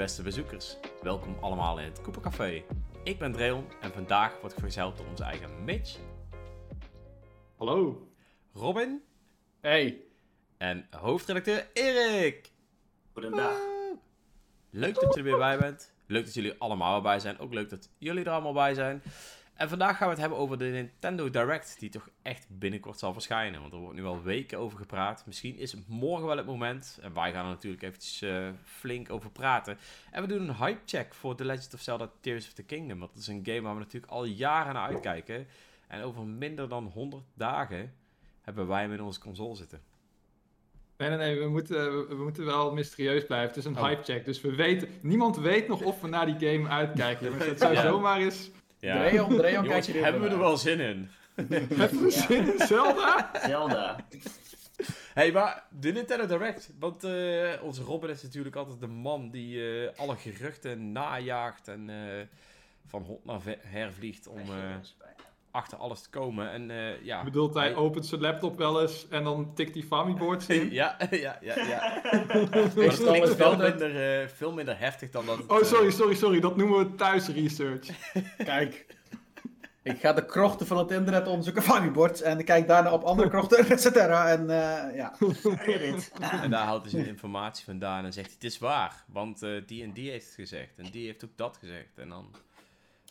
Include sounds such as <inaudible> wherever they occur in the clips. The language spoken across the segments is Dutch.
beste bezoekers. Welkom allemaal in het Coopercafé. Ik ben Dreon en vandaag word ik vergezeld door onze eigen Mitch, Hallo. Robin Hey. en hoofdredacteur Erik. Goedendag. Leuk dat je er weer bij bent. Leuk dat jullie allemaal erbij zijn. Ook leuk dat jullie er allemaal bij zijn. En vandaag gaan we het hebben over de Nintendo Direct, die toch echt binnenkort zal verschijnen. Want er wordt nu al weken over gepraat. Misschien is het morgen wel het moment. En wij gaan er natuurlijk eventjes eh, flink over praten. En we doen een hype check voor The Legend of Zelda Tears of the Kingdom. Want dat is een game waar we natuurlijk al jaren naar uitkijken. En over minder dan 100 dagen hebben wij hem in onze console zitten. Nee, nee, nee, we moeten, we, we moeten wel mysterieus blijven. Het is een Oh. hype check, dus we weten... Niemand weet nog of we naar die game uitkijken. <laughs> Dus het zou Ja. zomaar eens... Dreon, Dreon, kijk Jongens, je weer hebben we er wel zin in? <laughs> Hebben we zin in Zelda? Zelda. hey, maar de Nintendo Direct. Want eh, onze Robin is natuurlijk altijd de man die eh, alle geruchten najaagt en eh, van hond naar ve- her vliegt om eh, achter alles te komen. En eh, ja. Bedoelt hij opent zijn laptop wel eens en dan tikt hij Famiboards <laughs> in? <laughs> Ja, ja, ja, <laughs> ja. Stel klinkt het veel minder, eh, veel minder heftig dan dat. het, Oh, eh, sorry, sorry, sorry. Dat noemen we thuis research. Kijk. Ik ga de krochten van het internet onderzoeken, Funnyboards. En ik kijk daarna op andere krochten, et cetera. En eh, ja. En daar haalt hij zijn informatie vandaan en zegt hij, het is waar. Want eh, die en die heeft het gezegd. En die heeft ook dat gezegd. En dan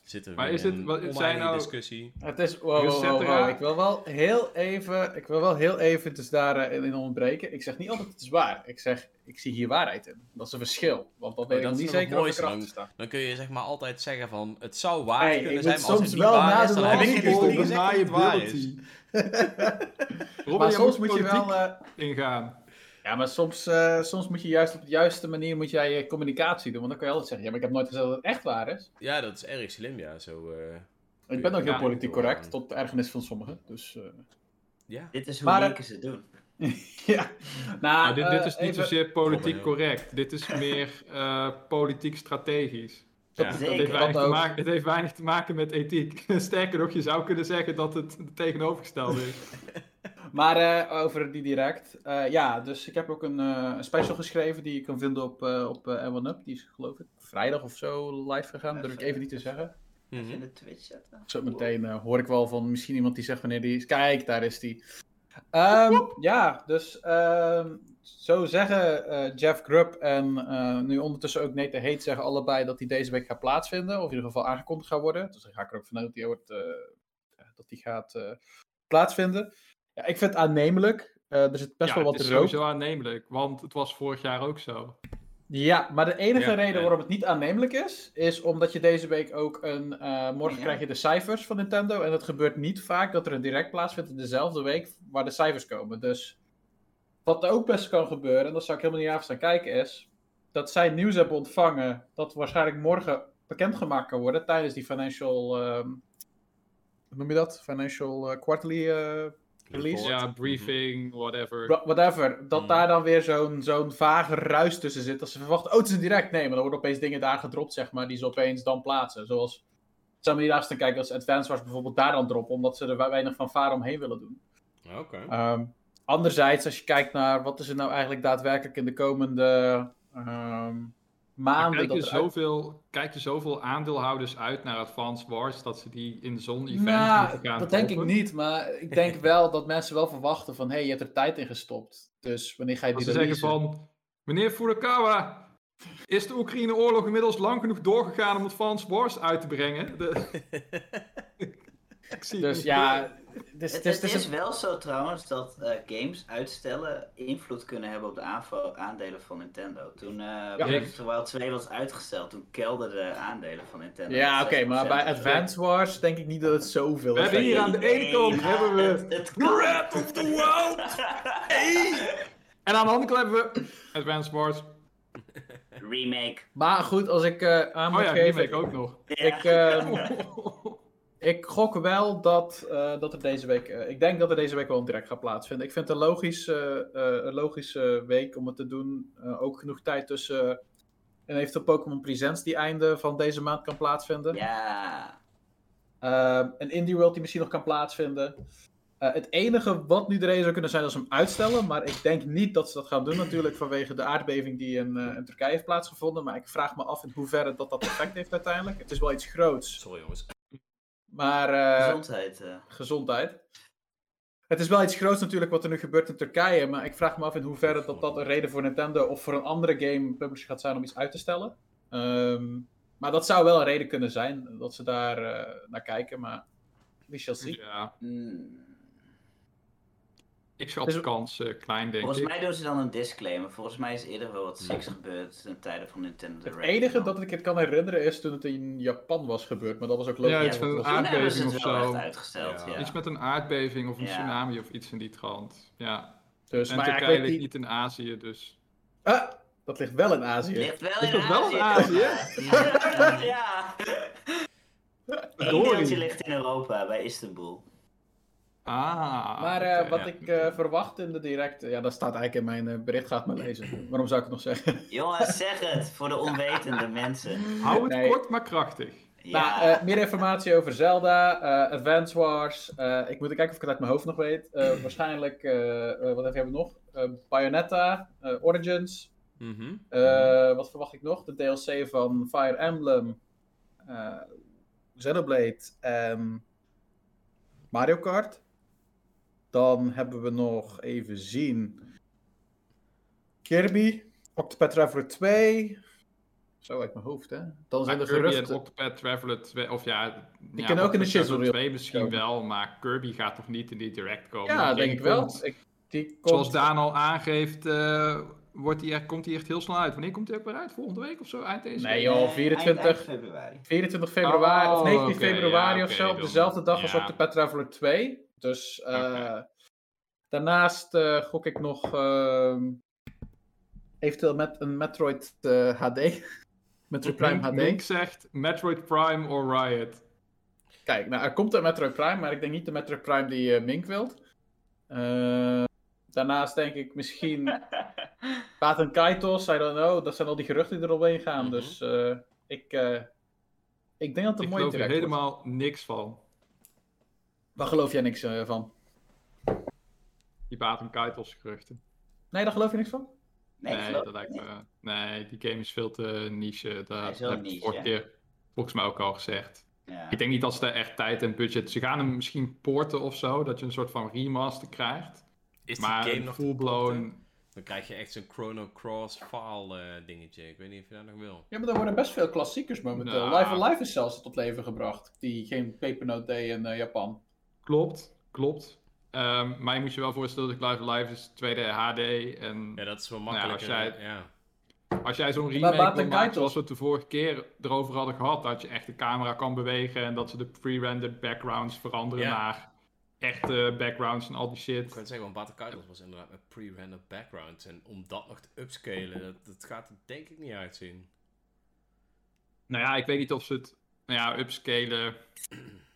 zit er Maar weer is het- een wat- zijn nou- discussie. Het is... Wow, wow, wow, Etcetera. wow. Ik wil wel heel even... Ik wil wel heel even dus daarin in ontbreken. Ik zeg niet altijd het is waar. Ik zeg, ik zie hier waarheid in. Dat is een verschil. Want dan weet ik dat nog is niet zeker of. Dan kun je zeg maar altijd zeggen van, het zou waar Hey, kunnen zijn, maar als het soms niet wel waar is, dan heb ik niet gezegd dat het waar is. <laughs> Robin, Maar soms moet je wel... eh, ingaan. Ja, maar soms, eh, soms moet je juist op de juiste manier moet jij je communicatie doen. Want dan kan je altijd zeggen, ja, maar ik heb nooit gezegd dat het echt waar is. Ja, dat is erg slim, ja. Zo, eh, Ik ben ook heel politiek correct, aan. tot de ergernis van sommigen. Dus, eh, ja. Dit is hoe Maar, eh, linken ze doen. <laughs> ja. Nou, dit, dit eh, is niet even- zozeer politiek correct. Dit is meer eh, politiek strategisch. Ja. dat- Zeker. heeft, dat te maken, het heeft weinig te maken met ethiek. <laughs> Sterker nog, je zou kunnen zeggen dat het het tegenovergestelde is. <laughs> Maar eh, over die direct. eh, ja, dus ik heb ook een, eh, een special geschreven die je kan vinden op, eh op eh, L1UP. Die is geloof ik vrijdag of zo live gegaan. Durf ik even niet te zeggen. Mhm. Even in de Twitch zetten. Zo meteen eh, hoor ik wel van misschien iemand die zegt wanneer die is. Kijk, daar is die. Ehm, ja, dus ehm, zo zeggen eh, Jeff Grubb en eh, nu ondertussen ook Nathan Hate zeggen allebei dat die deze week gaat plaatsvinden. Of in ieder geval aangekondigd gaat worden. Dus dan ga ik er ook vanuit dat die, wordt, dat die gaat eh, plaatsvinden. Ja, ik vind het aannemelijk. Eh, er zit best ja, wel het wat is rook. sowieso aannemelijk, want het was vorig jaar ook zo. Ja, maar de enige Ja, reden waarom het niet aannemelijk is, is omdat je deze week ook een. eh, morgen Ja. krijg je de cijfers van Nintendo. En het gebeurt niet vaak dat er een direct plaatsvindt in dezelfde week waar de cijfers komen. Dus wat er ook best kan gebeuren, en dat zou ik helemaal niet af staan kijken, is dat zij nieuws hebben ontvangen dat waarschijnlijk morgen bekendgemaakt kan worden tijdens die financial. ehm, hoe noem je dat? Financial eh, quarterly eh, release. Ja, briefing, whatever. Wha- Whatever. Dat Hmm. daar dan weer zo'n zo'n vage ruis tussen zit. Dat ze verwachten, oh, het is een direct. Nee, maar dan worden opeens dingen daar gedropt, zeg maar, die ze opeens dan plaatsen. Zoals, zou me niet naast te kijken als Advance Wars bijvoorbeeld daar dan droppen, omdat ze er we- weinig van varen omheen willen doen. Oké. Ehm, anderzijds, als je kijkt naar wat is er nou eigenlijk daadwerkelijk in de komende ehm, maanden. Kijken er zoveel, kijken zoveel aandeelhouders uit naar Advance Wars dat ze die in zo'n event Nou, moeten gaan dat denk ik niet, maar ik denk <laughs> wel dat mensen wel verwachten van, hé, hey, je hebt er tijd in gestopt. Dus wanneer ga je die ze zeggen van, meneer Furukawa, is de Oekraïne-oorlog inmiddels lang genoeg doorgegaan om Advance Wars uit te brengen? De... <laughs> ik zie Dus het ja, dus, Het, dus, het dus, is wel zo trouwens dat eh, games uitstellen invloed kunnen hebben op de aandelen van Nintendo. Toen eh Breath of the Wild 2 was uitgesteld, toen kelderden de aandelen van Nintendo. Ja, oké, maar 6%. bij Advance Wars denk ik niet dat het zoveel We hebben hier aan de ene kant Nee, hebben we het- het. Breath of the Wild! <laughs> En aan de andere kant hebben we Advance Wars. Remake. Maar goed, als ik eh, aan moet Oh ja, geven... remake ook nog. Ja. Ik, ehm, <laughs> ik gok wel dat, eh, dat er deze week... eh, ik denk dat er deze week wel een direct gaat plaatsvinden. Ik vind het een logische, eh, een logische week om het te doen. Eh, ook genoeg tijd tussen... en eventueel Pokémon Presents die einde van deze maand kan plaatsvinden. ja. Ehm, een Indie World die misschien nog kan plaatsvinden. Eh, het enige wat nu de reden zou kunnen zijn, is hem uitstellen. Maar ik denk niet dat ze dat gaan doen, natuurlijk, vanwege de aardbeving die in, eh, in Turkije heeft plaatsgevonden. Maar ik vraag me af in hoeverre dat dat effect heeft uiteindelijk. Het is wel iets groots. Sorry jongens. Maar. eh, Gezondheid. eh. gezondheid. Het is wel iets groots natuurlijk wat er nu gebeurt in Turkije, maar ik vraag me af in hoeverre dat dat een reden voor Nintendo of voor een andere game publisher gaat zijn om iets uit te stellen. Ehm, maar dat zou wel een reden kunnen zijn dat ze daar eh, naar kijken, maar we shall see. Ja, Hmm. Ik schat Dus- de kans eh, klein, denk Volgens ik. mij doen ze dan een disclaimer. Volgens mij is eerder wel wat seks gebeurd ten tijde van Nintendo Het Direct. enige dat ik het kan herinneren is toen het in Japan was gebeurd, maar dat was ook logisch. Ja, Ja, iets van een toen hebben ze aardbeving het of wel zo. echt uitgesteld, Ja. ja. Iets met een aardbeving of een Ja. tsunami of iets in die trant. Ja. Dus, en maar ja, ik Turkije weet ligt niet... niet in Azië, dus... Ah, dat ligt wel in Azië. Ligt wel Ligt in dat wel in Azië. Azië? Ja. ja. Eén <laughs> deeltje ligt in Europa, bij Istanbul. Ah. Maar eh, wat ja. ik eh, verwacht in de direct, ja, dat staat eigenlijk in mijn eh, bericht, ga het maar lezen. Waarom zou ik het nog zeggen? <laughs> Jongens, zeg het voor de onwetende <laughs> mensen. Hou het Nee. kort, maar krachtig. Ja. Nou, eh, meer informatie over Zelda, eh, Advance Wars. eh, ik moet kijken of ik het uit mijn hoofd nog weet. Eh, <clears throat> waarschijnlijk, wat hebben we nog? Eh, Bayonetta, eh, Origins. Mhm. Eh, wat verwacht ik nog? De DLC van Fire Emblem, eh Xenoblade en Mario Kart. Dan hebben we nog even zien. Kirby, Octopath Traveler 2. Zo uit mijn hoofd, hè? Dan zijn Maar er Kirby en geruchten. Octopath Traveler 2, of ja... Die ja, ook in de shizzle Traveler reel 2 misschien komen. wel, maar Kirby gaat toch niet in die direct komen. Ja, Die denk ik wel. Ik, die komt... Zoals Daan al aangeeft, eh, wordt die echt, komt die echt heel snel uit. Wanneer komt die ook weer uit? Volgende week of zo? Eind deze Nee, joh. Eh, 24 eind- eind februari. 24 februari of Oh, 19 oké, februari ja, of zo, op dezelfde dag als. Octopath Traveler 2. Dus eh, daarnaast eh, gok ik nog ehm, eventueel met een Metroid eh, HD. <laughs> Metroid Prime HD. Mink zegt Metroid Prime or Riot. Kijk, nou, er komt een Metroid Prime, maar ik denk niet de Metroid Prime die eh, Mink wilt. Eh, daarnaast denk ik misschien <laughs> Baten Kaitos, I don't know. Dat zijn al die geruchten die eromheen gaan. Mhm. Dus eh, ik, eh, ik denk dat het een Ik mooie er direct wordt. helemaal niks van. Waar geloof jij niks eh, van? Die Baten Kaitos geruchten. Nee, daar geloof je niks van? Nee, Nee, geloof dat lijkt me... Nee, die game is veel te niche. Is wel heb ik vorige keer volgens mij ook al gezegd. Ja. Ik denk niet dat ze daar echt tijd en budget... Ze gaan hem misschien porten of zo, dat je een soort van remaster krijgt. Is die Maar game nog te full-blown... Dan krijg je echt zo'n Chrono Cross file eh, dingetje. Ik weet niet of je dat nog wil. Ja, maar er worden best veel klassiekers momenteel. Nou. Live Alive is zelfs tot leven gebracht. Die geen pepernoot deed in eh, Japan. Klopt, klopt. Ehm, maar je moet je wel voorstellen dat Live Live is 2D HD. En Ja, dat is wel Nou, makkelijk. als jij- ja. als jij zo'n remake Baten wil maken Kaitos- zoals we het de vorige keer erover hadden gehad. Dat je echt de camera kan bewegen en dat ze de pre-rendered backgrounds veranderen Ja. naar echte backgrounds en al die Ik shit. kan zeggen, want Battle was inderdaad met pre-rendered backgrounds. En om dat nog te upscalen, dat, dat gaat er denk ik niet uitzien. Nou ja, ik weet niet of ze het nou ja, upscalen. <clears throat>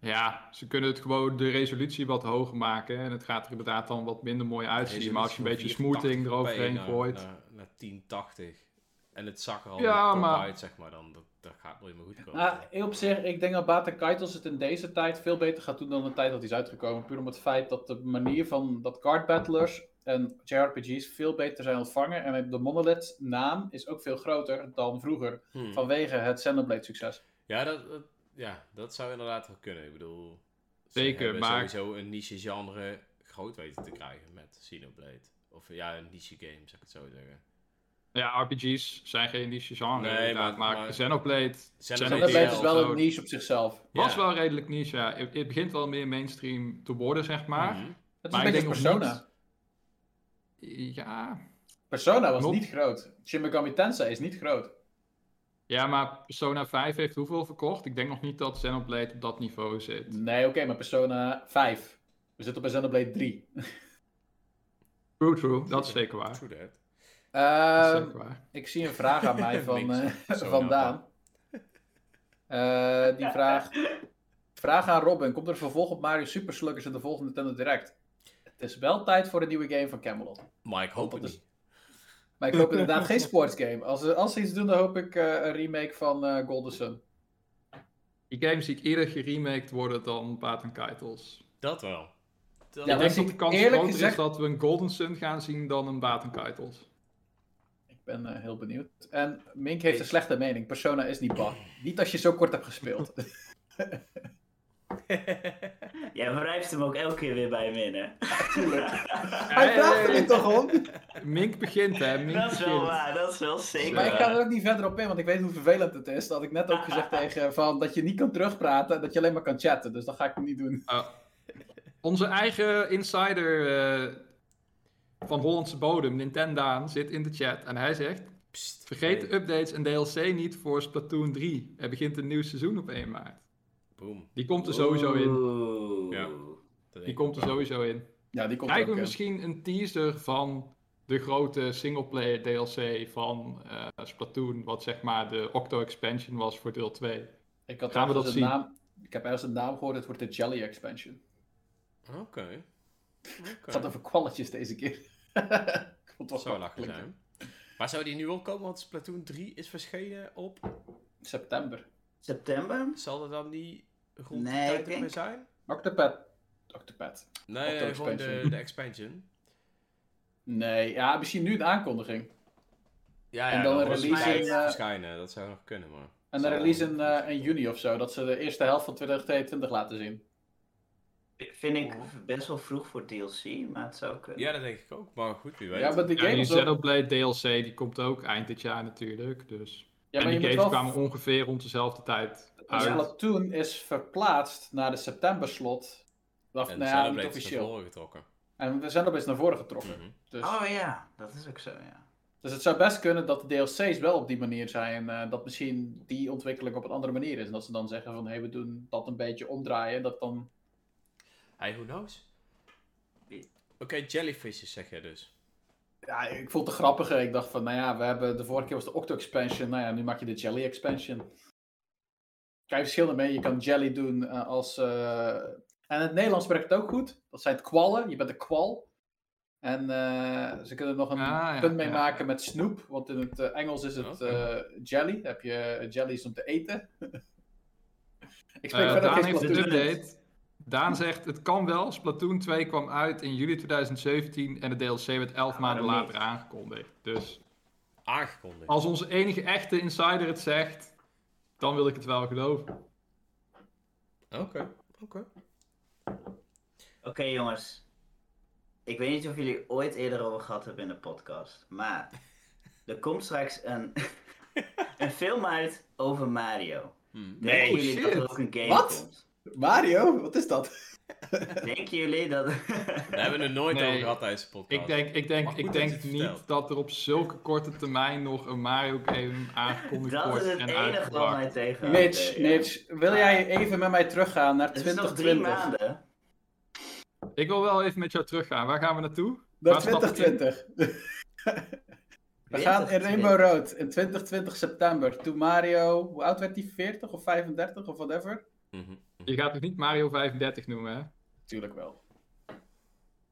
Ja, ze kunnen het gewoon de resolutie wat hoger maken. En het gaat er inderdaad dan wat minder mooi uitzien. Maar als je een beetje smoothing eroverheen naar, gooit. Naar, naar 1080. En het zag er al Ja, top maar- uit, zeg maar. Dan, dat, dat gaat nooit meer goed komen. Nou, op zich, ik denk dat Baten Kaitos het in deze tijd veel beter gaat doen dan de tijd dat hij is uitgekomen. Puur om het feit dat de manier van dat card battlers en JRPG's veel beter zijn ontvangen. En de Monolith naam is ook veel groter dan vroeger. Hmm. Vanwege het Xenoblade succes. Ja, dat, dat- ja, dat zou inderdaad wel kunnen. Ik bedoel, ze Zeker, maar- sowieso een niche genre groot weten te krijgen met Xenoblade. Of ja, een niche game, zou ik het zo zeggen. Ja, RPG's zijn geen niche genre. Nee, inderdaad, maar- maar, maar- Xenoblade, Xenoblade Xenoblade is wel een niche op zichzelf. was Ja. wel redelijk niche. Ja. Het, het begint wel meer mainstream te worden, zeg maar. Mhm. Het is Maar een ik beetje Persona. Ja, Persona was niet groot. Shin Megami Tensei is niet groot. Ja, maar Persona 5 heeft hoeveel verkocht? Ik denk nog niet dat Xenoblade op dat niveau zit. Nee, oké, maar Persona 5. We zitten op een Xenoblade 3. <laughs> True, true. Dat is zeker waar. True that. Dat is Ehm, zeker waar. ik zie een vraag aan mij <laughs> van, eh, Zo, van Daan. Eh, die vraagt... Vraag aan Robin. Komt er een vervolg op Mario Super Sluggers in de volgende Nintendo Direct? Het is wel tijd voor een nieuwe game van Camelot. Maar ik hoop het is- niet. Maar ik hoop <laughs> inderdaad geen sportsgame. Als ze, als ze iets doen, dan hoop ik eh, een remake van eh, Golden Sun. Die games zie ik eerder geremaked worden dan Patent Titles. Dat wel. dan- Ja, ik denk dat de kans eerlijk groter gezegd- is dat we een Golden Sun gaan zien dan een Baten Kaitos. Ik ben eh, heel benieuwd. En Mink heeft een slechte mening. Persona is niet bang. Niet als je zo kort hebt gespeeld. <laughs> Jij wrijft hem ook elke keer weer bij hem in, hè? Hij vraagt er toch om? <laughs> Mink begint, hè? Mink Dat is wel waar, dat is wel zeker Maar ik ga er ook niet verder op in, want ik weet hoe vervelend het is. Dat had ik net ook gezegd <laughs> tegen van dat je niet kan terugpraten en dat je alleen maar kan chatten. Dus dat ga ik niet doen. Oh. Onze eigen insider eh, van Hollandse bodem, Nintendaan, zit in de chat en hij zegt... Vergeet de updates en DLC niet voor Splatoon 3. Er begint een nieuw seizoen op 1 maart. Boom. Die komt er sowieso in. Ja. Die komt er sowieso in. Ja, die komt Krijgen ook we misschien een teaser van de grote singleplayer DLC van eh, Splatoon, wat zeg maar de Octo expansion was voor deel 2. Ik had Gaan we dat zien? naam. Ik heb ergens een naam gehoord, het wordt de Jelly Expansion. Oké. Oké. Het gaat over kwalletjes deze keer. <laughs> ik vond het grappig lachen zijn. Maar zou die nu al komen? Want Splatoon 3 is verschenen op... September. September? Zal er dan die rond Nee, tijd weer zijn? Octopad. Octopad. Nee, Octo nee, gewoon de, de expansion. Nee, ja, misschien nu een aankondiging. Ja, En ja, dan dan een release in, eh, verschijnen. Dat zou nog kunnen, maar... En een release in, eh, in juni of zo, dat ze de eerste helft van 2022 laten zien. Vind ik best wel vroeg voor DLC, maar het zou kunnen. Ja, dat denk ik ook. Maar goed, wie weet. Ja, maar de Ja, game die is ook- Xenoblade DLC die komt ook eind dit jaar natuurlijk. Dus. Ja, en maar die je moet games wel... kwamen ongeveer rond dezelfde tijd uit. Splatoon is verplaatst naar de september slot. Of, en nou de ja, niet is officieel. getrokken. En we zijn op eens naar voren getrokken. Mhm. Dus, Oh ja, dat is ook zo, ja. dus het zou best kunnen dat de DLC's wel op die manier zijn. eh, dat misschien die ontwikkeling op een andere manier is. En dat ze dan zeggen van, hé, hey, we doen dat een beetje omdraaien. Dat dan... Hey, who knows? Oké, jellyfishes zeg je dus. Ja, ik vond het grappiger. Ik dacht van, nou ja, we hebben... De vorige keer was de Octo Expansion. Nou ja, nu maak je de Jelly Expansion. Kijk, verschil ermee. Je kan Jelly doen eh, als... eh, En in het Nederlands werkt het ook goed. Dat zijn het kwallen. Je bent een kwal. En eh, ze kunnen er nog een Ah, ja, punt mee ja, maken ja. met snoep. Want in het eh, Engels is het eh, jelly. heb je jellies om te eten. <laughs> ik spreek verder Daan geen heeft een Splatoon. update. Daan zegt, het kan wel. Splatoon 2 kwam uit in juli 2017 en de DLC werd 11 Ja, maanden later aangekondigd. Dus Aangekondigd. als onze enige echte insider het zegt, dan wil ik het wel geloven. Oké, oké. Oké jongens. Ik weet niet of jullie ooit eerder over gehad hebben in de podcast. Maar <laughs> er komt straks een, <laughs> een film uit over Mario. Hmm. Denken Nee, jullie dat shit. er ook een game Wat? komt? Mario? Wat is dat? <laughs> Denken jullie dat... Daar hebben we het nooit Nee. over gehad tijdens de podcast. Ik denk, ik denk, ik dat denk niet dat er op zulke korte termijn nog een Mario game aangekondigd dat wordt is het en enige wat mij tegenhoudt. Mitch, eh. Mitch, wil jij even met mij teruggaan naar Het is nog drie 2020? maanden. Ik wil wel even met jou teruggaan. Waar gaan we naartoe? Naar Waar stap ik in? 2020. We gaan in 2020. Rainbow Road in 2020 september. Toen Mario, hoe oud werd hij? 40 of 35 of whatever? Mhm, mhm. Je gaat het niet Mario 35 noemen, hè? Tuurlijk wel.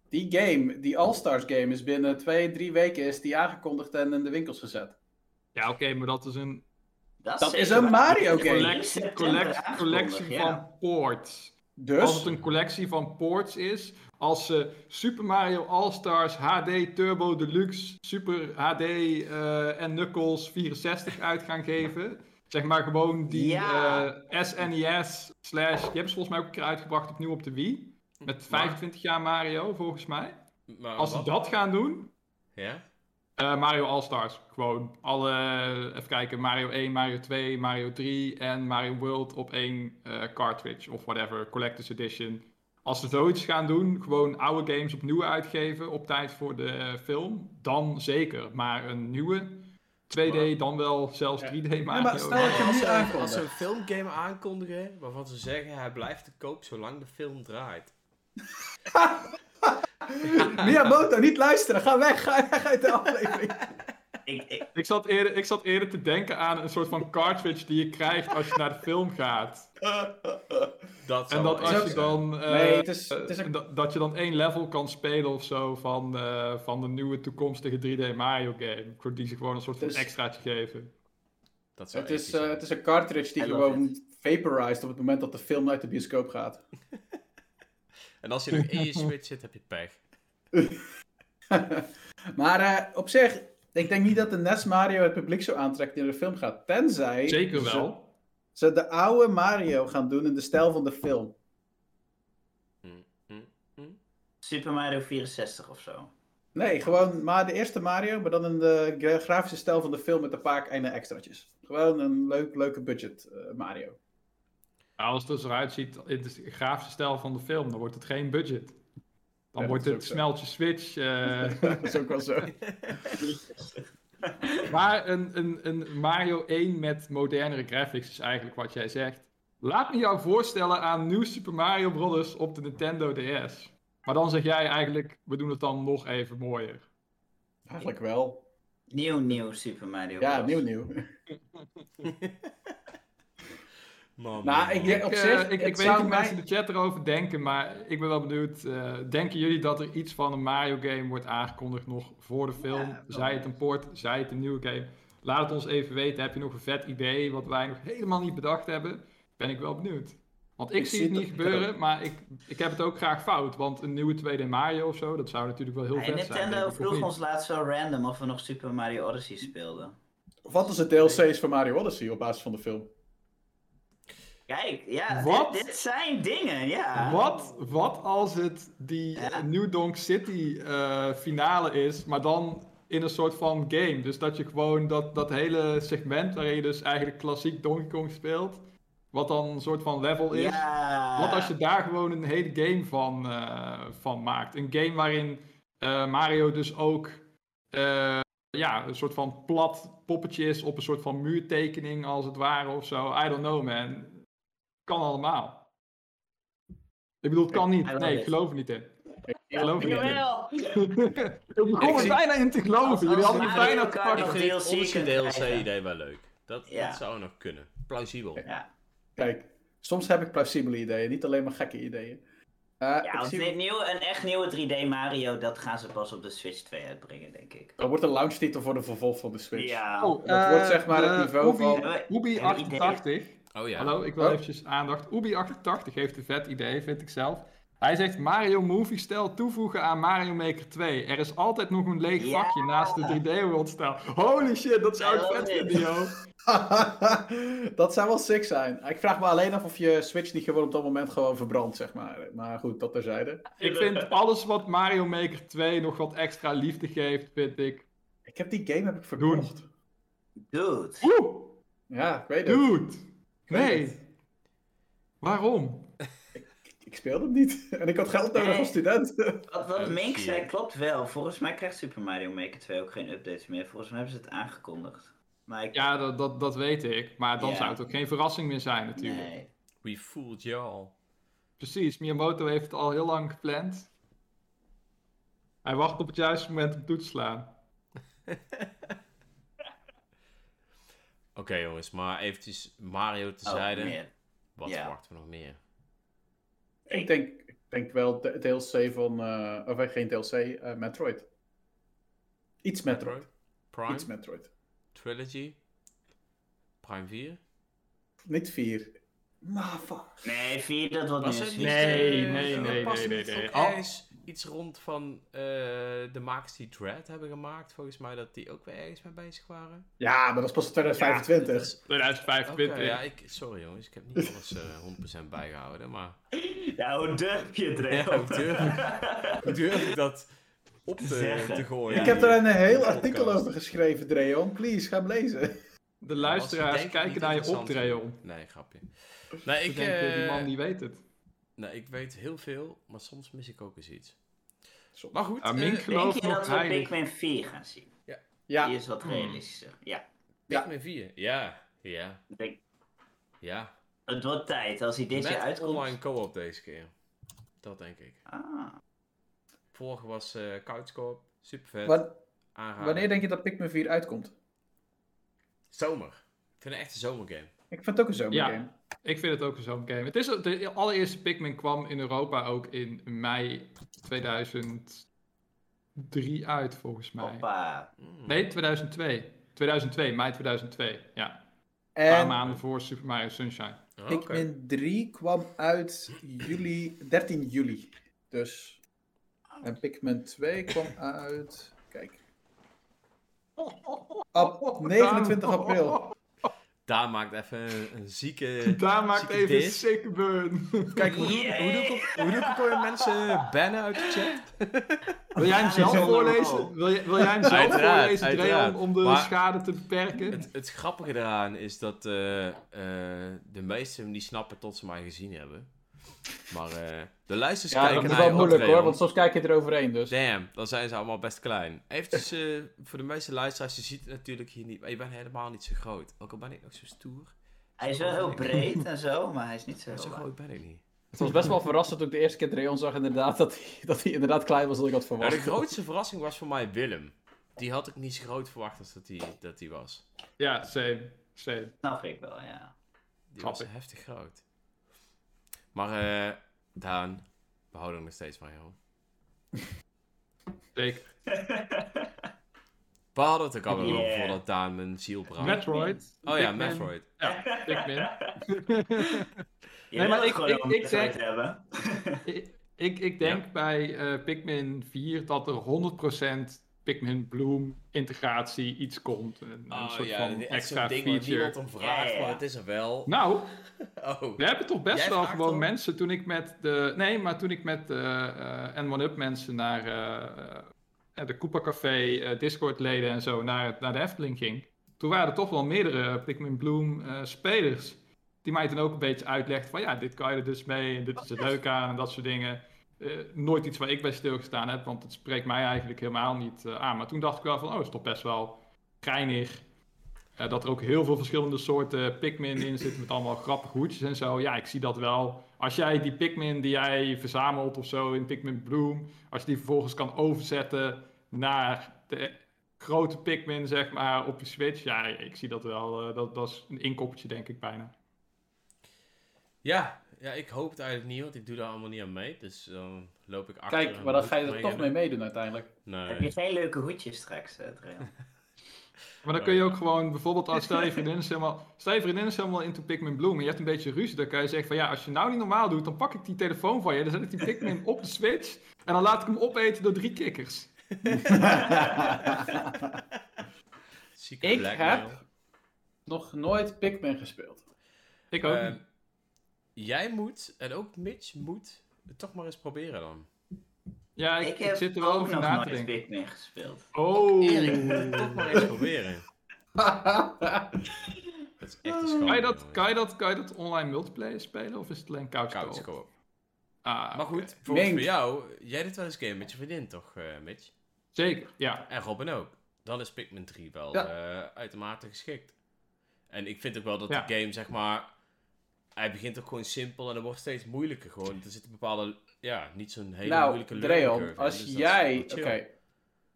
Die game, die All-Stars game, is binnen twee, drie weken is die aangekondigd en in de winkels gezet. Ja, oké, maar dat is een Dat is een. Mario game. collectie, collectie, collectie ja. van ports. Dus, Als het een collectie van ports is, als ze Super Mario All-Stars HD Turbo Deluxe, Super HD eh, en Knuckles 64 uit gaan geven. Zeg maar gewoon die Ja. eh, SNES slash, die hebben ze volgens mij ook een keer uitgebracht opnieuw op de Wii. Met 25 jaar Mario, volgens mij. Maar Als ze dat gaan doen, Ja? Eh, Mario All-Stars. Gewoon alle, even kijken, Mario 1, Mario 2, Mario 3 en Mario World op één eh, cartridge of whatever, Collector's Edition. Als ze zoiets gaan doen, gewoon oude games opnieuw uitgeven op tijd voor de film, dan zeker. Maar een nieuwe 2D, dan wel zelfs 3D Mario. maar stel dat je nu aankondigt. als ze een filmgame aankondigen waarvan ze zeggen hij blijft te koop zolang de film draait. <laughs> <laughs> Miyamoto, niet luisteren. Ga weg. Ga weg uit de aflevering. Ik, ik, Ik zat, eerder, ik zat eerder te denken aan een soort van cartridge die je krijgt als je naar de film gaat. Dat En zou dat als je dan. eh, Nee, het is- het is eh, een- dat, dat je dan één level kan spelen of zo van, eh, van de nieuwe toekomstige 3D Mario game. Voor Die ze gewoon een soort van extraatje geven. Dat zou Het is, eh, het is een cartridge die gewoon vaporized op het moment dat de film uit de bioscoop gaat. En als je nog in je <laughs> Switch zit, heb je pech. <laughs> maar eh, op zich, ik denk niet dat de NES Mario het publiek zo aantrekt die naar de film gaat. Tenzij Zeker ze- wel. ze de oude Mario gaan doen in de stijl van de film. Hm, hm, hm. Super Mario 64 of zo. Nee, gewoon maar de eerste Mario, maar dan in de gra- grafische stijl van de film met een paar kleine extraatjes. Gewoon een leuk, leuke budget eh, Mario. Nou, als het er zo uitziet in de grafische stijl van de film, dan wordt het geen budget. Dan Ja, wordt het zo. smeltje switch. eh, <laughs> dat is ook wel zo. <laughs> maar een, een, een Mario 1 met modernere graphics is eigenlijk wat jij zegt. Laat me jou voorstellen aan New Super Mario Bros. op de Nintendo DS. Maar dan zeg jij eigenlijk, we doen het dan nog even mooier. Eigenlijk wel. Nieuw, nieuw Super Mario Ja, Bros. nieuw, nieuw. <laughs> Man, Nou, man, ik man. op Ik, zich, eh, ik, het ik weet zou hoe mij- mensen in de chat erover denken, maar ik ben wel benieuwd. eh, denken jullie dat er iets van een Mario game wordt aangekondigd nog voor de film? Ja, zij het een port, zij het een nieuwe game? Laat het ons even weten. Heb je nog een vet idee wat wij nog helemaal niet bedacht hebben? Ben ik wel benieuwd. Want ik, Ik zie het het niet ook. gebeuren, maar ik, ik heb het ook graag fout. Want een nieuwe 2D Mario of zo, dat zou natuurlijk wel heel Hey, vet zijn. Nintendo ik, of vroeg niet? ons laatst zo random of we nog Super Mario Odyssey speelden. Wat is de DLC's van Mario Odyssey op basis van de film? Kijk, ja, Wat? Dit, dit zijn dingen, ja. Wat, wat als het die Ja. eh, New Donk City eh, finale is, maar dan in een soort van game. Dus dat je gewoon dat, dat hele segment waarin je dus eigenlijk klassiek Donkey Kong speelt, wat dan een soort van level is. Ja. Wat als je daar gewoon een hele game van, eh, van maakt? Een game waarin Mario dus ook ja, een soort van plat poppetje is op een soort van muurtekening als het ware of zo. I don't know man. Kan allemaal. Ik bedoel, het kan niet. Nee, ik geloof er niet in. Ik geloof er niet in. jawel. <laughs> ik begon er bijna in te geloven. Jullie hadden Mario bijna te pakken. Ik vind het Odyssey kunt DLC krijgen. idee wel leuk. Dat, Ja. dat zou nog kunnen. Plausibel. Ja, Kijk, soms heb ik plausibele ideeën, niet alleen maar gekke ideeën. Eh, ja want zie- dit nieuwe, een echt nieuwe 3D Mario, dat gaan ze pas op de Switch 2 uitbrengen, denk ik. Dat wordt een launchtitel voor de vervolg van de Switch. Ja. Oh, Dat eh, wordt zeg maar het de niveau Ubi- van- ideeën? 88. Oh ja. Hallo, ik wil Oh. eventjes aandacht. Ubi88 heeft een vet idee, vind ik zelf. Hij zegt Mario Movie stijl toevoegen aan Mario Maker 2. Er is altijd nog een leeg vakje naast de 3D World stijl. Holy shit, dat zou ik vet vinden, joh. <laughs> dat zou wel sick zijn. Ik vraag me alleen af of je Switch niet gewoon op dat moment gewoon verbrandt, zeg maar. Maar goed, dat terzijde. Ik vind alles wat Mario Maker 2 nog wat extra liefde geeft, vind ik... Ik heb die game heb ik verkocht. Dude. Oeh, Ja, ik weet het. dude. Nee. het. Waarom? Ik speelde hem niet. <laughs> En ik had geld nodig Nee. als student. <laughs> Wat, wat Mink zei klopt wel. Volgens mij krijgt Super Mario Maker 2 ook geen updates meer. Volgens mij hebben ze het aangekondigd. Maar ik... Ja, dat, dat, dat weet ik. Maar dan Ja. zou het ook geen verrassing meer zijn, natuurlijk. nee. We fooled y'all. Precies, Miyamoto heeft het al heel lang gepland. Hij wacht op het juiste moment om toe te slaan. <laughs> Oké jongens, maar eventjes Mario Oh, tezijde. meer. Wat verwachten we nog meer? ik, denk, ik denk wel de DLC van... eh of eh, geen DLC, eh, Metroid. Iets Metroid. Prime? Iets Metroid. Trilogy? Prime 4? Niet vier. Maar fuck. Nee, 4 dat wordt niet? Nee, nee, nee, nee, er nee, nee. Iets rond van eh, de makers die Dread hebben gemaakt. Volgens mij dat die ook weer ergens mee bezig waren. Ja, maar dat is pas 2025. Dat is- 2025. Oké, ja, ik, sorry jongens, ik heb niet <laughs> alles eh 100% bijgehouden, maar... Ja, hoe durf je het, Ja, hoe durf ik, hoe durf ik dat op te, gooien? ik heb er een heel artikel over geschreven, Dreon. Please, ga hem lezen. De luisteraars Was kijken naar je interessant. optreden. Nee, grapje. Nee, Ik denk, die eh, man die weet het. Nee, ik weet heel veel, maar soms mis ik ook eens iets. Soms. Maar goed, Ah, eh, Denk je dat we. Pikmin 4 gaan zien? Ja, Die is wat realistischer. Ja. Ja. Pikmin 4. Ja, ja, denk, ja. het wordt tijd als hij dit jaar Met uitkomt. online co-op deze keer. Dat denk ik. Ah. Vorige was eh Couch Co-op. Super vet. Wanneer denk je dat Pikmin 4 uitkomt? Zomer. Ik vind het echt een zomergame. Ik vind het ook een zomergame. Ja. Ik vind het ook zo'n game. Het is, de allereerste Pikmin kwam in Europa ook in mei 2003 uit, volgens mij. Hoppa. Mm. Nee, 2002. 2002, mei 2002. Ja, een paar En maanden voor Super Mario Sunshine. Oh. Pikmin 3 kwam uit juli, 13 juli. Dus. En Pikmin 2 kwam uit. Kijk. <laughs> Op 29 april. Daar maakt even een, een zieke... <laughs> Daar maakt zieke even een sick burn. Kijk, hoe doe, ik- hoe, doe ik hoe doe ik mensen bannen uit de chat? <laughs> Wil jij hem zelf voorlezen? Wil, je, wil jij hem zelf Uiteraard, voorlezen, Dreon, om de Maar- schade te beperken? Het, het grappige eraan is dat eh, eh, de meesten hem niet snappen tot ze mij gezien hebben. Maar eh, de luisters Ja, dat kijken is naar wel moeilijk hoor, want soms kijk je eroverheen. Dus. Damn, dan zijn ze allemaal best klein. Eventjes eh, voor de meeste luisteraars, je ziet het natuurlijk hier niet, maar je bent helemaal niet zo groot. Ook al ben ik nog zo stoer, Hij is wel heel breed <laughs> en zo, maar hij is niet zo heel zo groot ben ik niet. Het was best wel verrassend toen ik de eerste keer Dreon zag inderdaad dat hij, dat hij inderdaad klein was dan ik had verwacht. de grootste verrassing was voor mij Willem. Die had ik niet zo groot verwacht als dat hij dat die was. Ja, same. same. Snap ik wel, ja. Die Snap was ik. heftig groot. Maar eh Daan, we houden er nog steeds van jou. Zeker. We hadden het ook al Yeah. over voordat Daan mijn ziel brak. Metroid. oh ja. Metroid. Ja, Pikmin. <laughs> Nee, maar ik- gewoon ik- ik zeg- ik, <laughs> ik, ik denk bij eh, Pikmin 4 dat er 100% Pikmin Bloom integratie iets komt. Een, een Oh soort ja, van extra ding waar feature. niemand om vraagt, Ja, ja, ja. maar het is er wel. Nou, <laughs> Oh. we hebben toch best Jij wel gewoon om? mensen toen ik met de. Nee, maar toen ik met de eh N1UP mensen naar eh, eh, de Koopa Café, eh, Discord-leden en zo naar, naar de Efteling ging. Toen waren er toch wel meerdere Pikmin Bloom eh, spelers. Die mij toen ook een beetje uitlegden van ja, dit kan je er dus mee en dit is het leuk aan en dat soort dingen. Eh, nooit iets waar ik bij stilgestaan heb, want het spreekt mij eigenlijk helemaal niet eh, aan. Maar toen dacht ik wel van, oh, is toch best wel geinig. Eh, dat er ook heel veel verschillende soorten Pikmin in zitten met allemaal grappige hoedjes en zo. Ja, ik zie dat wel. Als jij die Pikmin die jij verzamelt of zo in Pikmin Bloom, als je die vervolgens kan overzetten naar de grote Pikmin, zeg maar, op je Switch. Ja, ik zie dat wel. dat, dat is een inkoppertje, denk ik bijna. Ja, ja, ik hoop het eigenlijk niet, want ik doe daar allemaal niet aan mee. Dus dan loop ik achter. Kijk, maar dan ga je er toch mee meedoen uiteindelijk. Heb je Nee. geen leuke hoedjes straks, uh, Dreon? <laughs> Maar dan kun je ook gewoon bijvoorbeeld als stel je vriendin is helemaal, <laughs> stel je vriendin is helemaal into Pikmin Bloom en je hebt een beetje ruzie, dan kan je zeggen van ja, als je nou niet normaal doet, dan pak ik die telefoon van je, dan zet ik die Pikmin op de Switch en dan laat ik hem opeten door drie kikkers. <laughs> Ik heb nog nooit Pikmin gespeeld. Ik ook Eh, niet. Jij moet, en ook Mitch moet, het toch maar eens proberen dan. Ja, ik, Ik ik heb zit er wel ook over nog na te denken. Pikmin gespeeld. Oh, Erik, moet het toch maar eens proberen. <laughs> Dat is echt een schande. kan je, dat, kan, je dat, kan je dat online multiplayer spelen of is het alleen couch Couch co-op? Ah, Maar goed, volgens Mink. voor jou, jij doet wel eens een game met je vriendin toch, eh, Mitch? Zeker, ja. En Robin ook. Dan is Pikmin 3 wel Ja. eh, uitermate geschikt. En ik vind ook wel dat Ja. de game, zeg maar... Hij begint ook gewoon simpel en dan wordt het steeds moeilijker. Gewoon, er zit een bepaalde, ja, niet zo'n hele nou, moeilijke Dreon, als dus jij, oké,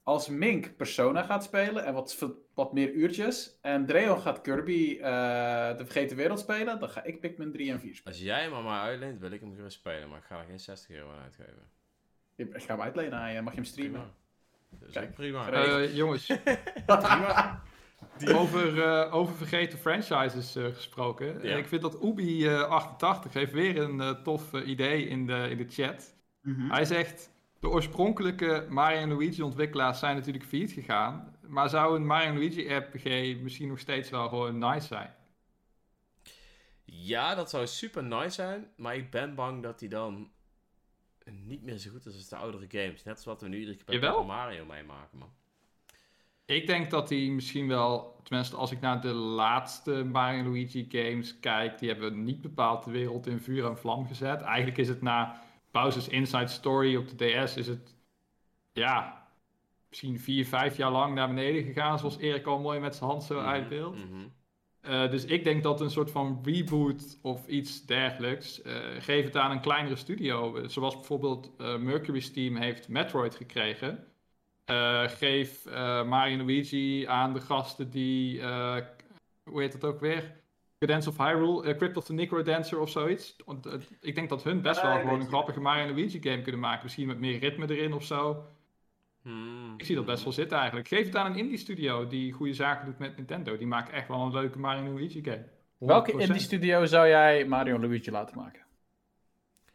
als Mink Persona gaat spelen en wat, wat meer uurtjes, en Dreon gaat Kirby eh, de Vergeten Wereld spelen, dan ga ik Pikmin 3 en 4 spelen. Als jij hem aan mij uitleent, wil ik hem gerust spelen. Maar ik ga er geen 60 euro aan uitgeven. Ik ga hem uitlenen aan je, mag je hem streamen? Prima. Dat is Kijk, ook prima. Eh, jongens, <laughs> prima. Over, eh, over vergeten franchises eh, gesproken. Ja. Ik vind dat Ubi88 heeft weer een eh, tof eh, idee in de, in de chat. Mhm. Hij zegt, de oorspronkelijke Mario en Luigi ontwikkelaars zijn natuurlijk failliet gegaan. Maar zou een Mario en Luigi RPG misschien nog steeds wel gewoon nice zijn? Ja, dat zou super nice zijn. Maar ik ben bang dat hij dan niet meer zo goed is als de oudere games. Net als wat we nu iedere keer bij Mario meemaken, man. Ik denk dat hij misschien wel, tenminste als ik naar de laatste Mario Luigi games kijk, die hebben niet bepaald de wereld in vuur en vlam gezet. Eigenlijk is het na Bowser's Inside Story op de DS, is het, ja, misschien vier, vijf jaar lang naar beneden gegaan, zoals Erik al mooi met zijn hand zo Mhm, uitbeeldt. mhm. Eh, dus ik denk dat een soort van reboot of iets dergelijks, eh geef het aan een kleinere studio. Eh, zoals bijvoorbeeld Mercury's team heeft Metroid gekregen. Eh, geef eh, Mario en Luigi aan de gasten die, eh, hoe heet dat ook weer? Cadence of Hyrule, Crypt of the Necrodancer of zoiets. Want, ik denk dat hun best wel gewoon een grappige Mario en Luigi game kunnen maken. Misschien met meer ritme erin of zo. Hmm. Ik zie dat best wel zitten eigenlijk. Geef het aan een indie studio die goede zaken doet met Nintendo. Die maken echt wel een leuke Mario Luigi game. 100%. Welke indie studio zou jij Mario Luigi laten maken?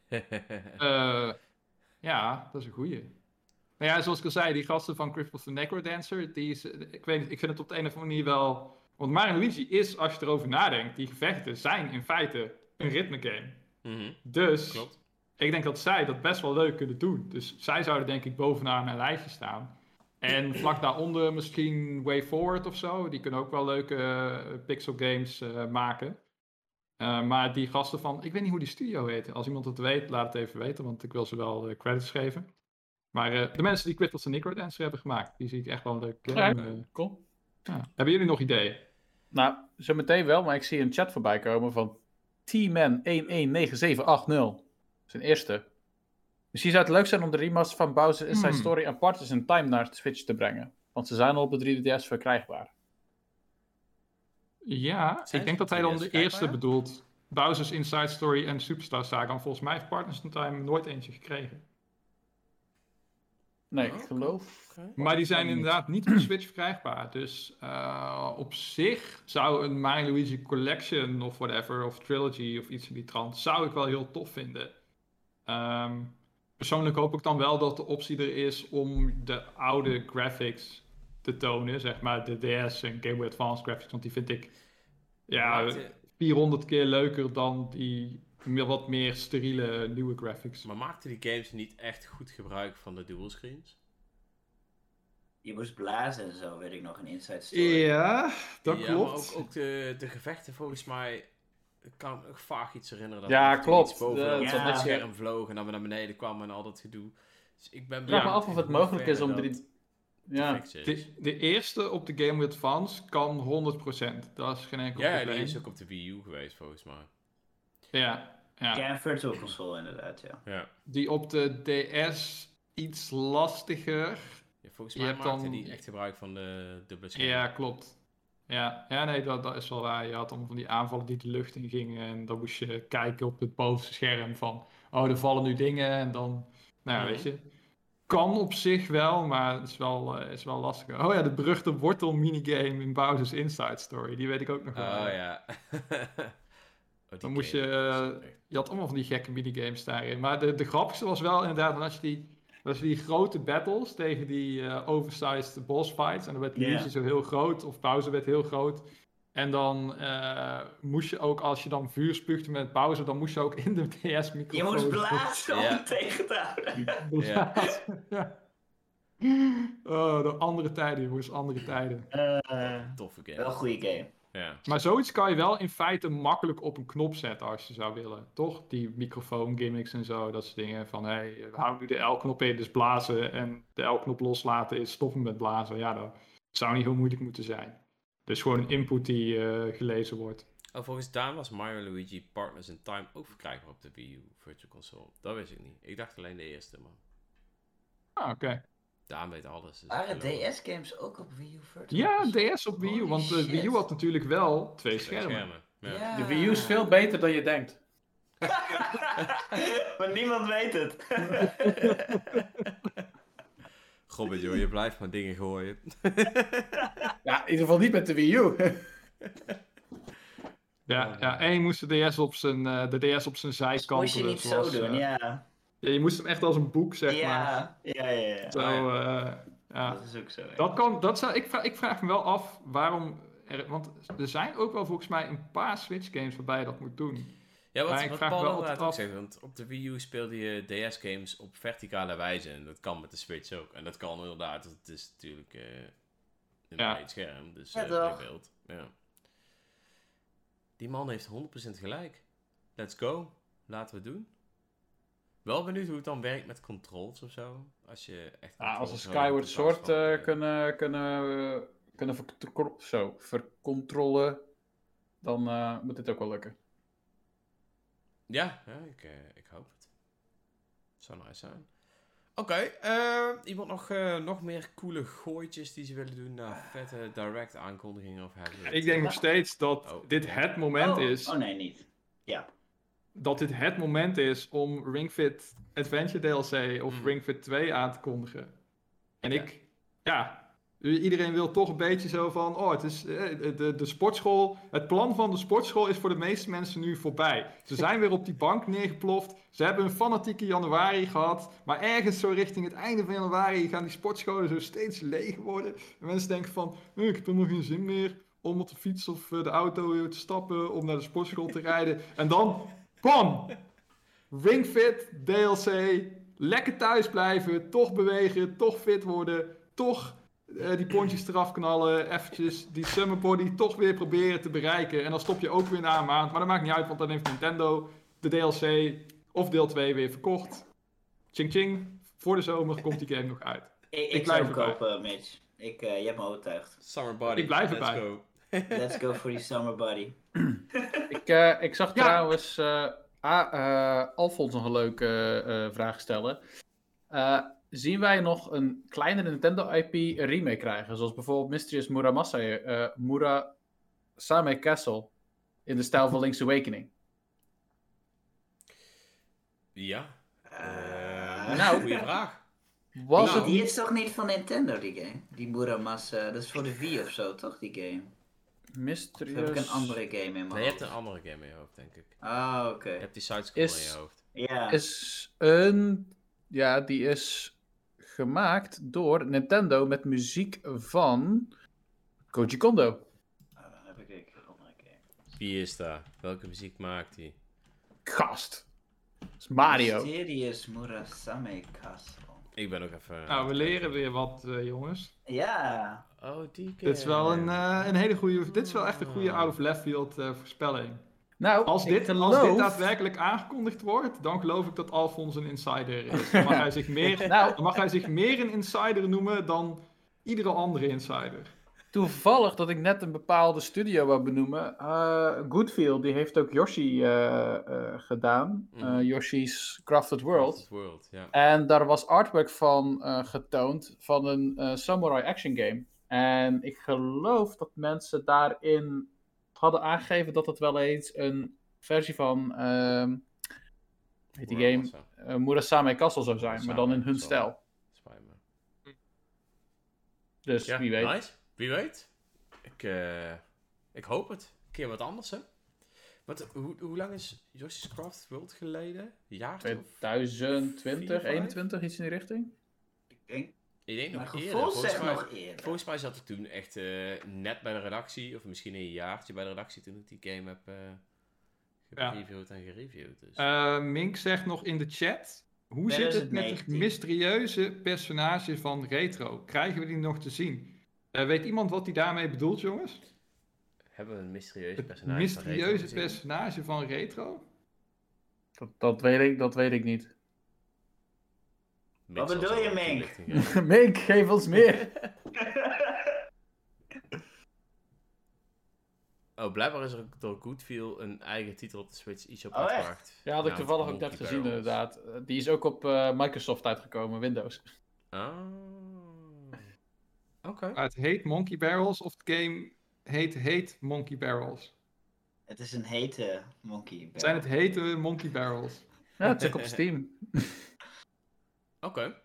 <laughs> Eh, Ja, dat is een goeie. Nou ja, zoals ik al zei, die gasten van Crypt of the Necrodancer, die is, ik weet ik vind het op de een of andere manier wel... Want Mario Luigi is, als je erover nadenkt, die gevechten zijn in feite een ritme game. Mhm, Dus Klopt. ik denk dat zij dat best wel leuk kunnen doen. Dus zij zouden denk ik bovenaan mijn lijstje staan. En <clears throat> vlak daaronder misschien Way Forward of zo. Die kunnen ook wel leuke eh, pixel games eh, maken. Eh, maar die gasten van, ik weet niet hoe die studio heet. Als iemand het weet, laat het even weten, want ik wil ze wel credits geven. Maar eh, de mensen die Quittles en Necrodancer hebben gemaakt, die zie ik echt wel leuk. Ja, eh, cool. ja. Hebben jullie nog ideeën? Nou, zo meteen wel, maar ik zie een chat voorbij komen van T-Man119780. Zijn eerste. Misschien zou het leuk zijn om de remaster van Bowser Inside Hmm. Story en Partners in Time naar de Switch te brengen. Want ze zijn al op de 3DS verkrijgbaar. Ja, Zijn ik denk dat hij dan de 3DS kijkbaar, eerste bedoelt. Bowser's Inside Story en Superstar Saga. Want volgens mij heeft Partners in Time nooit eentje gekregen. Nee, Oh, ik geloof. Oké. Maar die zijn inderdaad niet op de Switch verkrijgbaar. Dus eh, op zich zou een Mario Luigi Collection of whatever, of Trilogy of iets in die trant, zou ik wel heel tof vinden. Ehm, persoonlijk hoop ik dan wel dat de optie er is om de oude graphics te tonen. Zeg maar de DS en Game Boy Advance graphics. Want die vind ik ja, Maakte- 400 keer leuker dan die meer- wat meer steriele nieuwe graphics. Maar maakten die games niet echt goed gebruik van de dualscreens? Je moest blazen en zo, weet ik nog, een Inside Story. Ja, dat ja, klopt. maar ook, ook de, de gevechten volgens mij... Ik kan me vaag iets herinneren. Dat Ja, er iets klopt. boven De- dat Ja. het scherm vloog en dan we naar beneden kwamen en al dat gedoe. Dus ik ben Ik vraag me benieuwd af of het mogelijk is om drie... Ja. De, de eerste op de Game Boy Advance kan 100%. Dat is geen enkel Ja, ja, probleem. die is ook op de Wii U geweest volgens mij. Ja, ja. Virtual console inderdaad, ja. Ja. Die op de DS iets lastiger. Ja, volgens Je mij hebt maakte dan- die echt gebruik van de dubbele scherm. Ja, klopt. Ja, ja nee, dat, dat is wel waar. Je had allemaal van die aanvallen die de lucht in gingen. En dan moest je kijken op het bovenste scherm van... Oh, er vallen nu dingen. En dan... Nou ja, Mhm. weet je. Kan op zich wel, maar het is wel, eh, is wel lastig. Oh ja, de beruchte wortel minigame in Bowser's Inside Story. Die weet ik ook nog wel. Oh ja. <laughs> Oh, Dan moest je, eh, Je had allemaal van die gekke minigames daarin. Maar de, de grappigste was wel inderdaad als je die, je die grote battles tegen die eh, oversized boss fights. En dan werd. Luigi zo heel groot, of Bowser werd heel groot. En dan eh, moest je ook, als je dan vuur spuugde met Bowser, dan moest je ook in de <laughs> DS-microfoon... Je moest blazen om Ja. <laughs> tegen te houden. Ja. ja. <laughs> Oh, de andere tijden, jongens, andere tijden. Eh, Toffe game. wel een goede game. Ja. Maar zoiets kan je wel in feite makkelijk op een knop zetten als je zou willen. Toch? Die microfoon gimmicks en zo, dat soort dingen. Van hé, hey, hou nu de L-knop in, dus blazen. En de L-knop loslaten is stoppen met blazen. Ja, dat zou niet heel moeilijk moeten zijn. Dus gewoon een input die eh, gelezen wordt. Oh, volgens Daan was Mario Luigi Partners in Time ook verkrijgbaar op de Wii U Virtual Console. Dat wist ik niet. Ik dacht alleen de eerste, maar Ah, oké. Daan weet alles. dus Waren DS-games ook op Wii U Ja? DS op Wii U, Holy want de Wii U had natuurlijk wel twee Twee schermen. Ja. Ja. de Wii U is veel beter dan je denkt. <laughs> maar niemand weet het. <laughs> Gobbet, joh, je blijft maar dingen gooien. <laughs> Ja, in ieder geval niet met de Wii U. Ja, ja, en je moest de DS op zijn, eh, de DS op zijn zijkant. Moest je niet zo doen, ja. Ja, je moest hem echt als een boek, zeg maar. Ja, ja, ja. ja. Zo, Oh, eh, ja. Dat is ook zo. ja. Dat kan, dat zou, ik, vraag, ik vraag me wel af waarom. Er, want er zijn ook wel volgens mij een paar Switch games waarbij je dat moet doen. Ja, Maar wat, ik wat Paul wel af- ook zegt, want op de Wii U speelde je DS-games op verticale wijze en dat kan met de Switch ook. En dat kan inderdaad, het is natuurlijk eh een Ja. breed scherm, dus Ja, eh beeld. Ja. Die man heeft 100% gelijk. Let's go. Laten we het doen. Wel benieuwd hoe het dan werkt met controls of zo. Als je echt Ja, als nodig Skyward Sword van, eh, eh, kunnen, kunnen, eh, kunnen ver- zo, vercontrollen, dan eh, moet dit ook wel lukken. Ja, ja ik, ik hoop het. Zou nice zijn. Oké, iemand nog, eh, nog meer coole gooitjes die ze willen doen naar vette direct aankondigingen of hebben? Ik denk nog steeds dat Oh. dit het moment oh, is. Oh nee, niet. Ja. Dat dit het moment is om Ring Fit Adventure DLC of Mhm. Ring Fit 2 aan te kondigen. En Ja. ik, ja, Iedereen wil toch een beetje zo van, oh, het is eh, de, de, sportschool, het plan van de sportschool is voor de meeste mensen nu voorbij. Ze zijn weer op die bank neergeploft, ze hebben een fanatieke januari gehad, maar ergens zo richting het einde van januari gaan die sportscholen zo steeds leeg worden. En mensen denken van, eh, ik heb helemaal geen zin meer om op de fiets of eh, de auto te stappen om naar de sportschool te rijden. En dan, bam! Ring Fit, DLC, lekker thuis blijven, toch bewegen, toch fit worden, toch eh, die pontjes eraf knallen, eventjes die summer body toch weer proberen te bereiken. En dan stop je ook weer na een maand, maar dat maakt niet uit, want dan heeft Nintendo de DLC of deel 2 weer verkocht. Ching ching, voor de zomer komt die game nog uit. Ik, ik, blijf zou hem kopen, Mitch. Ik, uh, je hebt me overtuigd. Summer Body. Ik blijf Let's erbij. go. Let's go for die summer buddy. <clears throat> Ik, eh, ik zag Ja. trouwens eh ah, eh, Alfons nog een leuke eh, vraag stellen. Eh, zien wij nog een kleine Nintendo IP remake krijgen? Zoals bijvoorbeeld Mysterious Muramasa, eh Murasame Castle. In de stijl van Link's Awakening. Ja. Nou. goeie vraag. Was Nou, het die is toch niet van Nintendo, die game? Die Muramasa, dat is voor de Wii of zo, toch, die game? Mysterious... heb ik een andere game in mijn Nee, je hebt hoofd? een andere game in je hoofd, denk ik. Ah, oké. Je hebt die sidescroll Is- in je hoofd. Ja. is een. Ja, die is gemaakt door Nintendo met muziek van Koji Kondo. Ah, dan heb ik een andere game. Wie is daar? Welke muziek maakt hij? Gast. Dat is Mario. Mysterious Murasame Castle. Ik ben ook even... Nou, we leren weer wat, eh, jongens. Ja. Oh, die. Dit is wel een, eh, een hele goede, dit is wel echt een goede out of left field eh, voorspelling. Nou, Als dit, geloof... als dit daadwerkelijk aangekondigd wordt, dan geloof ik dat Alfons een insider is. Dan mag hij zich meer, <laughs> Nou, mag hij zich meer een insider noemen dan iedere andere insider. toevallig dat ik net een bepaalde studio wou benoemen. Eh Goodfield, die heeft ook Yoshi eh, eh, gedaan. Eh, Mhm. Yoshi's Crafted World. Crafted World, ja. En daar was artwork van eh, getoond van een eh, samurai action game. En ik geloof dat mensen daarin hadden aangegeven dat het wel eens een versie van ehm hoe heet die game zo. eh, Murasame Castle zou zijn, maar dan in hun stijl. Spijt me. Dus Ja, wie weet. nice. Wie weet. Ik, eh, ik hoop het. Een keer wat anders, hè. Want hoe, hoe lang is Yoshi's Craft World geleden? Jaar of 2020, Vier, vijf? 21, iets in die richting. Ik denk, Ik denk nog eerder. Volgens mij, nog eerder. volgens mij zat ik toen echt eh, net bij de redactie, of misschien een jaartje bij de redactie toen ik die game heb eh Ja. gereviewd en gereviewd. Dus. Eh, Mink zegt nog in de chat, hoe zit het met het 2019. mysterieuze personage van Retro? Krijgen we die nog te zien? Eh, weet iemand wat hij daarmee bedoelt, jongens? Hebben we een mysterieuze Het personage van Retro mysterieuze gezien? personage van Retro? Dat, dat, weet, ik, dat weet ik niet. Wat bedoel je, Mink? <laughs> <laughs> Mink, geef ons meer. <laughs> Oh, blijkbaar is er ook door Goodfield een eigen titel op de Switch iets op Oh, uitgebracht. Ja, had ik toevallig ook net gezien Barrels. inderdaad. Eh, Die is ook op eh, Microsoft uitgekomen, Windows. Ah. Oké. Het heet Monkey Barrels of het game heet Heet Monkey Barrels? Het is een hete monkey. Het zijn het hete Monkey Barrels. Ja, check op Steam. Oké.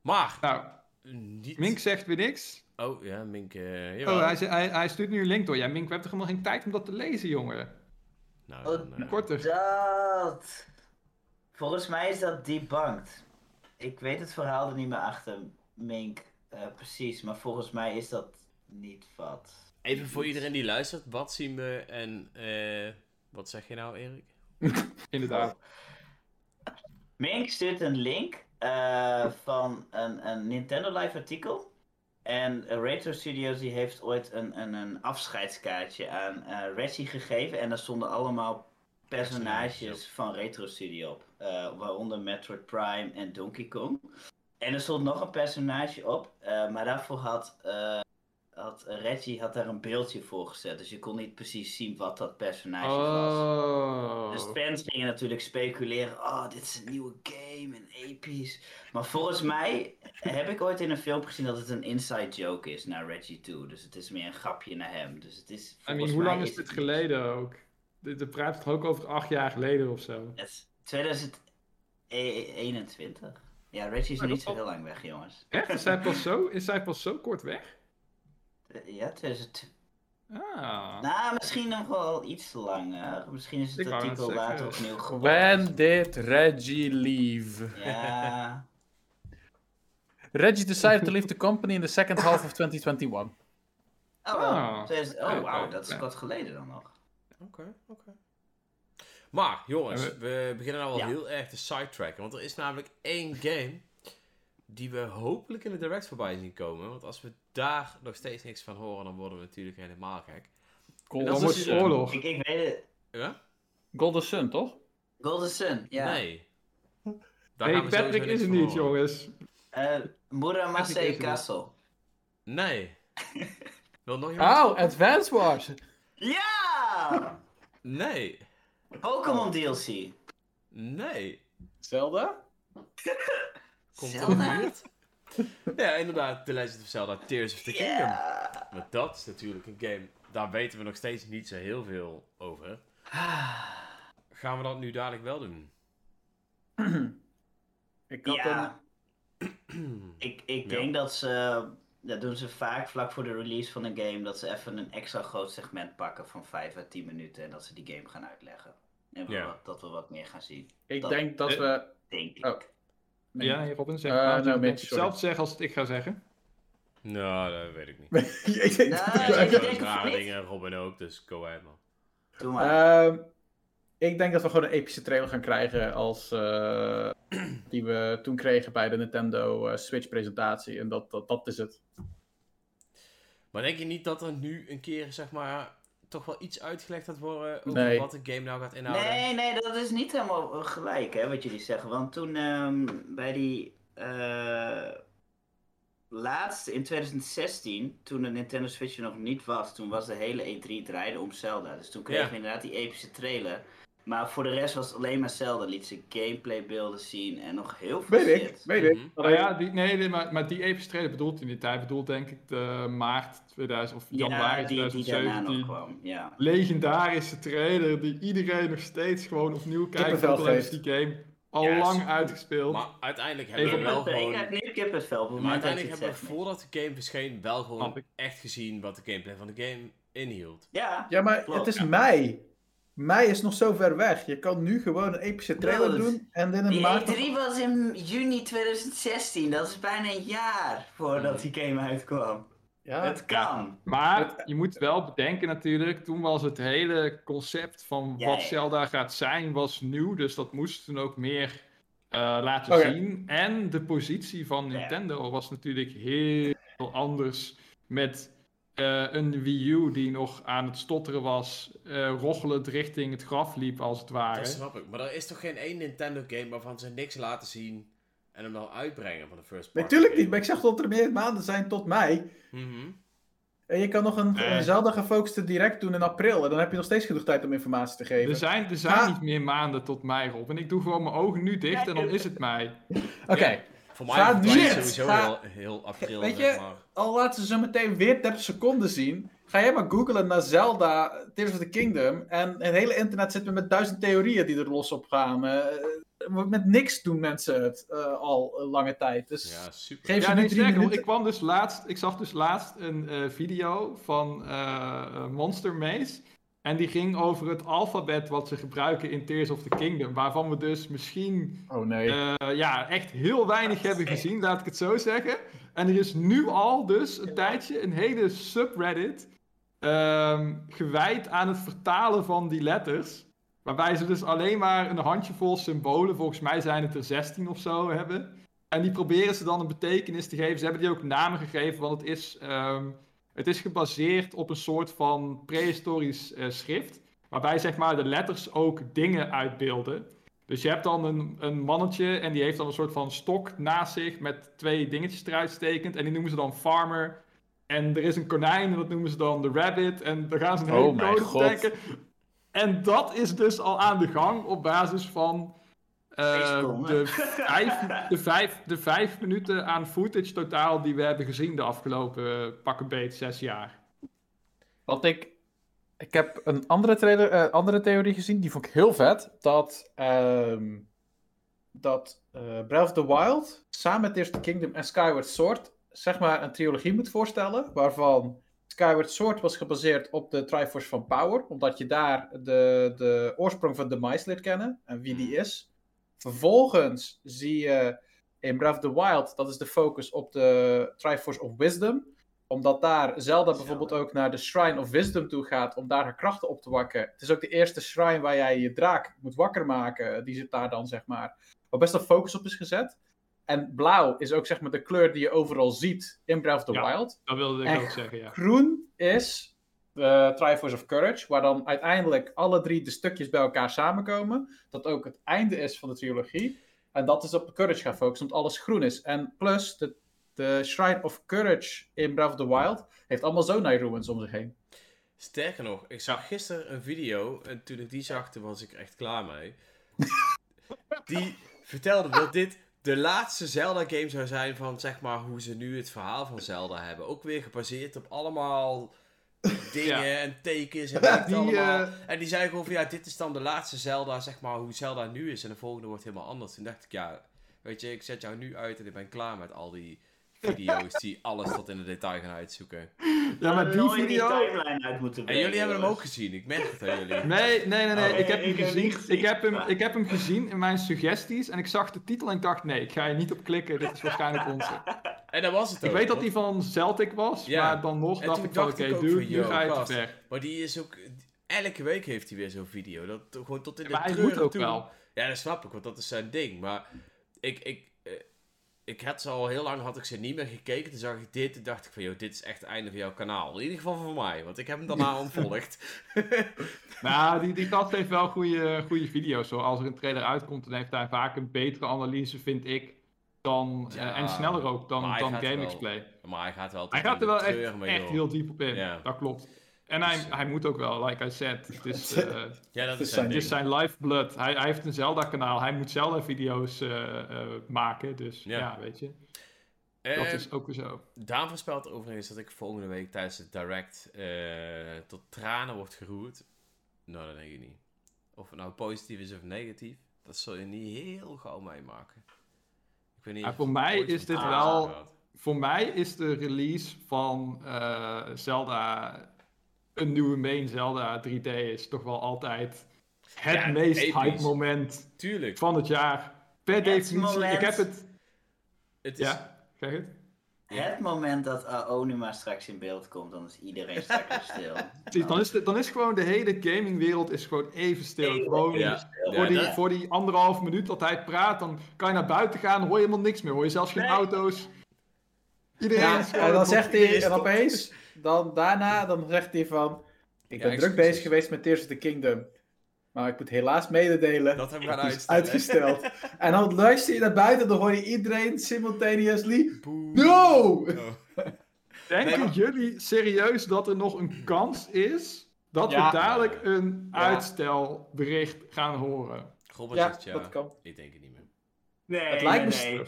Maar, Nou, niet... Mink zegt weer niks. Oh, ja, Mink, eh. Oh, hij, hij, hij stuurt nu een link door. Ja, Mink, we hebben toch helemaal geen tijd om dat te lezen, jongen? Nou, Oh, dan, eh, Korter. Dat. Volgens mij is dat debunked. Ik weet het verhaal er niet meer achter, Mink, eh, precies. Maar volgens mij is dat niet wat. Even voor iedereen die luistert, wat zien we en eh, wat zeg je nou, Erik? <laughs> Inderdaad. Mink stuurt een link eh, van een, een Nintendo Live artikel. En Retro Studios die heeft ooit een, een, een afscheidskaartje aan eh, Reggie gegeven. En daar stonden allemaal personages van Retro Studio op. Eh, waaronder Metroid Prime en Donkey Kong. En er stond nog een personage op. maar daarvoor had, had Reggie had daar een beeldje voor gezet. Dus je kon niet precies zien wat dat personage was. Oh. Dus fans gingen natuurlijk speculeren, oh, dit is een nieuwe game en episch. Maar volgens mij heb ik ooit in een film gezien dat het een inside joke is naar Reggie 2. Dus het is meer een grapje naar hem. Dus het is, I mean, hoe lang is dit geleden ook? De, de praat toch ook over acht jaar geleden of zo? Het is 2021. Ja, Reggie is nog niet zo heel lang weg, jongens. Echt? Is hij pas <laughs> zo, is hij pas zo kort weg? Eh, Ja, 2000. Ah. Nou, misschien nog wel iets langer. Misschien is het artikel later opnieuw. When did Reggie leave? Ja, <laughs> Reggie decided to leave the company in the second half of 2021. oh. Ah. 2000 Oké, oh wauw, oké, dat is wat geleden dan nog. Oké, oké. Maar, jongens, En we- we beginnen nou wel Ja. heel erg te sidetracken. Want er is namelijk één game die we hopelijk in de direct voorbij zien komen. Want als we daar nog steeds niks van horen, dan worden we natuurlijk helemaal gek. Golden Dat is dus- het oorlog. Ik, ik weet het. Ja? Golden Sun, toch? Golden Sun, ja. Nee. Daar sowieso Patrick niks is er van niet, horen. jongens. Eh er niet. Castle. Nee. <laughs> Wil nog iemand? Oh, Advance Wars! Ja! Nee. Pokémon DLC. Nee. Zelda? Komt Zelda? <laughs> Ja, inderdaad. The Legend of Zelda Tears of the Kingdom. Maar dat is natuurlijk een game, daar weten we nog steeds niet zo heel veel over. Gaan we dat nu dadelijk wel doen? <clears throat> Ik had Ja. <clears throat> Ik, ik Ja. denk dat ze, dat doen ze vaak vlak voor de release van een game, dat ze even een extra groot segment pakken van 5 à 10 minuten en dat ze die game gaan uitleggen. En we Ja. wat, dat we wat meer gaan zien. ik dat- denk dat Eh, we... Denk ik. Oh. Nee. Ja, Robin, zeg Eh, maar. nou, sorry. hetzelfde zeggen als het ik ga zeggen. Nou, dat weet ik niet. <laughs> ik denk Nou, dat- rare niet. dingen, Robin ook, dus go ahead man. Doe maar. Ehm, ik denk dat we gewoon een epische trailer gaan krijgen als eh, <clears throat> die we toen kregen bij de Nintendo eh, Switch presentatie. En dat, dat, dat is het. Maar denk je niet dat er nu een keer, zeg maar, toch wel iets uitgelegd gaat worden over Nee. wat de game nou gaat inhouden? Nee, nee, dat is niet helemaal gelijk, hè, wat jullie zeggen. Want toen ehm, bij die eh, laatste in 2016, toen de Nintendo Switch er nog niet was, toen was de hele E3 draaide om Zelda. Dus toen kregen Ja. we inderdaad die epische trailer. Maar voor de rest was het alleen maar Zelda. Liet ze gameplaybeelden zien en nog heel veel Weet ik, weet ik. Nou ja, die, nee, nee, maar, maar die epische trailer bedoelt hij niet. Hij bedoelt denk ik de maart 2000 of januari Ja, die, die daarna nog 2017. kwam. Ja. legendarische trailer die iedereen nog steeds gewoon opnieuw kijkt. Al is die game al lang uitgespeeld. Maar uiteindelijk Even hebben we wel Ik gewoon... heb nu kippenvel. op het Maar dat je uiteindelijk hebben we voordat de game verscheen wel gewoon ik. echt gezien wat de gameplay van de game inhield. Ja, Ja, maar Klopt, het is ja. mei. Mei is nog zo ver weg. Je kan nu gewoon een epische trailer doen en in een Die maand... E3 was in juni 2016. Dat is bijna een jaar voordat die game uitkwam. Ja, het kan. Maar je moet wel bedenken natuurlijk, toen was het hele concept van Ja, wat ja. Zelda gaat zijn, was nieuw. Dus dat moest toen ook meer eh, laten Oké. zien. En de positie van Ja. Nintendo was natuurlijk heel anders. Met eh, een Wii U die nog aan het stotteren was, eh rochelend richting het graf liep als het ware. Dat snap ik. Maar er is toch geen één Nintendo game waarvan ze niks laten zien en hem dan uitbrengen van de first party Natuurlijk niet, maar ik zeg dat er meer maanden zijn tot mei. Mhm. En je kan nog een, Zelda gefocuste direct doen in april. En dan heb je nog steeds genoeg tijd om informatie te geven. Er zijn, er zijn Ja. niet meer maanden tot mei, Rob. En ik doe gewoon mijn ogen nu dicht en dan is het mei. Oké, Ja. Voor mij Ga was nu- het sowieso ga- heel, heel april, Weet zeg je- maar. al laten ze zo meteen weer 30 seconden zien. Ga jij maar googlen naar Zelda Tears of the Kingdom. En het hele internet zit met duizend theorieën die er los op gaan. Eh, met niks doen mensen het eh, al een lange tijd. Dus Ja, super. geef ze Ja, nu nee, sterker minuten. ik kwam dus laatst, ik zag dus laatst een eh, video van Monster Maze. En die ging over het alfabet wat ze gebruiken in Tears of the Kingdom. Waarvan we dus misschien Oh nee. eh, ja, echt heel weinig hebben gezien, laat ik het zo zeggen. En er is nu al dus een tijdje een hele subreddit ehm, gewijd aan het vertalen van die letters. Waarbij ze dus alleen maar een handjevol symbolen, volgens mij zijn het er 16 of zo, hebben. En die proberen ze dan een betekenis te geven. Ze hebben die ook namen gegeven, want het is, ehm, het is gebaseerd op een soort van prehistorisch eh, schrift. Waarbij zeg maar de letters ook dingen uitbeelden. Dus je hebt dan een, een mannetje en die heeft dan een soort van stok naast zich met twee dingetjes eruit stekend. En die noemen ze dan farmer. En er is een konijn en dat noemen ze dan de rabbit. En daar gaan ze een Oh hele mijn code god. bedenken. En dat is dus al aan de gang op basis van eh, de, vijf, de, vijf, de vijf minuten aan footage totaal die we hebben gezien de afgelopen uh, pakken beet zes jaar. Want ik, ik heb een andere, trailer, eh, andere theorie gezien, die vond ik heel vet. Dat ehm, dat eh, Breath of the Wild samen met the Kingdom en Skyward Sword zeg maar een trilogie moet voorstellen, waarvan Skyward Sword was gebaseerd op de Triforce van Power, omdat je daar de, de oorsprong van Demise leert kennen en wie die is. Vervolgens zie je in Breath of the Wild, dat is de focus op de Triforce of Wisdom, omdat daar Zelda bijvoorbeeld ook naar de Shrine of Wisdom toe gaat om daar haar krachten op te wakken. Het is ook de eerste shrine waar jij je draak moet wakker maken. Die zit daar dan, zeg maar, waar best wel focus op is gezet. En blauw is ook zeg maar de kleur die je overal ziet in Breath of the Ja. Wild. Dat wilde ik En ook zeggen, ja. Groen is de Triforce of Courage, waar dan uiteindelijk alle drie de stukjes bij elkaar samenkomen. Dat ook het einde is van de trilogie. En dat is op Courage gaan focussen, omdat alles groen is. En plus, de, de Shrine of Courage in Breath of the Wild heeft allemaal Zonai ruins om zich heen. Sterker nog, ik zag gisteren een video en toen ik die zag, toen was ik echt klaar mee. <laughs> Die vertelde dat dit de laatste Zelda-game zou zijn van zeg maar hoe ze nu het verhaal van Zelda hebben. Ook weer gebaseerd op allemaal dingen Ja. en tekens en <laughs> weet Die, allemaal. eh, En die zei gewoon van ja, dit is dan de laatste Zelda, zeg maar hoe Zelda nu is en de volgende wordt helemaal anders. Toen dacht ik ja, weet je, ik zet jou nu uit en ik ben klaar met al die video's die alles tot in de detail gaan uitzoeken. Ja, maar die video... die timeline uit moeten En jullie hebben hem ook gezien, ik merk het aan jullie. <laughs> Nee, nee, nee, nee. Oh, ik heb hem gezien. Ik heb hem, ik heb hem gezien in mijn suggesties en ik zag de titel en ik dacht, nee, ik ga hier niet op klikken. Dit is waarschijnlijk onze. En dat was het ook. Ik weet dat die van Celtic was, Ja. maar dan nog dacht ik van, oké, dude, van, nu yo, ga je te ver. Maar die is ook... Elke week heeft hij weer zo'n video. Dat gewoon tot in de Maar hij moet ook toe. wel. Ja, dat snap ik, want dat is zijn ding. Maar ik... ik ik had ze al heel lang had ik ze niet meer gekeken. Toen zag ik dit en dacht ik van, joh, dit is echt het einde van jouw kanaal. In ieder geval voor mij, want ik heb hem daarna <laughs> ontvolgd. <laughs> Nou, die, die gast heeft wel goede, goede video's. Hoor. Als er een trailer uitkomt, dan heeft hij vaak een betere analyse, vind ik. Dan, eh, Ja, en sneller ook dan, dan gaat Game wel Explain. maar hij gaat wel Hij gaat er wel echt, echt heel diep op in. Ja. Dat klopt. En hij, Dus, hij moet ook wel, like I said. Het is, <laughs> eh, Ja, dat Het is zijn het is zijn lifeblood. Hij, hij heeft een Zelda-kanaal. Hij moet Zelda-video's eh, eh, maken. Dus Ja. ja, weet je. Eh, Dat is ook weer zo. Daan voorspelt overigens dat ik volgende week tijdens het direct eh, tot tranen wordt geroerd. Nou, dat denk ik niet. Of het nou positief is of negatief, dat zul je niet heel gauw meemaken. Ik weet niet Ja, voor mij is dit wel-. Voor mij is de release van eh, Zelda, een nieuwe main Zelda 3D, is toch wel altijd het Ja, meest episch. hype moment Tuurlijk. van het jaar. Per definitie. moment. Ik heb het. Het is, Ja, zeg het. Het moment dat Aonuma straks in beeld komt, dan is iedereen <laughs> straks stil. Precies, Dan is, de, dan is gewoon de hele gamingwereld is gewoon even stil. Even Gewoon stil. voor, Ja, die, voor die anderhalf minuut dat hij praat, dan kan je naar buiten gaan, dan hoor je helemaal niks meer. Hoor je zelfs geen Nee. auto's. Iedereen Ja, is gewoon... en dan zegt hij, en opeens, dan, daarna, dan zegt hij van, ik Ja, ben druk bezig geweest met Tears of the Kingdom. Maar ik moet helaas mededelen, Dat hebben we het gaan uitstellen. uitgesteld. <laughs> en dan luister je naar buiten, dan hoor je iedereen simultaneously, Boe. no! Oh. Denken Nee, jullie serieus dat er nog een kans is dat Ja. we dadelijk een Ja. uitstelbericht gaan horen? Robert Ja, zegt ja. dat kan. Ik denk het niet meer. Nee, Het lijkt me nee,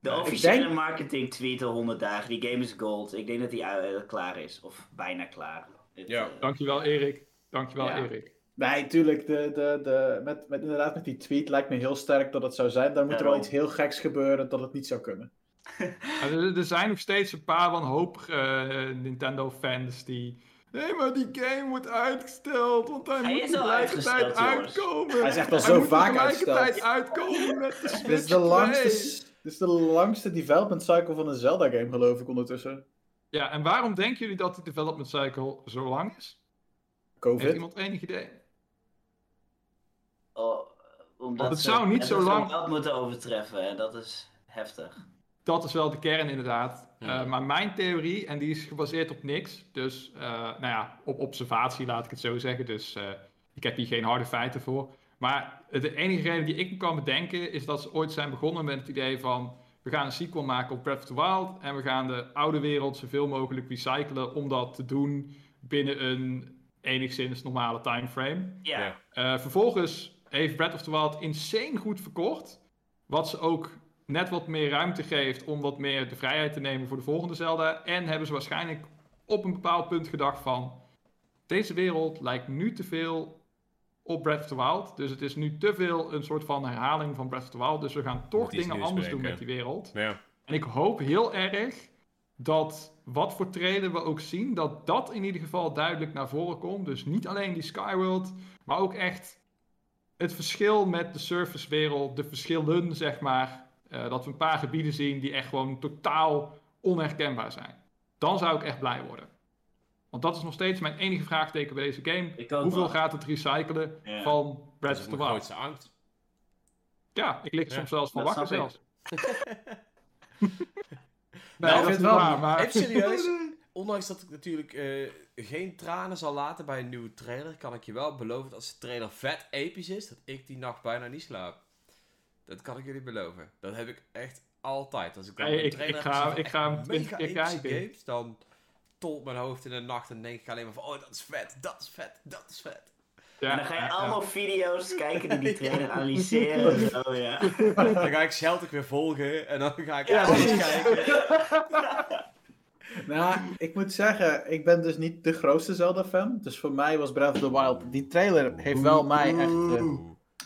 De officiële denk- marketing tweet al 100 dagen. Die game is gold. Ik denk dat die eh, klaar is. Of bijna klaar. Het, Ja. eh, Dankjewel Erik. Dankjewel Ja. Erik. Nee, tuurlijk, de, de, de, met, met, inderdaad met die tweet lijkt me heel sterk dat het zou zijn. Dan moet er wel iets heel geks gebeuren dat het niet zou kunnen. <laughs> Er, zijn nog steeds een paar wanhopige eh, Nintendo-fans die... Nee, maar die game wordt uitgesteld, want hij, Hij moet is al tegelijkertijd uitkomen. Hij is echt al Hij zo moet vaak tegelijkertijd uitgesteld. uitkomen met de Dit is de langste, 2. Dit is de langste development cycle van een Zelda-game, geloof ik, ondertussen. Ja, en waarom denken jullie dat die development cycle zo lang is? Heeft COVID. iemand enig idee? oh, omdat Want het ze zou niet zo lang- Wild moeten overtreffen. En dat is heftig. Dat is wel de kern inderdaad. Ja. Eh, maar mijn theorie, en die is gebaseerd op niks, dus eh, nou ja, op observatie laat ik het zo zeggen. Dus eh, ik heb hier geen harde feiten voor. Maar de enige reden die ik me kan bedenken is dat ze ooit zijn begonnen met het idee van we gaan een sequel maken op Breath of the Wild en we gaan de oude wereld zoveel mogelijk recyclen om dat te doen binnen een enigszins normale timeframe. Ja. Ja. Eh, vervolgens heeft Breath of the Wild insane goed verkocht. Wat ze ook net wat meer ruimte geeft om wat meer de vrijheid te nemen voor de volgende Zelda. En hebben ze waarschijnlijk op een bepaald punt gedacht van... Deze wereld lijkt nu te veel op Breath of the Wild. Dus het is nu te veel een soort van herhaling van Breath of the Wild. Dus we gaan toch dingen anders doen met die wereld. Ja. En ik hoop heel erg dat wat voor trailer we ook zien, dat dat in ieder geval duidelijk naar voren komt. Dus niet alleen die Skyworld, maar ook echt het verschil met de surface-wereld, de verschillen, zeg maar. Eh, dat we een paar gebieden zien die echt gewoon totaal onherkenbaar zijn. Dan zou ik echt blij worden. Want dat is nog steeds mijn enige vraagteken bij deze game. Ik Hoeveel wel. gaat het recyclen Ja. van Breath of the Wild? grootste angst. Ja, ik lig er Ja, soms zelfs van wakker ik. zelfs. <laughs> Nou, nee, ik dat vind is wel- waar, maar... Even serieus, <laughs> ondanks dat ik natuurlijk eh, geen tranen zal laten bij een nieuwe trailer, kan ik je wel beloven dat als de trailer vet episch is, dat ik die nacht bijna niet slaap. Dat kan ik jullie beloven. Dat heb ik echt altijd. Als ik dan Nee, een ik- trailer ik ga- ik ga epische kijken. games, dan tolt mijn hoofd in de nacht en denk ik alleen maar van, oh dat is vet, dat is vet, dat is vet. Ja, En dan ga je ja, ja. allemaal video's kijken die die <laughs> trailer analyseren. Zo, ja. <laughs> Dan ga ik Celtic weer volgen en dan ga ik Ja, alles kijken. <laughs> Nou, ik moet zeggen, ik ben dus niet de grootste Zelda-fan. Dus voor mij was Breath of the Wild... Die trailer heeft wel mij echt... eh,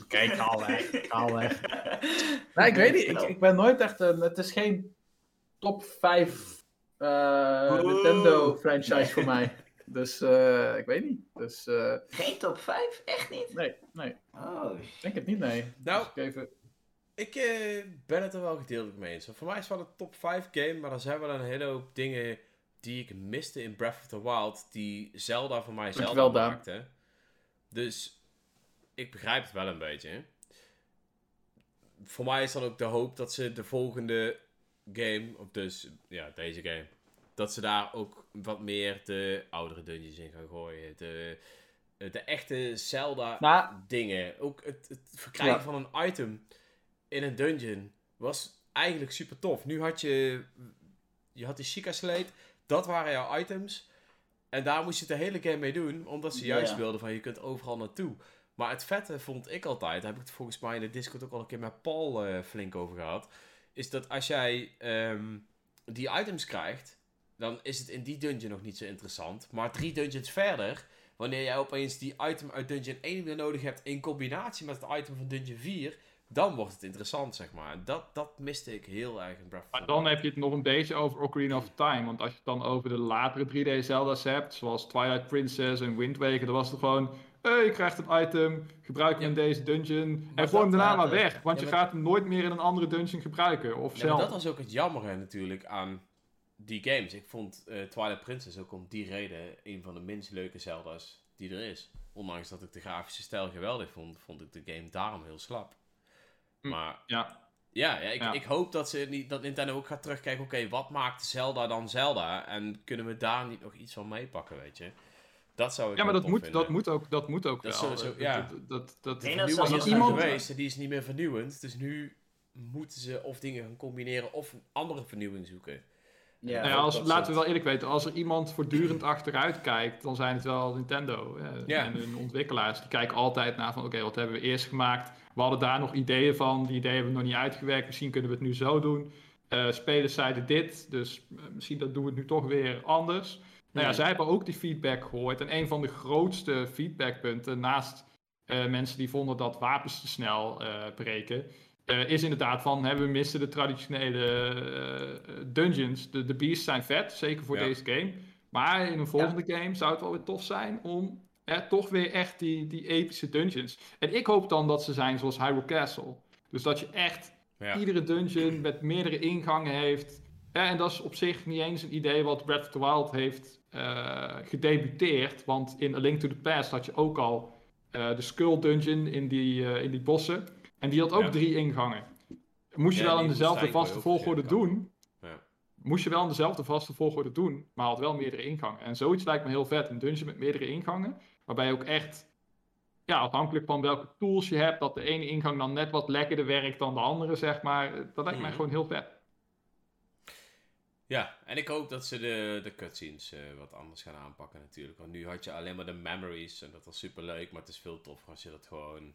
Kijk, al weg, al weg. Nee, ik weet niet. Ik, ik ben nooit echt een... Het is geen top 5 eh, Oeh. Nintendo-franchise voor mij. Dus eh, ik weet niet. Dus eh, Geen top 5? Echt niet? nee, nee. Oh, Ik denk het niet, nee. Nou, Dus ik even... Ik eh, ben het er wel gedeeltelijk mee eens. Want Voor mij is het wel een top 5 game, maar er zijn wel een hele hoop dingen die ik miste in Breath of the Wild, die Zelda voor mij Zelda Daan. maakte. Dus ik begrijp het wel een beetje. Voor mij is dan ook de hoop dat ze de volgende game, of dus ja, deze game, dat ze daar ook wat meer de oudere dungeons in gaan gooien. De, de echte Zelda Nou, dingen. Ook het, het verkrijgen Ja. van een item in een dungeon was eigenlijk super tof. Nu had je, je had die Chica Slate, dat waren jouw items. En daar moest je de hele game mee doen, omdat ze juist Ja. wilden van je kunt overal naartoe. Maar het vette vond ik altijd, daar heb ik het volgens mij in de Discord ook al een keer met Paul eh, flink over gehad. Is dat als jij ehm, die items krijgt, dan is het in die dungeon nog niet zo interessant. Maar drie dungeons verder, wanneer jij opeens die item uit dungeon 1 weer nodig hebt in combinatie met het item van dungeon 4, dan wordt het interessant, zeg maar. Dat, dat miste ik heel erg in Breath of the Maar dan heb je het nog een beetje over Ocarina of Time. Want als je het dan over de latere 3D Zelda's hebt, zoals Twilight Princess en Wind Waker, dan was het gewoon... Hé, je krijgt een item, gebruik hem Ja. in deze dungeon. Maar en gooi hem daarna maar weg, want Ja, je gaat hem nooit meer in een andere dungeon gebruiken. Of Ja, zelf. maar dat was ook het jammere natuurlijk aan die games. Ik vond eh, Twilight Princess ook om die reden een van de minst leuke Zelda's die er is. Ondanks dat ik de grafische stijl geweldig vond, vond ik de game daarom heel slap. Hm, Maar Ja, Ja, ja, ik, Ja. ik hoop dat, ze niet, dat Nintendo ook gaat terugkijken. Oké, wat maakt Zelda dan Zelda? En kunnen we daar niet nog iets van meepakken, weet je? Dat zou ik ja maar dat moet, vinden. dat moet ook, dat moet ook Dat is wel. sowieso- Dat- ja. dat, dat, dat, Nee, dat er zijn. iemand, geweest en die is niet meer vernieuwend. Dus nu moeten ze of dingen gaan combineren of een andere vernieuwing zoeken. Ja. Nou ja, als, laten we wel eerlijk weten, als er iemand voortdurend achteruit kijkt, dan zijn het wel Nintendo. eh, Ja. En hun ontwikkelaars. Die kijken altijd naar van, oké, wat hebben we eerst gemaakt? We hadden daar nog ideeën van, die ideeën hebben we nog niet uitgewerkt. Misschien kunnen we het nu zo doen. Eh, spelers zeiden dit, dus eh, misschien dat doen we het nu toch weer anders. Nou ja, zij hebben ook die feedback gehoord. En een van de grootste feedbackpunten, naast eh, mensen die vonden dat wapens te snel eh, breken, eh, is inderdaad van, hè, we missen de traditionele dungeons. De, de beasts zijn vet, zeker voor Ja. deze game. Maar in een volgende game zou het wel weer tof zijn om er toch weer echt die, die epische dungeons. En ik hoop dan dat ze zijn zoals Hyrule Castle. Dus dat je echt Ja. iedere dungeon met meerdere ingangen heeft. Ja, en dat is op zich niet eens een idee wat Breath of the Wild heeft eh, gedebuteerd. Want in A Link to the Past had je ook al eh, de Skull Dungeon in die, eh, in die bossen. En die had ook Ja. drie ingangen. Moest je Ja, wel in dezelfde vaste volgorde doen. Ja. Moest je wel in dezelfde vaste volgorde doen, maar had wel meerdere ingangen. En zoiets lijkt me heel vet. Een dungeon met meerdere ingangen. Waarbij je ook echt, ja, afhankelijk van welke tools je hebt, dat de ene ingang dan net wat lekkerder werkt dan de andere, zeg maar. Dat lijkt mij Mhm. gewoon heel vet. Ja, en ik hoop dat ze de, de cutscenes eh, wat anders gaan aanpakken natuurlijk. Want nu had je alleen maar de memories en dat was super leuk, maar het is veel toffer als je dat gewoon...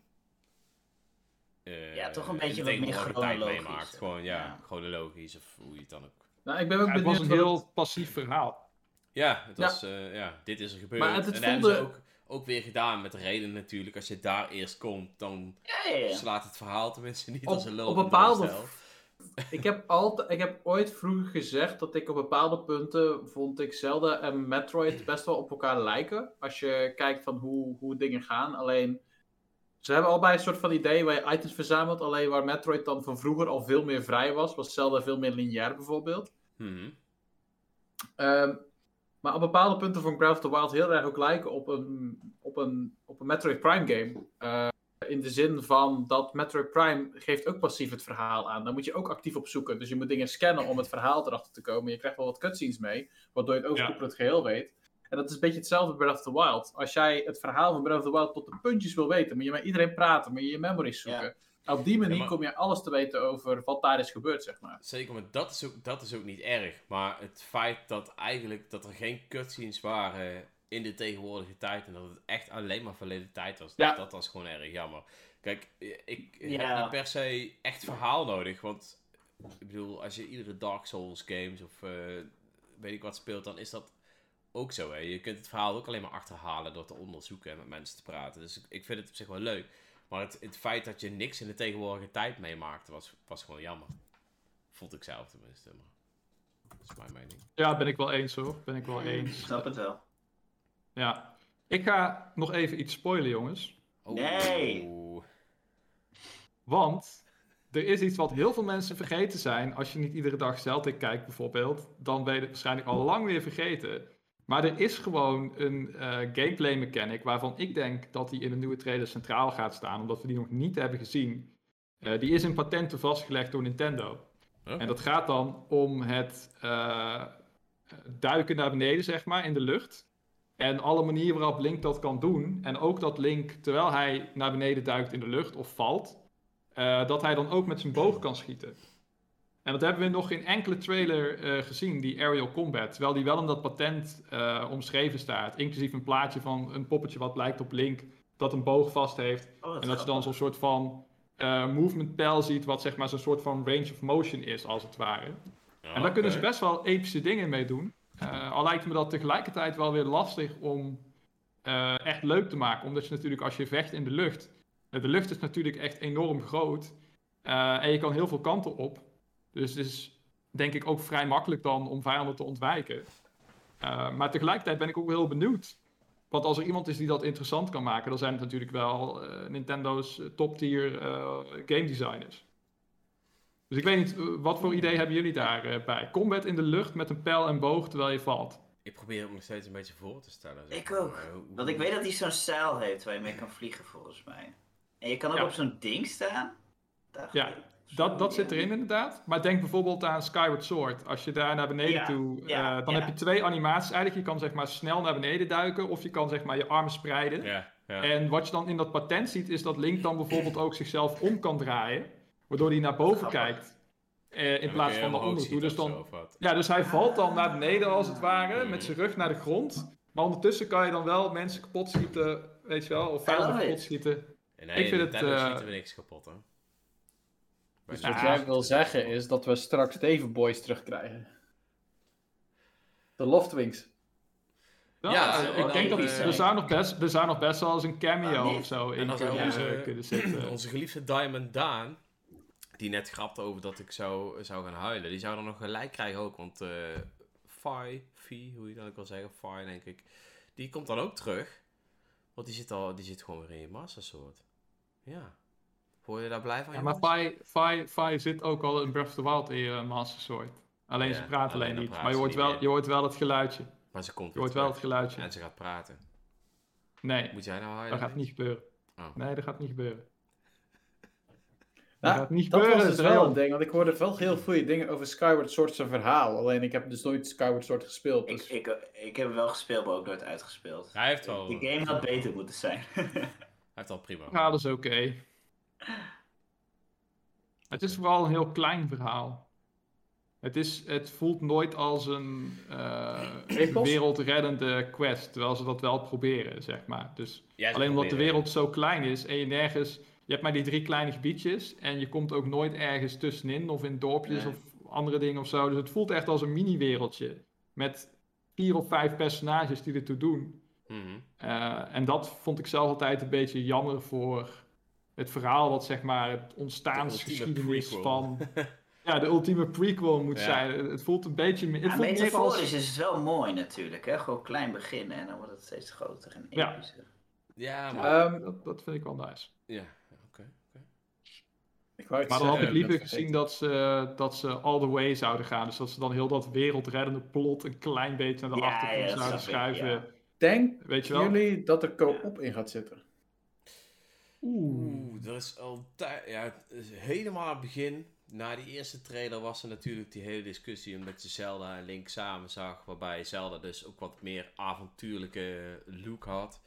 eh, Ja, toch een in beetje wat meer chronologisch. meemaakt. Gewoon, ja, Ja. chronologisch of hoe je het dan ook... Nou, ik ben ook Ja, het was benieuwd een heel het- passief verhaal. Ja, het Ja. was, eh, ja, dit is er gebeurd. Maar het- het en dan hebben ze voelde- ook, ook weer gedaan met de reden natuurlijk. Als je daar eerst komt, dan Ja, ja, ja. slaat het verhaal tenminste niet Op- als een loop. op bepaalde-. Ik heb, altijd, ik heb ooit vroeger gezegd dat ik op bepaalde punten vond ik Zelda en Metroid <clears throat> best wel op elkaar lijken. Als je kijkt van hoe, hoe dingen gaan. Alleen, ze hebben allebei een soort van idee waar je items verzamelt. Alleen waar Metroid dan van vroeger al veel meer vrij was, was Zelda veel meer lineair bijvoorbeeld. Mhm. Ehm, maar op bepaalde punten vond ik Breath of the Wild heel erg ook lijken op een, op een, op een Metroid Prime game. Eh, in de zin van dat Metroid Prime geeft ook passief het verhaal aan. Daar moet je ook actief op zoeken. Dus je moet dingen scannen om het verhaal erachter te komen. Je krijgt wel wat cutscenes mee, waardoor je het overkoepelend geheel weet. En dat is een beetje hetzelfde bij Breath of the Wild. Als jij het verhaal van Breath of the Wild tot de puntjes wil weten, moet je met iedereen praten, moet je je memories zoeken. Op die manier Ja, maar- kom je alles te weten over wat daar is gebeurd, zeg maar. Zeker, maar dat is, ook, dat is ook niet erg. Maar het feit dat eigenlijk dat er geen cutscenes waren in de tegenwoordige tijd en dat het echt alleen maar verleden tijd was, Ja. dat was gewoon erg jammer. Kijk, ik heb niet per se echt verhaal nodig, want ik bedoel, als je iedere Dark Souls games of eh, weet ik wat speelt, dan is dat ook zo. Hè. Je kunt het verhaal ook alleen maar achterhalen door te onderzoeken en met mensen te praten. Dus ik, ik vind het op zich wel leuk. Maar het, het feit dat je niks in de tegenwoordige tijd meemaakte, was, was gewoon jammer. Vond ik zelf tenminste. Maar dat is mijn mening. Ja, ben ik wel eens hoor. Ben ik wel Ik eens. snap het wel. Ja. Ik ga nog even iets spoilen, jongens. Oh. Nee. Want er is iets wat heel veel mensen vergeten zijn. Als je niet iedere dag Celtic kijkt bijvoorbeeld, dan ben je het waarschijnlijk al lang weer vergeten. Maar er is gewoon een eh, gameplay mechanic waarvan ik denk dat die in de nieuwe trailer centraal gaat staan, omdat we die nog niet hebben gezien. Eh, die is in patenten vastgelegd door Nintendo. Huh? En dat gaat dan om het eh, duiken naar beneden, zeg maar, in de lucht. En alle manieren waarop Link dat kan doen. En ook dat Link, terwijl hij naar beneden duikt in de lucht of valt, eh, dat hij dan ook met zijn boog kan schieten. En dat hebben we nog in enkele trailer eh, gezien, die aerial combat. Terwijl die wel in dat patent eh, omschreven staat. Inclusief een plaatje van een poppetje wat lijkt op Link, dat een boog vast heeft. Oh, En dat je dan zo'n soort van eh, movement pijl ziet, wat zeg maar zo'n soort van range of motion is, als het ware. Ja, En daar kunnen ze best wel epische dingen mee doen. Eh, al lijkt me dat tegelijkertijd wel weer lastig om eh, echt leuk te maken. Omdat je natuurlijk als je vecht in de lucht. eh, de lucht is natuurlijk echt enorm groot. en je kan heel veel kanten op. Dus het is denk ik ook vrij makkelijk dan om vijanden te ontwijken. Maar tegelijkertijd ben ik ook heel benieuwd. Want als er iemand is die dat interessant kan maken, dan zijn het natuurlijk wel Nintendo's top tier game designers. Dus ik weet niet, eh, wat voor idee hebben jullie daarbij? bij? Combat in de lucht met een pijl en boog terwijl je valt. Ik probeer het me nog steeds een beetje voor te stellen. zeg Ik maar. ook. Eh, Want ik weet dat hij zo'n zeil heeft waar je mee kan vliegen, volgens mij. En je kan ook Ja. op zo'n ding staan. Ja. Dat, dat zit erin inderdaad. Maar denk bijvoorbeeld aan Skyward Sword. Als je daar naar beneden Ja, toe... ja, eh, dan ja. heb je twee animaties. Eigenlijk, je kan zeg maar snel naar beneden duiken. Of je kan zeg maar je armen spreiden. Ja, ja. En wat je dan in dat patent ziet, is dat Link dan bijvoorbeeld ook zichzelf om kan draaien. Waardoor hij naar boven kijkt. eh, in plaats van naar onder toe. Dus dan, ja, dus hij valt dan naar beneden als het ware. Met zijn rug naar de grond. Maar ondertussen kan je dan wel mensen kapot schieten. Weet je wel. Of vijanden kapot schieten. En nee, ik vind het, eh, schieten we niks kapot, hè. Bij Dus wat jij wil zeggen is dat we straks Steven Boys terugkrijgen. De Loftwings. Ja, Ja, eh, ik denk dan, dat eh, er zou, nog best, er zou nog best wel eens een cameo Ah, nee. of zo En in dan zou kunnen, onze- kunnen <clears throat> zitten. Onze geliefde Diamond Daan, die net grapte over dat ik zou, zou gaan huilen, die zou dan nog gelijk krijgen ook. Want eh Fi, Fi, hoe je dat ook wil zeggen, Fi denk ik, die komt dan ook terug. Want die zit, al, die zit gewoon weer in je Master Sword. Ja. Hoor je daar blij van? Ja, maar? Fi, Fi, Fi zit ook al in Breath of the Wild in je Master Sword. Alleen Ja, ze praat alleen niet. praat Maar je hoort, wel, meer. je hoort wel het geluidje. Maar ze komt Je hoort wel het geluidje. En ze gaat praten. Nee, Moet jij nou dat huilen? gaat niet gebeuren. Oh. Nee, dat gaat niet gebeuren. Ja, gaat niet dat was dus wel een ding, want ik hoorde wel heel goede dingen over Skyward Sword zijn verhaal. Alleen ik heb dus nooit Skyward Sword gespeeld. Ik, Dus... ik, ik heb hem wel gespeeld, maar ook nooit uitgespeeld. Hij heeft wel, Die game had beter moeten zijn. hij <laughs> heeft al prima. Ja, dat is oké. Het is vooral een heel klein verhaal. Het, is, het voelt nooit als een eh, wereldreddende quest, terwijl ze dat wel proberen, zeg maar. Dus Ja, alleen omdat de wereld zo klein is en je nergens... Je hebt maar die drie kleine gebiedjes en je komt ook nooit ergens tussenin of in dorpjes Nee. of andere dingen of zo. Dus het voelt echt als een mini-wereldje met vier of vijf personages die ertoe doen. Mhm. Eh, en dat vond ik zelf altijd een beetje jammer voor het verhaal wat zeg maar het ontstaansgeschiedenis prequel. van <laughs> ja, de ultieme prequel moet Ja. zijn. Het voelt een beetje. Het Ja, voelt metaforisch als, is het wel mooi natuurlijk. Hè? Gewoon klein beginnen en dan wordt het steeds groter en epischer. Ja, maar... Dat, dat vind ik wel nice. Ja, oké. oké. ik wou iets Maar dan had zeggen, ik liever gezien dat ze, dat ze all the way zouden gaan. Dus dat ze dan heel dat wereldreddende plot een klein beetje naar de Ja, achtergrond ja, dat zouden schuiven. ja. Denk Weet je wel? jullie dat er co-op in gaat zitten? Oeh. Er is al tijd. Ja, is helemaal aan het begin. Na die eerste trailer was er natuurlijk die hele discussie omdat je Zelda en Link samen zag. Waarbij Zelda dus ook wat meer avontuurlijke look had.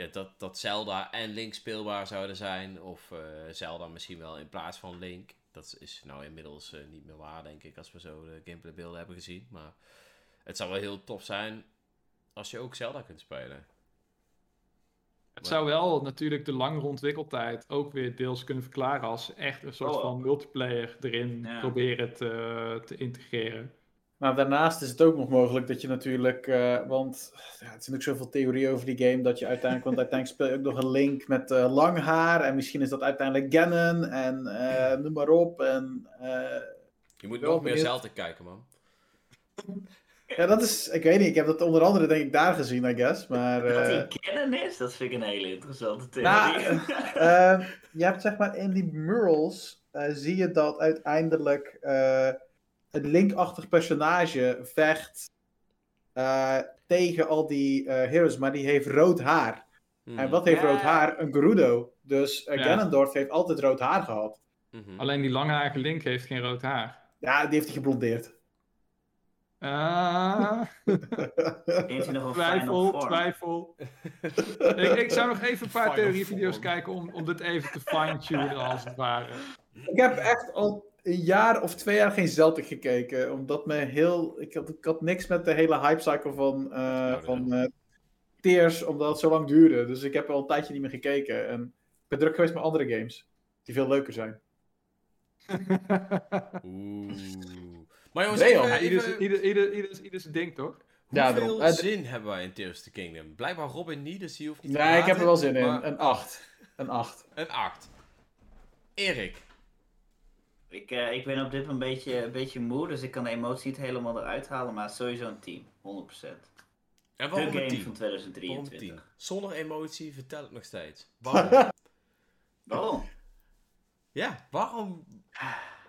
Ja, dat, dat Zelda en Link speelbaar zouden zijn. Of eh, Zelda misschien wel in plaats van Link. Dat is nou inmiddels eh, niet meer waar, denk ik, als we zo de gameplaybeelden hebben gezien. Maar het zou wel heel tof zijn als je ook Zelda kunt spelen. Het zou wel natuurlijk de langere ontwikkeltijd ook weer deels kunnen verklaren als ze echt een soort Oh. van multiplayer erin Ja. proberen te, te integreren. Maar daarnaast is het ook nog mogelijk dat je natuurlijk, eh, want ja, er zijn natuurlijk zoveel theorieën over die game, dat je uiteindelijk, want uiteindelijk speel je ook nog een Link met eh, lang haar, en misschien is dat uiteindelijk Ganon, en eh, noem maar op. En, eh, Je moet nog meer benieuwd. Zelda kijken, man. ja, dat is, ik weet niet, ik heb dat onder andere denk ik daar gezien, I guess, maar... Dat hij kennen is, dat vind ik een hele interessante theorie. Nou, <laughs> je hebt zeg maar in die murals eh, zie je dat uiteindelijk eh een linkachtig personage vecht eh, tegen al die eh, heroes, maar die heeft rood haar. Mhm. En wat heeft Ja. rood haar? Een Gerudo. Dus Ja. Ganondorf heeft altijd rood haar gehad. Mhm. Alleen die langharige Link heeft geen rood haar. Ja, die heeft hij geblondeerd. <laughs> Ah, twijfel, twijfel. ik, ik zou nog even een paar theorievideo's kijken om, om dit even te fine-tunen als het ware. ik heb echt al een jaar of twee jaar geen Celtic gekeken. Omdat me heel. Ik had, ik had niks met de hele hypecycle van, eh Oh, van eh, Tears, omdat het zo lang duurde. Dus ik heb al een tijdje niet meer gekeken. En ik ben druk geweest met andere games. Die veel leuker zijn. <laughs> Oeh. Maar jongens, Nee, even, ieder, even- ieder, ieder, ieder, ieder zijn ding, toch? Ja, hoeveel daarom. Eh, zin hebben wij in Tears of the Kingdom? Blijkbaar Robin niet, dus die hoeft niet te Nee, ik heb er wel zin in. Een 8. Een 8. Een 8. Erik. Ik, eh, ik ben op dit moment een beetje, een beetje moe, dus ik kan de emotie niet helemaal eruit halen, maar sowieso een 10, 100%. En De waarom een game 10? van Waarom een 2023. 10? Zonder emotie, vertel het nog steeds. <laughs> Waarom? Waarom? ja, waarom?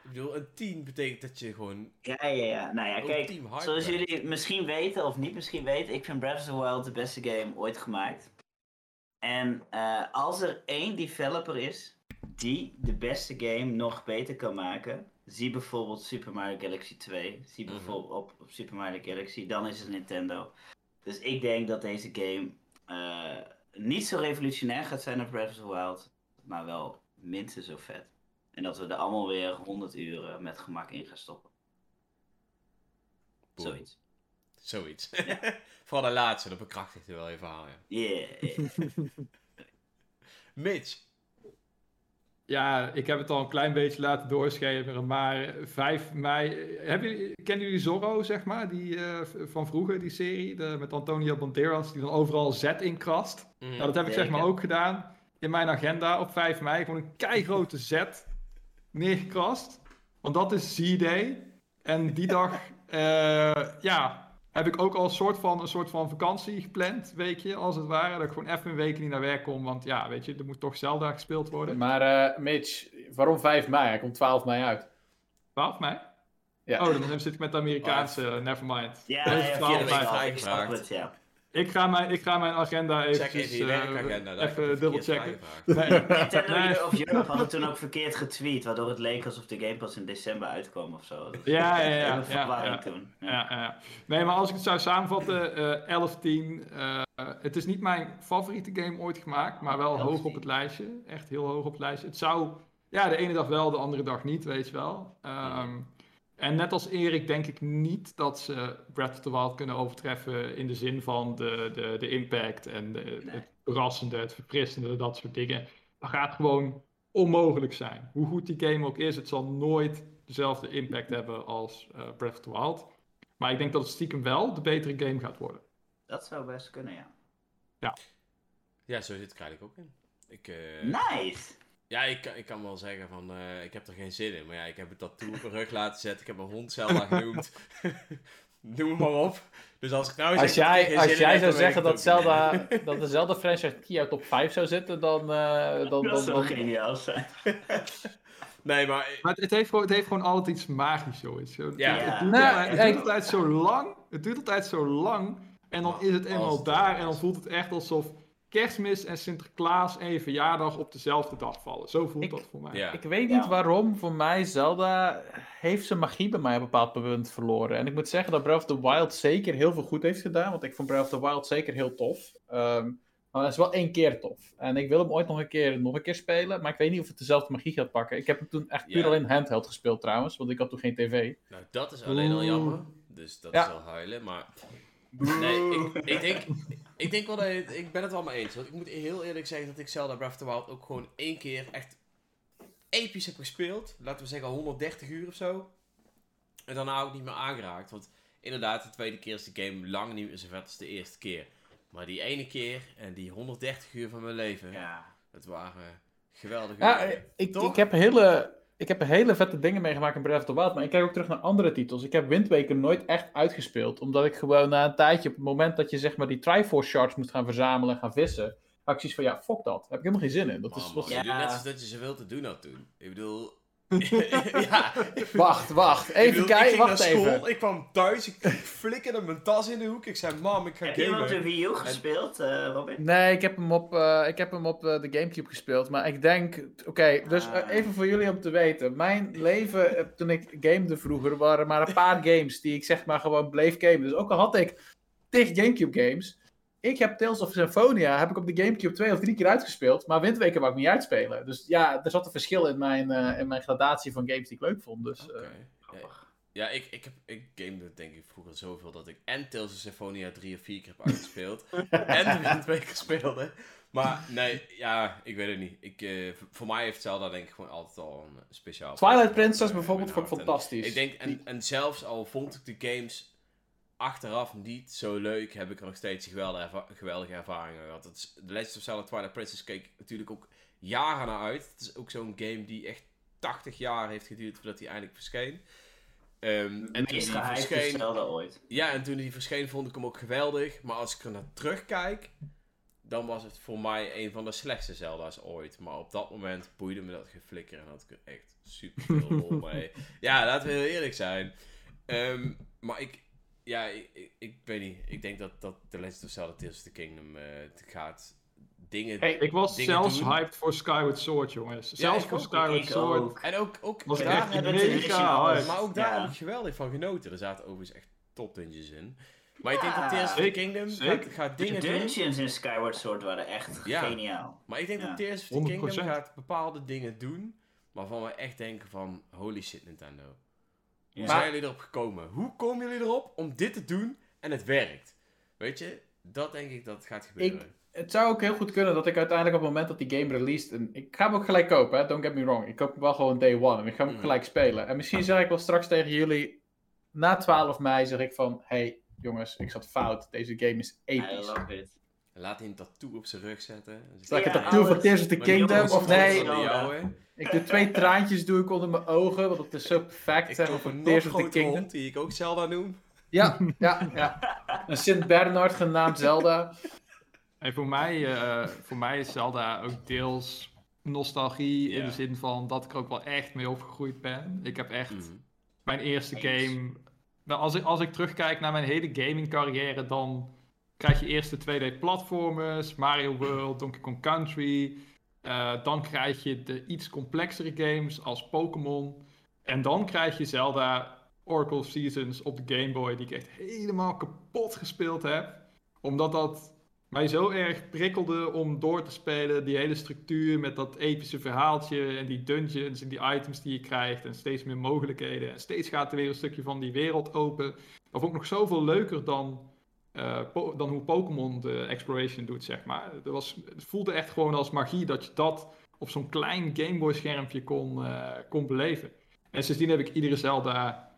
Ik bedoel, een 10 betekent dat je gewoon Ja, ja, ja. Nou ja, kijk, zoals jullie misschien weten of niet misschien weten, ik vind Breath of the Wild de beste game ooit gemaakt. En eh, als er één developer is die de beste game nog beter kan maken, zie bijvoorbeeld Super Mario Galaxy 2, zie Mhm. bijvoorbeeld op, op Super Mario Galaxy, dan is het Nintendo. Dus ik denk dat deze game eh, niet zo revolutionair gaat zijn als Breath of the Wild, maar wel minstens zo vet. En dat we er allemaal weer 100 uur met gemak in gaan stoppen. Boom. Zoiets. Zoiets. <laughs> Vooral de laatste, dat bekrachtigt wel even aan. Ja. Yeah. <laughs> Mitch. Ja, ik heb het al een klein beetje laten doorschemeren, maar 5 mei... Hebben jullie, kennen jullie Zorro, zeg maar, die, eh, van vroeger, die serie, de, met Antonio Banderas, die dan overal Z in krast? Mhm. Nou, dat heb ik zeg maar ook gedaan in mijn agenda op 5 mei. Gewoon een keigrote Z neergekrast. Want dat is Z-Day. En die dag, eh, ja, heb ik ook al een soort van, een soort van vakantie gepland, weekje, als het ware. Dat ik gewoon even een week niet naar werk kom, want ja, weet je, er moet toch Zelda gespeeld worden. Maar eh, Mitch, waarom 5 mei? Hij komt 12 mei uit. 12 mei? Ja. Oh, dan zit ik met de Amerikaanse, eh, nevermind. Ja, Dat is ja, 12 via de mei. ja. Ik ga mijn, ik ga mijn agenda Check eventjes, even je eh, werkagenda. daar heb even ik dubbel verkeerd checken. vrijgevraagd. Nee, <laughs> Nintendo Nee. Year of Europe hadden toen ook verkeerd getweet, waardoor het leek alsof de game pas in december uitkwam of zo. Ja, ja, ja, ja, toen. Ja. Ja, ja. Nee, maar als ik het zou samenvatten, eh 11-10. eh, het is niet mijn favoriete game ooit gemaakt, maar wel hoog op 11-10. het lijstje. Echt heel hoog op het lijstje. Het zou, ja, de ene dag wel, de andere dag niet, weet je wel. Ehm, en net als Erik denk ik niet dat ze Breath of the Wild kunnen overtreffen in de zin van de, de, de impact en de, het verrassende, het verfrissende, dat soort dingen. Dat gaat gewoon onmogelijk zijn. Hoe goed die game ook is, het zal nooit dezelfde impact hebben als eh, Breath of the Wild. Maar ik denk dat het stiekem wel de betere game gaat worden. Dat zou best kunnen, ja. Ja, zo zit het eigenlijk ook in. Ik, eh, Nice! Ja, ik, kan- ik kan wel zeggen van, eh, ik heb er geen zin in. Maar ja, ik heb het tattoo op mijn rug laten zetten. Ik heb mijn hond Zelda genoemd. <laughs> Noem het maar op. Dus als ik nou zeg Als jij, als jij zou zeggen dat, Zelda, <laughs> dat de Zelda-franchise niet jouw top 5 zou zitten, dan... eh, dan, dan, Dat zou dan- geniaal zijn. <laughs> Nee, maar... Maar het, heeft gewoon, het heeft gewoon altijd iets magisch, zoiets. Zo, Ja. Het, Ja. het altijd, het hey. duurt altijd zo lang. Het duurt altijd zo lang. En dan is het eenmaal daar. En dan voelt het echt alsof kerstmis en Sinterklaas en je verjaardag op dezelfde dag vallen. Zo voelt Ik- dat voor mij. Ja. Ik weet Ja. niet waarom, voor mij, Zelda heeft zijn magie bij mij op een bepaald punt verloren. En ik moet zeggen dat Breath of the Wild zeker heel veel goed heeft gedaan, want ik vond Breath of the Wild zeker heel tof. Ehm, maar het is wel één keer tof. En ik wil hem ooit nog een keer, nog een keer spelen, maar ik weet niet of het dezelfde magie gaat pakken. Ik heb hem toen echt puur Ja. alleen handheld gespeeld trouwens, want ik had toen geen tv. Nou, dat is alleen al jammer. Dus dat Ja. is wel huilen. Maar nee, ik, ik, denk, ik denk wel dat je, ik ben het wel mee eens. Want ik moet heel eerlijk zeggen dat ik Zelda Breath of the Wild ook gewoon één keer echt episch heb gespeeld. Laten we zeggen 130 uur of zo. En daarna ook niet meer aangeraakt. Want inderdaad, de tweede keer is de game lang niet meer zo vet als de eerste keer. Maar die ene keer en die 130 uur van mijn leven, Ja. dat waren geweldige Ja, uren. ik, Toch? ik, heb hele, ik heb hele vette dingen meegemaakt in Breath of the Wild, maar ik kijk ook terug naar andere titels. Ik heb Wind Waker nooit echt uitgespeeld, omdat ik gewoon na een tijdje, op het moment dat je zeg maar die Triforce shards moest gaan verzamelen en gaan vissen, had ik zoiets van, ja, fuck dat. Daar heb ik helemaal geen zin in. Dat is, Man, was- man, je Ja. doet net alsof dat je zoveel te doen had toen. Ik bedoel... <laughs> ja, Wacht, wacht. Even bedoel, ik kijken, ging wacht naar school, even. Ik kwam thuis, ik flikkerde mijn tas in de hoek. Ik zei, mam, ik ga Heb je iemand de gamen. Wii U gespeeld, eh, Robin? Nee, ik heb hem op, eh, ik heb hem op eh, de Gamecube gespeeld. Maar ik denk, oké, dus Ah. even voor jullie om te weten. Mijn leven, toen ik gamede vroeger, waren maar een paar games die ik zeg maar gewoon bleef gamen. Dus ook al had ik tig Gamecube games. Ik heb Tales of Symphonia, heb ik op de Gamecube twee of drie keer uitgespeeld. Maar Wind Waker wou ik niet uitspelen. Dus ja, er zat een verschil in mijn, eh, in mijn gradatie van games die ik leuk vond. Dus, eh, Oké. Ja, Ja, ik, ik, heb, ik gamede denk ik vroeger zoveel dat ik en Tales of Symphonia drie of vier keer heb uitgespeeld. <laughs> en de Wind Waker speelde. Maar nee, ja, ik weet het niet. Ik, eh, voor mij heeft Zelda denk ik gewoon altijd al een speciaal... Twilight Princess bijvoorbeeld in vond ik. En fantastisch. Ik denk, en, en zelfs al vond ik de games achteraf niet zo leuk, heb ik er nog steeds geweldige, erva- geweldige ervaringen gehad. Is, The Legend of Zelda Twilight Princess keek natuurlijk ook jaren naar uit. Het is ook zo'n game die echt 80 jaar heeft geduurd voordat hij eindelijk verscheen. Ehm, en toen die gehypte verscheen, Zelda ooit. ja, en toen die verscheen vond ik hem ook geweldig. Maar als ik er naar terugkijk, dan was het voor mij een van de slechtste Zelda's ooit. Maar op dat moment boeide me dat geflikker en had ik er echt super veel lol mee. <laughs> Ja, laten we heel eerlijk zijn. Ehm, maar ik, ja, ik, ik, ik weet niet. Ik denk dat, dat The Legend of Zelda Tears of the Kingdom eh, gaat dingen... Hey, Ik was Dingen zelfs doen. hyped voor Skyward Sword, jongens. Zelfs voor ook. Skyward Sword. ook. En ook, ook Was ik daar echt hebben mega hyped. Maar ook daar Ja. heb ik geweldig van genoten. Er zaten overigens echt top dungeons in. Maar ik denk Ja. dat Tears of the Kingdom gaat, gaat De dingen doen. dungeons in Skyward Sword waren echt Ja. geniaal. Maar ik denk Ja. dat Tears of the 100%. Kingdom gaat bepaalde dingen doen. Waarvan we echt denken van, holy shit Nintendo. Hoe zijn jullie erop gekomen? Hoe komen jullie erop om dit te doen en het werkt? Weet je, dat denk ik dat het gaat gebeuren. Het zou ook heel goed kunnen dat ik uiteindelijk op het moment dat die game released... En ik ga hem ook gelijk kopen, hè? don't get me wrong. Ik koop hem wel gewoon day one en ik ga hem ook Mhm. gelijk spelen. En misschien zeg ik wel straks tegen jullie... Na 12 mei zeg ik van... Hey jongens, ik zat fout. Deze game is I episch. love it. Laat hij een tattoo op zijn rug zetten. En Zal ik een tattoo van. Tears of the Kingdom? Of nee, ik doe twee traantjes doe ik onder mijn ogen. Want het is zo perfect. Ik koop een Tears of the Kingdom. hond die ik ook Zelda noem. Ja, <laughs> ja, ja. Een Sint Bernard genaamd Zelda. En voor mij, eh, voor mij is Zelda ook deels nostalgie in de zin van dat ik er ook wel echt mee opgegroeid ben. Ik heb echt Mhm. mijn eerste Eens. game. Nou, als, ik, als ik terugkijk naar mijn hele gaming carrière, dan krijg je eerst de 2D platformers, Mario World, Donkey Kong Country. Eh, dan krijg je de iets complexere games als Pokémon. En dan krijg je Zelda Oracle Seasons op de Game Boy, die ik echt helemaal kapot gespeeld heb. Omdat dat mij zo erg prikkelde om door te spelen. Die hele structuur met dat epische verhaaltje en die dungeons en die items die je krijgt. En steeds meer mogelijkheden. En steeds gaat er weer een stukje van die wereld open. Dat vond ik nog zoveel leuker dan, dan hoe Pokémon de exploration doet, zeg maar. Het, was, het voelde echt gewoon als magie dat je dat op zo'n klein Game Boy schermpje kon, eh, kon beleven. En sindsdien heb ik iedere Zelda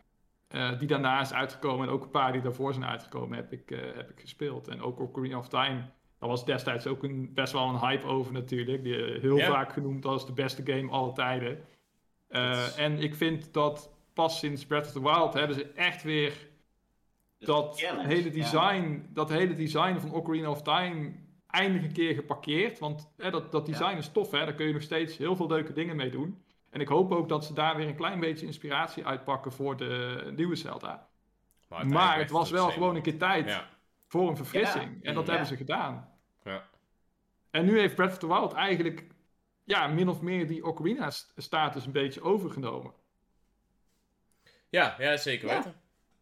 eh, die daarna is uitgekomen en ook een paar die daarvoor zijn uitgekomen, heb ik, eh, heb ik gespeeld. En ook Ocarina of Time Daar was destijds ook een, best wel een hype over natuurlijk. Die, eh, heel vaak genoemd als de beste game aller tijden. Eh, Dat is- En ik vind dat pas sinds Breath of the Wild hebben ze echt weer dat challenge, hele ja. design, dat hele design van Ocarina of Time eindelijk een keer geparkeerd. Want hè, dat, dat design is tof, hè? daar kun je nog steeds heel veel leuke dingen mee doen. En ik hoop ook dat ze daar weer een klein beetje inspiratie uitpakken voor de nieuwe Zelda. Maar het was wel gewoon een keer tijd Ja, voor een verfrissing. En dat Ja. hebben ze gedaan. ja. En nu heeft Breath of the Wild eigenlijk ja, min of meer die Ocarina-status een beetje overgenomen. ja, ja zeker Ja. weten.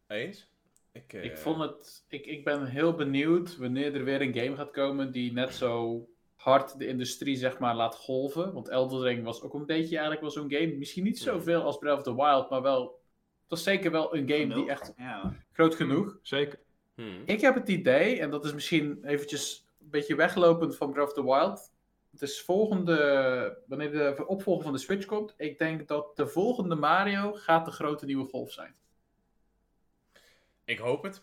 Eens. Ik, eh, Ik, vond het, ik, ik ben heel benieuwd wanneer er weer een game gaat komen die net zo hard de industrie zeg maar laat golven. Want Elden Ring was ook een beetje eigenlijk wel zo'n game. Misschien niet zoveel als Breath of the Wild, maar wel... Het was zeker wel een game die echt Ja. groot genoeg. Zeker. hmm. Ik heb het idee, en dat is misschien eventjes een beetje weglopend van Breath of the Wild. Het is volgende, wanneer de opvolger van de Switch komt, ik denk dat de volgende Mario gaat de grote nieuwe golf zijn. Ik hoop het.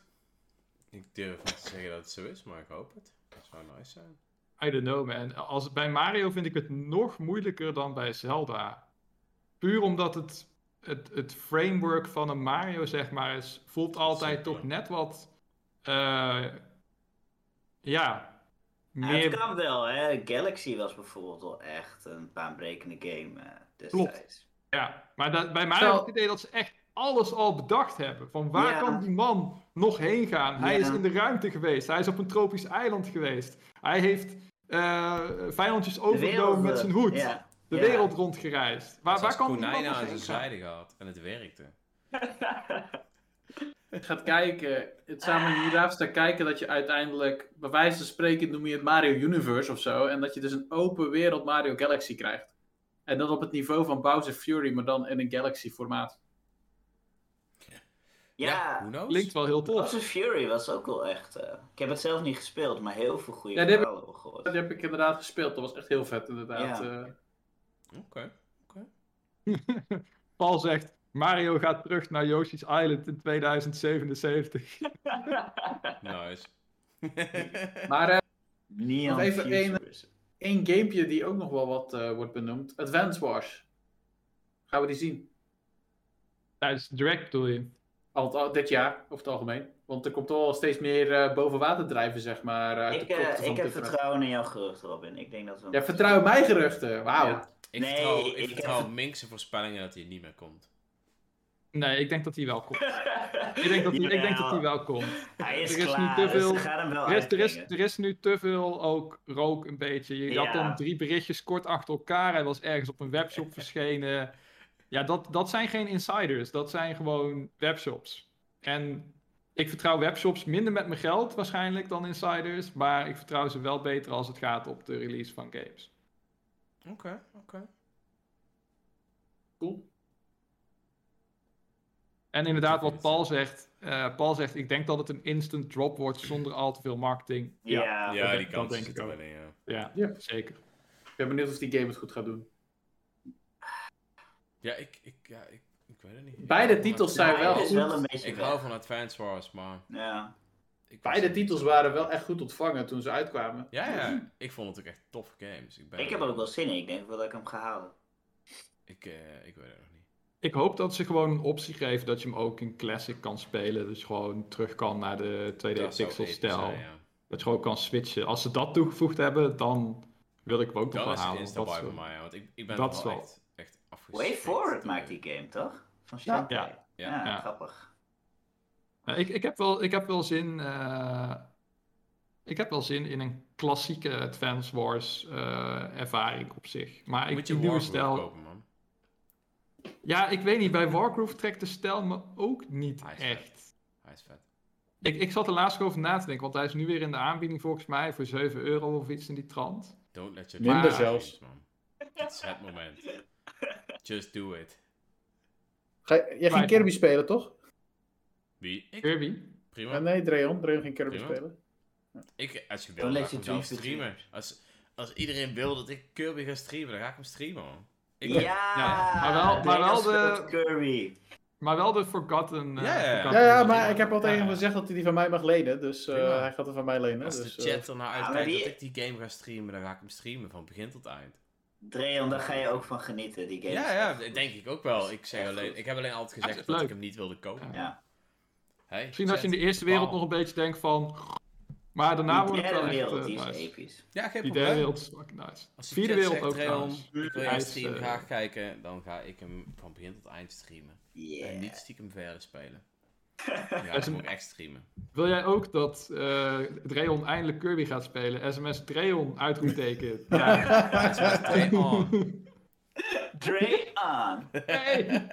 Ik durf niet te zeggen dat het zo is, maar ik hoop het. Dat zou nice zijn. I don't know, man. Als, bij Mario vind ik het nog moeilijker dan bij Zelda. Puur omdat het, het, het framework van een Mario, zeg maar, is, voelt altijd toch net wat... eh, ja, meer... het kan wel, hè. Galaxy was bijvoorbeeld wel echt een baanbrekende game destijds. Ja, maar dat, bij Mario heb ik het idee dat ze echt alles al bedacht hebben. Van waar Ja. kan die man nog heen gaan? Hij Ja. is in de ruimte geweest. Hij is op een tropisch eiland geweest. Hij heeft eh, vijandjes overgenomen met eh, zijn hoed. Ja. De Ja. wereld rondgereisd. Waar, waar kan die man nog aan heen zijn gaan? zijde gehad. En het werkte. <laughs> Je gaat kijken, het samen hiernaast te kijken dat je uiteindelijk, bij wijze van spreken noem je het Mario Universe of zo, en dat je dus een open wereld Mario Galaxy krijgt. En dan op het niveau van Bowser Fury, maar dan in een Galaxy formaat. Ja, knows? Klinkt wel heel tof. Bowser Fury was ook wel echt... eh, ik heb het zelf niet gespeeld, maar heel veel goede Ja, heb gehoord. Dat heb ik inderdaad gespeeld, dat was echt heel vet inderdaad. Ja. eh. Oké. <laughs> Paul zegt, Mario gaat terug naar Yoshi's Island in 2077. <laughs> Nice. <laughs> Maar eh, Neon Nog even Futures. één gamepje die ook nog wel wat eh, wordt benoemd, Advance Wars. Gaan we die zien? Tijdens de direct bedoel je? Al, al- dit jaar, over het algemeen. Want er komt toch wel steeds meer eh, boven water drijven, zeg maar. uit Ik, de eh, ik heb vertrouwen in jouw gerucht, Robin. Ik denk dat we... Ja, vertrouw mij geruchten. Wauw. Ja. Ik Nee, vertrouw, ik ik heb- vertrouw Mink's voorspellingen dat hij niet meer komt. Nee, ik denk dat hij wel komt. <laughs> Ik denk dat hij, ik denk dat hij wel komt. Hij is, Er is nu te dus veel- Er is, er, is, uitbrengen. er is nu te veel ook rook een beetje. Je Ja. had dan drie berichtjes kort achter elkaar. Hij was ergens op een webshop <laughs> verschenen. Ja, dat, dat zijn geen insiders. Dat zijn gewoon webshops. En ik vertrouw webshops minder met mijn geld waarschijnlijk dan insiders. Maar ik vertrouw ze wel beter als het gaat op de release van games. Oké, oké. Cool. En inderdaad, wat Paul zegt. eh, Paul zegt, ik denk dat het een instant drop wordt zonder al te veel marketing. Ja, Ja, die kans denk ik er ook. in, ja. Ja, Ja. zeker. Ik ben benieuwd of die game het goed gaat doen. Ja, ik, ik, ja, ik, ik weet het niet. Beide titels zijn wel is goed. wel een beetje Ik weg. hou van Advance Wars, maar... Ja. Ik Beide titels waren wel echt goed ontvangen toen ze uitkwamen. Ja, ja. Ik vond het ook echt toffe games. Ik, ben Ik heb er ook wel zin in. Ik denk wel dat ik hem ga halen. Ik, eh, ik weet het nog niet. Ik hoop dat ze gewoon een optie geven dat je hem ook in Classic kan spelen. Dus gewoon terug kan naar de 2D Dat ja. Je gewoon kan switchen. Als ze dat toegevoegd hebben, dan wil ik hem ook nog wel is het halen. Dat is- mij, ja, want ik, ik ben dat wel wel- echt. Way Forward maakt die game, toch? Van Ja. Ja. Ja, Ja. grappig. Ja, ik, ik, heb wel, ik heb wel zin. eh, ik heb wel zin in een klassieke Advance Wars eh, ervaring op zich. Maar ik Moet je die nieuwe stijl. kopen, man. Ja, ik weet niet. Bij Wargroove trekt de stijl me ook niet Hij is echt. Hij is vet. Ik, ik zat er laatst over na te denken, want hij is nu weer in de aanbieding volgens mij voor 7 euro of iets in die trant. Don't let your Minder zelfs. man. Het is het moment. Just do it. Ga, jij ging Kirby spelen, toch? Wie? Ik? Kirby? Prima. Ja, nee, Dreon. Dreon ging Kirby Prima. spelen. Ik, als je wil, Don't ga ik hem streamen. Als, als iedereen wil dat ik Kirby ga streamen, dan ga ik hem streamen, man. Ik, Ja, Ja, maar wel- maar wel de- Kirby. Maar wel de Forgotten. eh, Ja, ja, ja. Forgotten Ja, ja, Land. maar ik heb al tegen hem gezegd dat hij die van mij mag lenen. Dus eh, hij gaat er van mij lenen. Als Dus, de eh, chat ernaar maar uitkijkt die- dat ik die game ga streamen, dan ga ik hem streamen van begin tot eind. Dreon, daar ga je ook van genieten, die game. Ja, ja, goed. denk ik ook wel. Ik, zeg alleen, goed. ik heb alleen altijd gezegd dat ik hem niet wilde kopen. Ja. Hey, Misschien als je in de eerste wereld nog een beetje denkt van. Maar daarna wordt het wel echt wereld, eh, die is nice. episch. Ja, geen Die probleem. derde wereld is fucking nice. Als de Vierde wereld zegt, ook Dreon, ik wil is, stream eh, graag kijken, dan ga ik hem van begin tot eind streamen. Yeah. En niet stiekem verder spelen. Ja, <laughs> dat een- moet echt streamen. Wil jij ook dat eh Dreon eindelijk Kirby gaat spelen? SMS Dreon uitroepteken. <laughs> Ja. Ja, Dreon. <laughs> Dre on! Nee!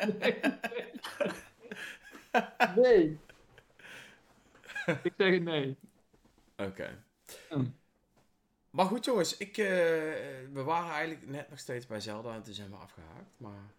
Nee! Ik zeg nee. Oké. Hmm. Maar goed jongens, ik, eh, we waren eigenlijk net nog steeds bij Zelda en toen zijn we afgehaakt. Maar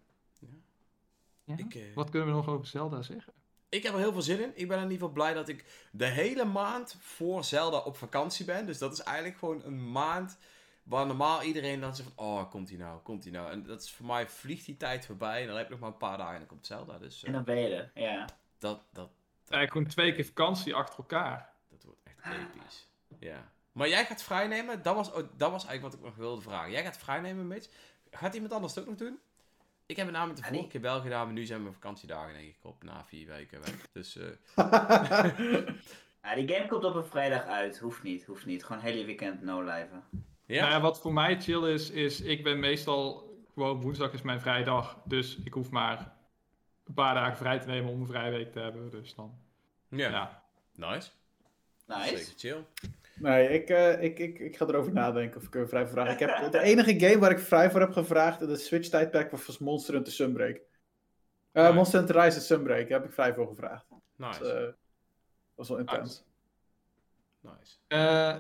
Ja? ik, eh, Wat kunnen we nog over Zelda zeggen? Ik heb er heel veel zin in. Ik ben in ieder geval blij dat ik de hele maand voor Zelda op vakantie ben. Dus dat is eigenlijk gewoon een maand waar normaal iedereen dan zegt van... Oh, komt hij nou, komt hij nou. En dat is voor mij vliegt die tijd voorbij en dan heb ik nog maar een paar dagen en dan komt Zelda. Dus eh, En dan ben je er, ja. dat, dat, Eigenlijk gewoon twee keer vakantie achter elkaar. dat wordt echt episch. Ja. Maar jij gaat vrijnemen, dat was, dat was eigenlijk wat ik nog wilde vragen. Jij gaat vrijnemen, Mitch. Gaat iemand anders het ook nog doen? Ik heb het namelijk de vorige keer wel gedaan, maar nu zijn mijn vakantiedagen denk ik op na vier weken weg. Dus eh, <laughs> ja. Die game komt op een vrijdag uit. Hoeft niet, hoeft niet. Gewoon hele weekend no live. ja. Nou ja, wat voor mij chill is, is ik ben meestal gewoon woensdag is mijn vrije dag. Dus ik hoef maar een paar dagen vrij te nemen om een vrije week te hebben. Dus dan, ja. ja. Nice. Nice. Zeker chill. Nee, ik, eh, ik, ik, ik ga erover nadenken of ik er vrij voor vraag. Ik heb, de <laughs> enige game waar ik vrij voor heb gevraagd in het Switch-tijdperk was Monster Hunter Sunbreak. Eh Nice. Monster Hunter Rise Sunbreak, daar heb ik vrij voor gevraagd. Nice. Dat eh, was wel intens. nice. Eh,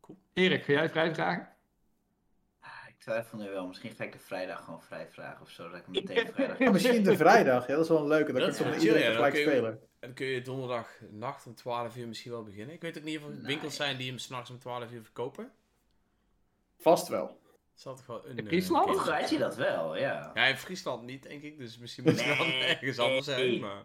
Cool. Erik, ga jij vrij vragen? Ah, Ik twijfel nu wel. Misschien ga ik de vrijdag gewoon vrij vragen of zo. Dat ik hem <laughs> meteen vrijdag Ja, misschien de vrijdag, ja, dat is wel een leuke. Dan Dat kun je toch met iedereen je- spelen. En dan kun je donderdag nacht om 12 uur misschien wel beginnen. Ik weet ook niet of er winkels zijn die hem s'nachts om 12 uur verkopen. Vast wel. Zal toch wel een... In eh, Friesland? Vroeger had je dat wel, ja. Ja, in Friesland niet, denk ik. Dus misschien moet je Nee, wel ergens anders zijn. nee. Maar...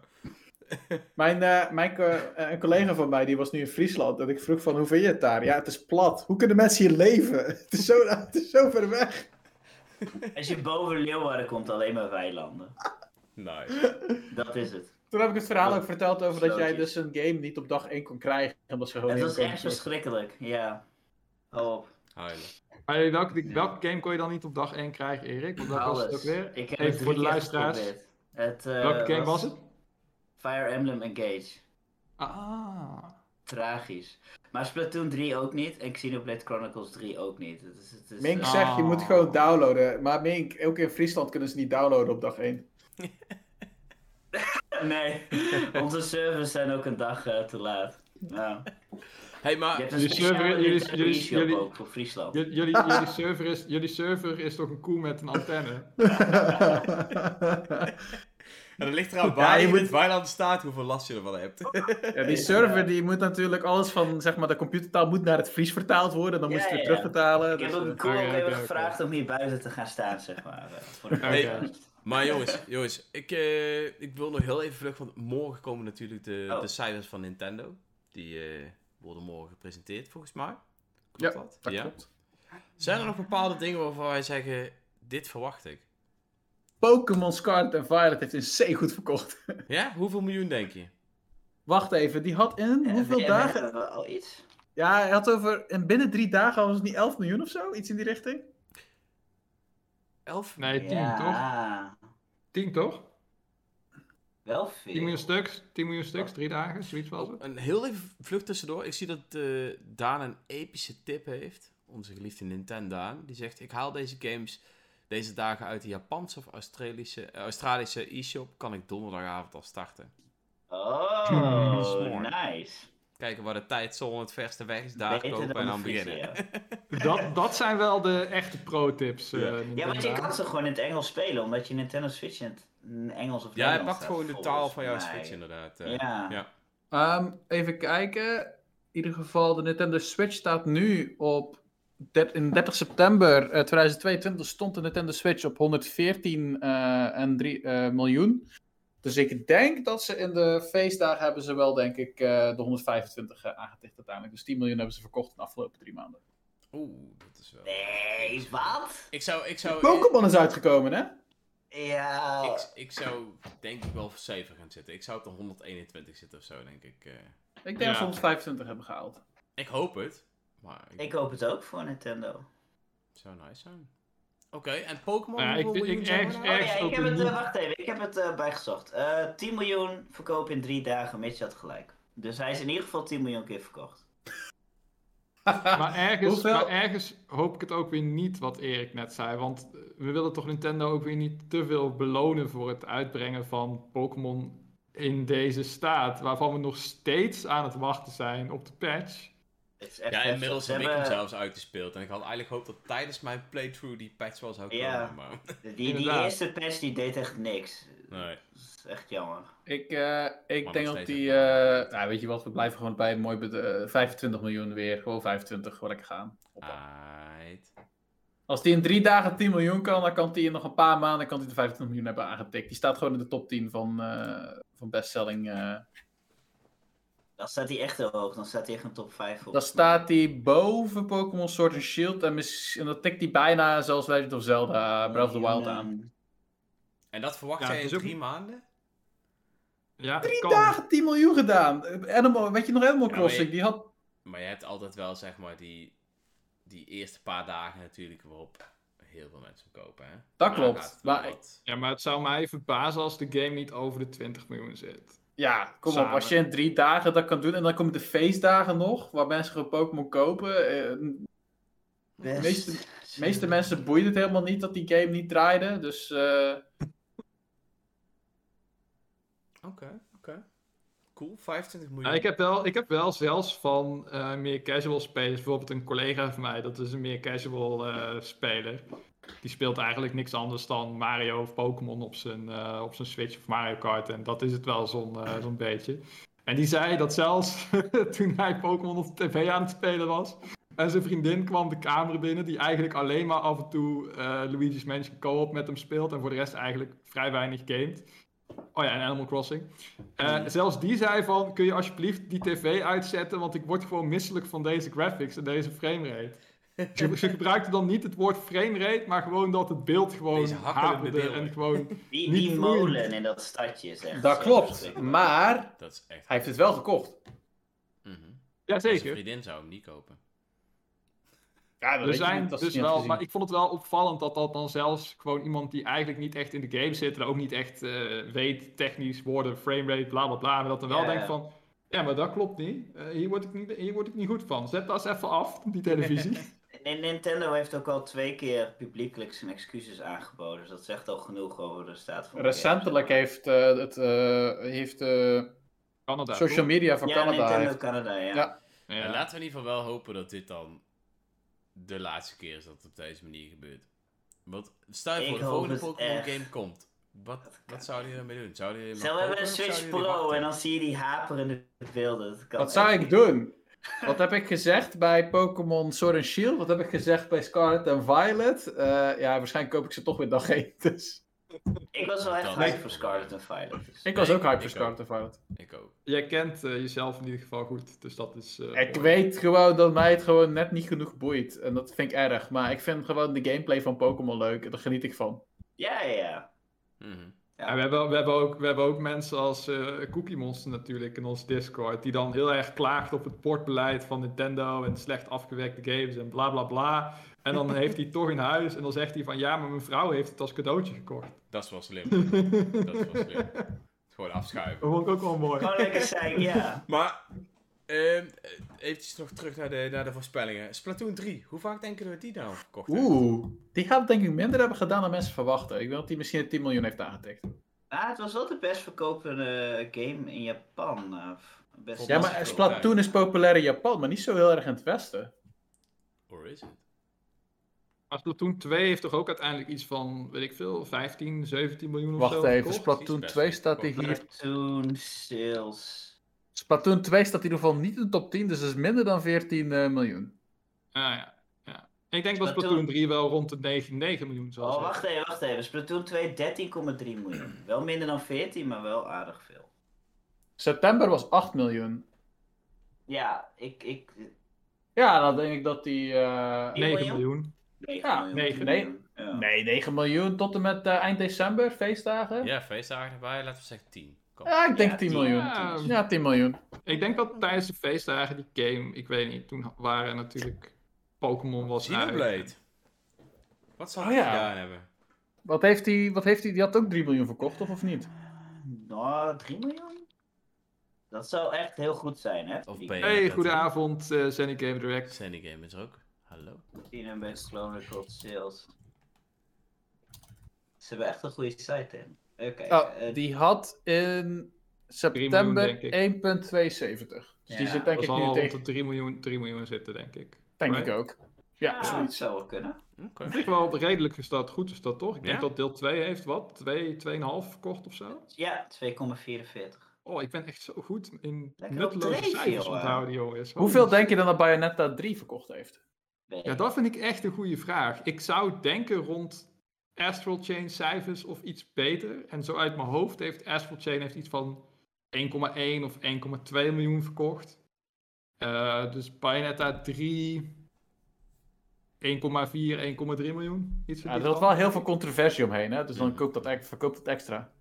<laughs> Mijn, eh, mijn co- eh, een collega van mij, die was nu in Friesland. En ik vroeg van, hoe vind je het daar? Ja, het is plat. Hoe kunnen mensen hier leven? <laughs> Het is zo, het is zo ver weg. Als je boven Leeuwarden komt, alleen maar weilanden. Nice. Dat is het. Toen heb ik het verhaal ook verteld over dat jij dus een game niet op dag 1 kon krijgen. Omdat ze gewoon Het niet was echt verschrikkelijk, ja. Hou op. Huilen. Maar welke, welke game kon je dan niet op dag 1 krijgen, Erik? Want dat was het ook weer. Ik heb Even het voor de luisteraars. Het, eh, welke game was het? Fire Emblem Engage. Ah. Tragisch. Maar Splatoon 3 ook niet en Xenoblade Chronicles 3 ook niet. Het is, het is, Mink eh, zegt, je moet Ah. gewoon downloaden. Maar Mink, ook in Friesland kunnen ze niet downloaden op dag 1. <laughs> <laughs> Nee, <laughs> onze servers zijn ook een dag eh, te laat. Nou, hey, je maar... hebt een Jullie server- jullie- jullie- jullie- ook voor Friesland. Jullie, <laughs> jullie, server is, jullie server is toch een koe met een antenne? En dat ligt eraan Ja, waar je je in moet- het weiland staat, hoeveel last je ervan hebt. ja, die server die moet natuurlijk alles van, zeg maar, de computertaal moet naar het Fries vertaald worden. Dan moet je Ja, het weer ja. terugvertalen. Ik heb dus, ook eh, Koen ook oké. gevraagd om hier buiten te gaan staan, zeg maar. eh, voor de Hey. Maar jongens, jongens ik, eh, ik wil nog heel even vlug, want morgen komen natuurlijk de, Oh. de cijfers van Nintendo. Die eh, worden morgen gepresenteerd, volgens mij. Klopt Ja, dat? dat ja. klopt. Zijn er nog bepaalde dingen waarvan wij zeggen, dit verwacht ik? Pokémon Scarlet en Violet heeft een C goed verkocht. <laughs> Ja? Hoeveel miljoen denk je? Wacht even, die had in En- hoeveel en- dagen? al iets? Ja, hij had over, en binnen drie dagen was het niet 11 miljoen of zo? Iets in die richting? 11? Nee, 10 toch? ja, 10 toch? wel 10 miljoen veel. stuks, 10 miljoen stuks, drie dagen, zoiets was het. Een heel even vlug tussendoor. Ik zie dat eh, Daan een epische tip heeft. Onze geliefde Nintendo Daan. Die zegt, ik haal deze games deze dagen uit de Japanse of Australische, eh, Australische e-shop. Kan ik donderdagavond al starten. Oh, <laughs> nice. Kijken waar de tijdzone het verste weg is. Daar Beter kopen dan en dan beginnen. ja. <laughs> Dat, dat zijn wel de echte pro-tips. eh, Ja. Ja, want je kan ze gewoon in het Engels spelen, omdat je Nintendo Switch in het Engels of Ja, hij Nederlands pakt gewoon de taal van jouw mij. Switch inderdaad. eh. Ja. ja. Ehm, even kijken. In ieder geval, de Nintendo Switch staat nu op. in 30 september eh, 2022 stond de Nintendo Switch op 114 eh, en drie, eh, miljoen. Dus ik denk dat ze in de feestdagen hebben ze wel, denk ik, eh, de 125 uh, aangetikt uiteindelijk. Dus 10 miljoen hebben ze verkocht in de afgelopen drie maanden. Oeh, dat is wel... Nee, wat? Ik zou... Ik zou Pokémon is uitgekomen, hè? Ja. Ik, ik zou denk ik wel voor 7 gaan zitten. Ik zou op de 121 zitten of zo, denk ik. eh. Ik denk Ja. dat ze 125 hebben gehaald. ik hoop het. Maar ik, Ik hoop het ook voor Nintendo. zou nice zijn. Oké, en Pokémon? Ja, ik ik ergens- nou? Oh ja, ik heb het, eh, wacht even, ik heb het eh, bijgezocht. Eh 10 miljoen verkopen in drie dagen, Mitch had gelijk. Dus hij is in ieder geval 10 miljoen keer verkocht. <laughs> <laughs> Maar ergens, maar ergens hoop ik het ook weer niet wat Erik net zei. Want we willen toch Nintendo ook weer niet te veel belonen voor het uitbrengen van Pokémon in deze staat. Waarvan we nog steeds aan het wachten zijn op de patch. Het is echt Ja, heftig. inmiddels heb ik hem zelfs uitgespeeld. En ik had eigenlijk gehoopt dat tijdens mijn playthrough die patch wel zou komen. Ja. Maar <laughs> Die, eerste patch die deed echt niks. nee. Dat is echt jammer. Ik, eh, ik denk dat die. eh nou, weet je wat, we blijven gewoon bij een mooi bed- eh, 25 miljoen weer. Gewoon 25, gewoon lekker gaan. Als die in drie dagen 10 miljoen kan, dan kan die in nog een paar maanden kan die de 25 miljoen hebben aangetikt. Die staat gewoon in de top 10 van, eh van bestselling. Eh. Dan staat hij echt heel hoog, dan staat hij echt in top 5 op. Dan staat hij boven Pokémon Sword and Shield. En, en dan tikt hij bijna zelfs Legend of Zelda Breath of the Wild aan. En dat verwacht Ja, in ook drie maanden? Ja, Drie kan. dagen 10 miljoen gedaan. Animal, weet je nog Animal Ja, maar Crossing? je- Die had. Maar je hebt altijd wel, zeg maar, die, die eerste paar dagen natuurlijk waarop heel veel mensen kopen, hè? Dat klopt, maar- Ja, maar het zou mij verbazen als de game niet over de 20 miljoen zit. Ja, kom Samen. op. Als je in drie dagen dat kan doen. En dan komen de feestdagen nog. Waar mensen gewoon Pokémon kopen. eh. De meeste, meeste mensen boeit het helemaal niet dat die game niet draaide. Dus eh, Oké, oké. Cool, 25 miljoen. Ja, ik, heb wel, ik heb wel zelfs van eh, meer casual spelers, bijvoorbeeld een collega van mij, dat is een meer casual eh, speler. Die speelt eigenlijk niks anders dan Mario of Pokémon op zijn, eh, op zijn Switch of Mario Kart. En dat is het wel zo'n eh, zo'n beetje. En die zei dat zelfs <laughs> toen hij Pokémon op de tv aan het spelen was. En zijn vriendin kwam de kamer binnen, die eigenlijk alleen maar af en toe eh, Luigi's Mansion Co-op met hem speelt. En voor de rest eigenlijk vrij weinig gamet. Oh ja, en Animal Crossing. Eh, zelfs die zei van, kun je alsjeblieft die tv uitzetten, want ik word gewoon misselijk van deze graphics en deze framerate. Ze, ze gebruikten dan niet het woord framerate, maar gewoon dat het beeld gewoon haperde en gewoon... Die, Niet die vloeiend. molen in dat stadje is echt dat klopt. Maar Dat is echt... hij heeft het wel gekocht. Mhm. Ja, Zijn vriendin zou hem niet kopen. Ja, dat Er weet je zijn niet dus niet wel, gezien. maar ik vond het wel opvallend dat dat dan zelfs gewoon iemand die eigenlijk niet echt in de game zit en ook niet echt eh, weet technisch woorden, framerate, bla bla bla, maar dat dan wel Ja, denkt van, ja, maar dat klopt niet. Eh, hier, word ik niet hier word ik niet goed van. Zet dat eens even af, die televisie. <laughs> En Nintendo heeft ook al twee keer publiekelijk zijn excuses aangeboden. Dus dat zegt al genoeg over de staat van Recentelijk heeft, eh, het, eh, heeft eh, Canada. social media van ja, Canada... Nintendo heeft- Canada, ja. Ja. En Ja. laten we in ieder geval wel hopen dat dit dan de laatste keer is dat het op deze manier gebeurt. Want stel je voor, de volgende Pokémon game komt. Wat, wat zouden jullie ermee doen? Zouden jullie Stel, we hebben een Switch Pro en dan zie je die haperende beelden. Dat kan Wat zou ik niet. doen? Wat heb ik gezegd bij Pokémon Sword and Shield? Wat heb ik gezegd bij Scarlet and Violet? Eh, ja, waarschijnlijk koop ik ze toch weer dag één. Dus. Ik was wel echt hype voor Scarlet and Violet. dus. Ik was ook hyped ik voor Scarlet and Violet. Ik ook. Jij kent eh, jezelf in ieder geval goed, dus dat is... eh, Ik mooi. weet gewoon dat mij het gewoon net niet genoeg boeit. En dat vind ik erg. Maar ik vind gewoon de gameplay van Pokémon leuk. En daar geniet ik van. Ja, ja, ja. Mhm. Ja, we, hebben, we, hebben ook, we hebben ook mensen als eh Cookie Monster natuurlijk in ons Discord, die dan heel erg klaagt op het portbeleid van Nintendo en slecht afgewerkte games en bla bla bla. En dan <laughs> heeft hij toch in huis en dan zegt hij van ja, maar mijn vrouw heeft het als cadeautje gekocht. Dat is wel slim. dat is wel slim. <laughs> Gewoon afschuiven. Dat vond ik ook wel mooi. Gewoon lekker zijn, ja. Maar, ehm eventjes nog terug naar de, naar de voorspellingen. Splatoon 3, hoe vaak denken we dat die nou verkocht heeft? Oeh. Die gaat denk ik minder hebben gedaan dan mensen verwachten. Ik weet dat die misschien een 10 miljoen heeft aangetikt. Ah, het was wel de best verkopende game in Japan. eh, best Ja, maar het Splatoon is populair in Japan, maar niet zo heel erg in het westen. Or is it? Maar Splatoon 2 heeft toch ook uiteindelijk iets van, weet ik veel, 15, 17 miljoen of Wacht zo even, verkocht? Splatoon Best 2 staat hier. Splatoon sales. Splatoon 2 staat in ieder geval niet in de top 10, dus dat is minder dan 14 eh, miljoen. Ah, ja, ja. Ik denk dat Splatoon- Splatoon 3 wel rond de 9, 9 miljoen zal Oh, zijn. wacht even, wacht even. Splatoon 2, 13,3 miljoen. Wel minder dan 14, maar wel aardig veel. September was 8 miljoen. Ja, ik... ik Ja, dan denk ik dat die... eh, 9 miljoen? miljoen. 9 Ja, miljoen. negen. 10 Nee. miljoen, ja. Nee, 9 miljoen tot en met eh, eind december, feestdagen. Ja, Ja, feestdagen erbij, laten we zeggen 10. Kom. ik denk Ja, 10 tien. miljoen. Ja. Ja, 10 miljoen. Ik denk dat tijdens de feestdagen die game, ik weet niet, toen waren natuurlijk Pokémon was uit. Xenoblade. Wat zal Oh, hij ja. gedaan hebben? Wat heeft hij? Wat heeft hij? Die had ook 3 miljoen verkocht, of, of niet? Nou, 3 miljoen? Dat zou echt heel goed zijn, hè? Of ben Hey, goedenavond, eh Zenny Game Direct. Sandy Game is er ook. Hallo. zien en best record sales. Ze hebben echt een goede site, hè? Oh, eh, die had in september denk ik. 1,72. Dus die zit denk ik nu tegen... de 3 miljoen, 3 miljoen zitten, denk ik. Denk Right? ik ook. Ja, ja, dat zoiets. zou wel kunnen. Op zich wel redelijk gestart, goed is dat toch? Ik denk dat deel 2 heeft wat? 2, 2,5 verkocht of zo? Ja, 2,44. Oh, ik ben echt zo goed in Lekker nutteloze cijfers joh. onthouden, jongens. Hoeveel denk je dan dat Bayonetta 3 verkocht heeft? Nee. Ja, dat vind ik echt een goede vraag. Ik zou denken rond Astral Chain cijfers of iets beter. En zo uit mijn hoofd heeft Astral Chain heeft iets van 1,1 of 1,2 miljoen verkocht. Eh, dus Bayonetta 3 1,4, 1,3 miljoen. Iets Ja, er trant. wel heel veel controversie omheen, hè? dus dan Mhm. koopt dat, verkoopt het extra.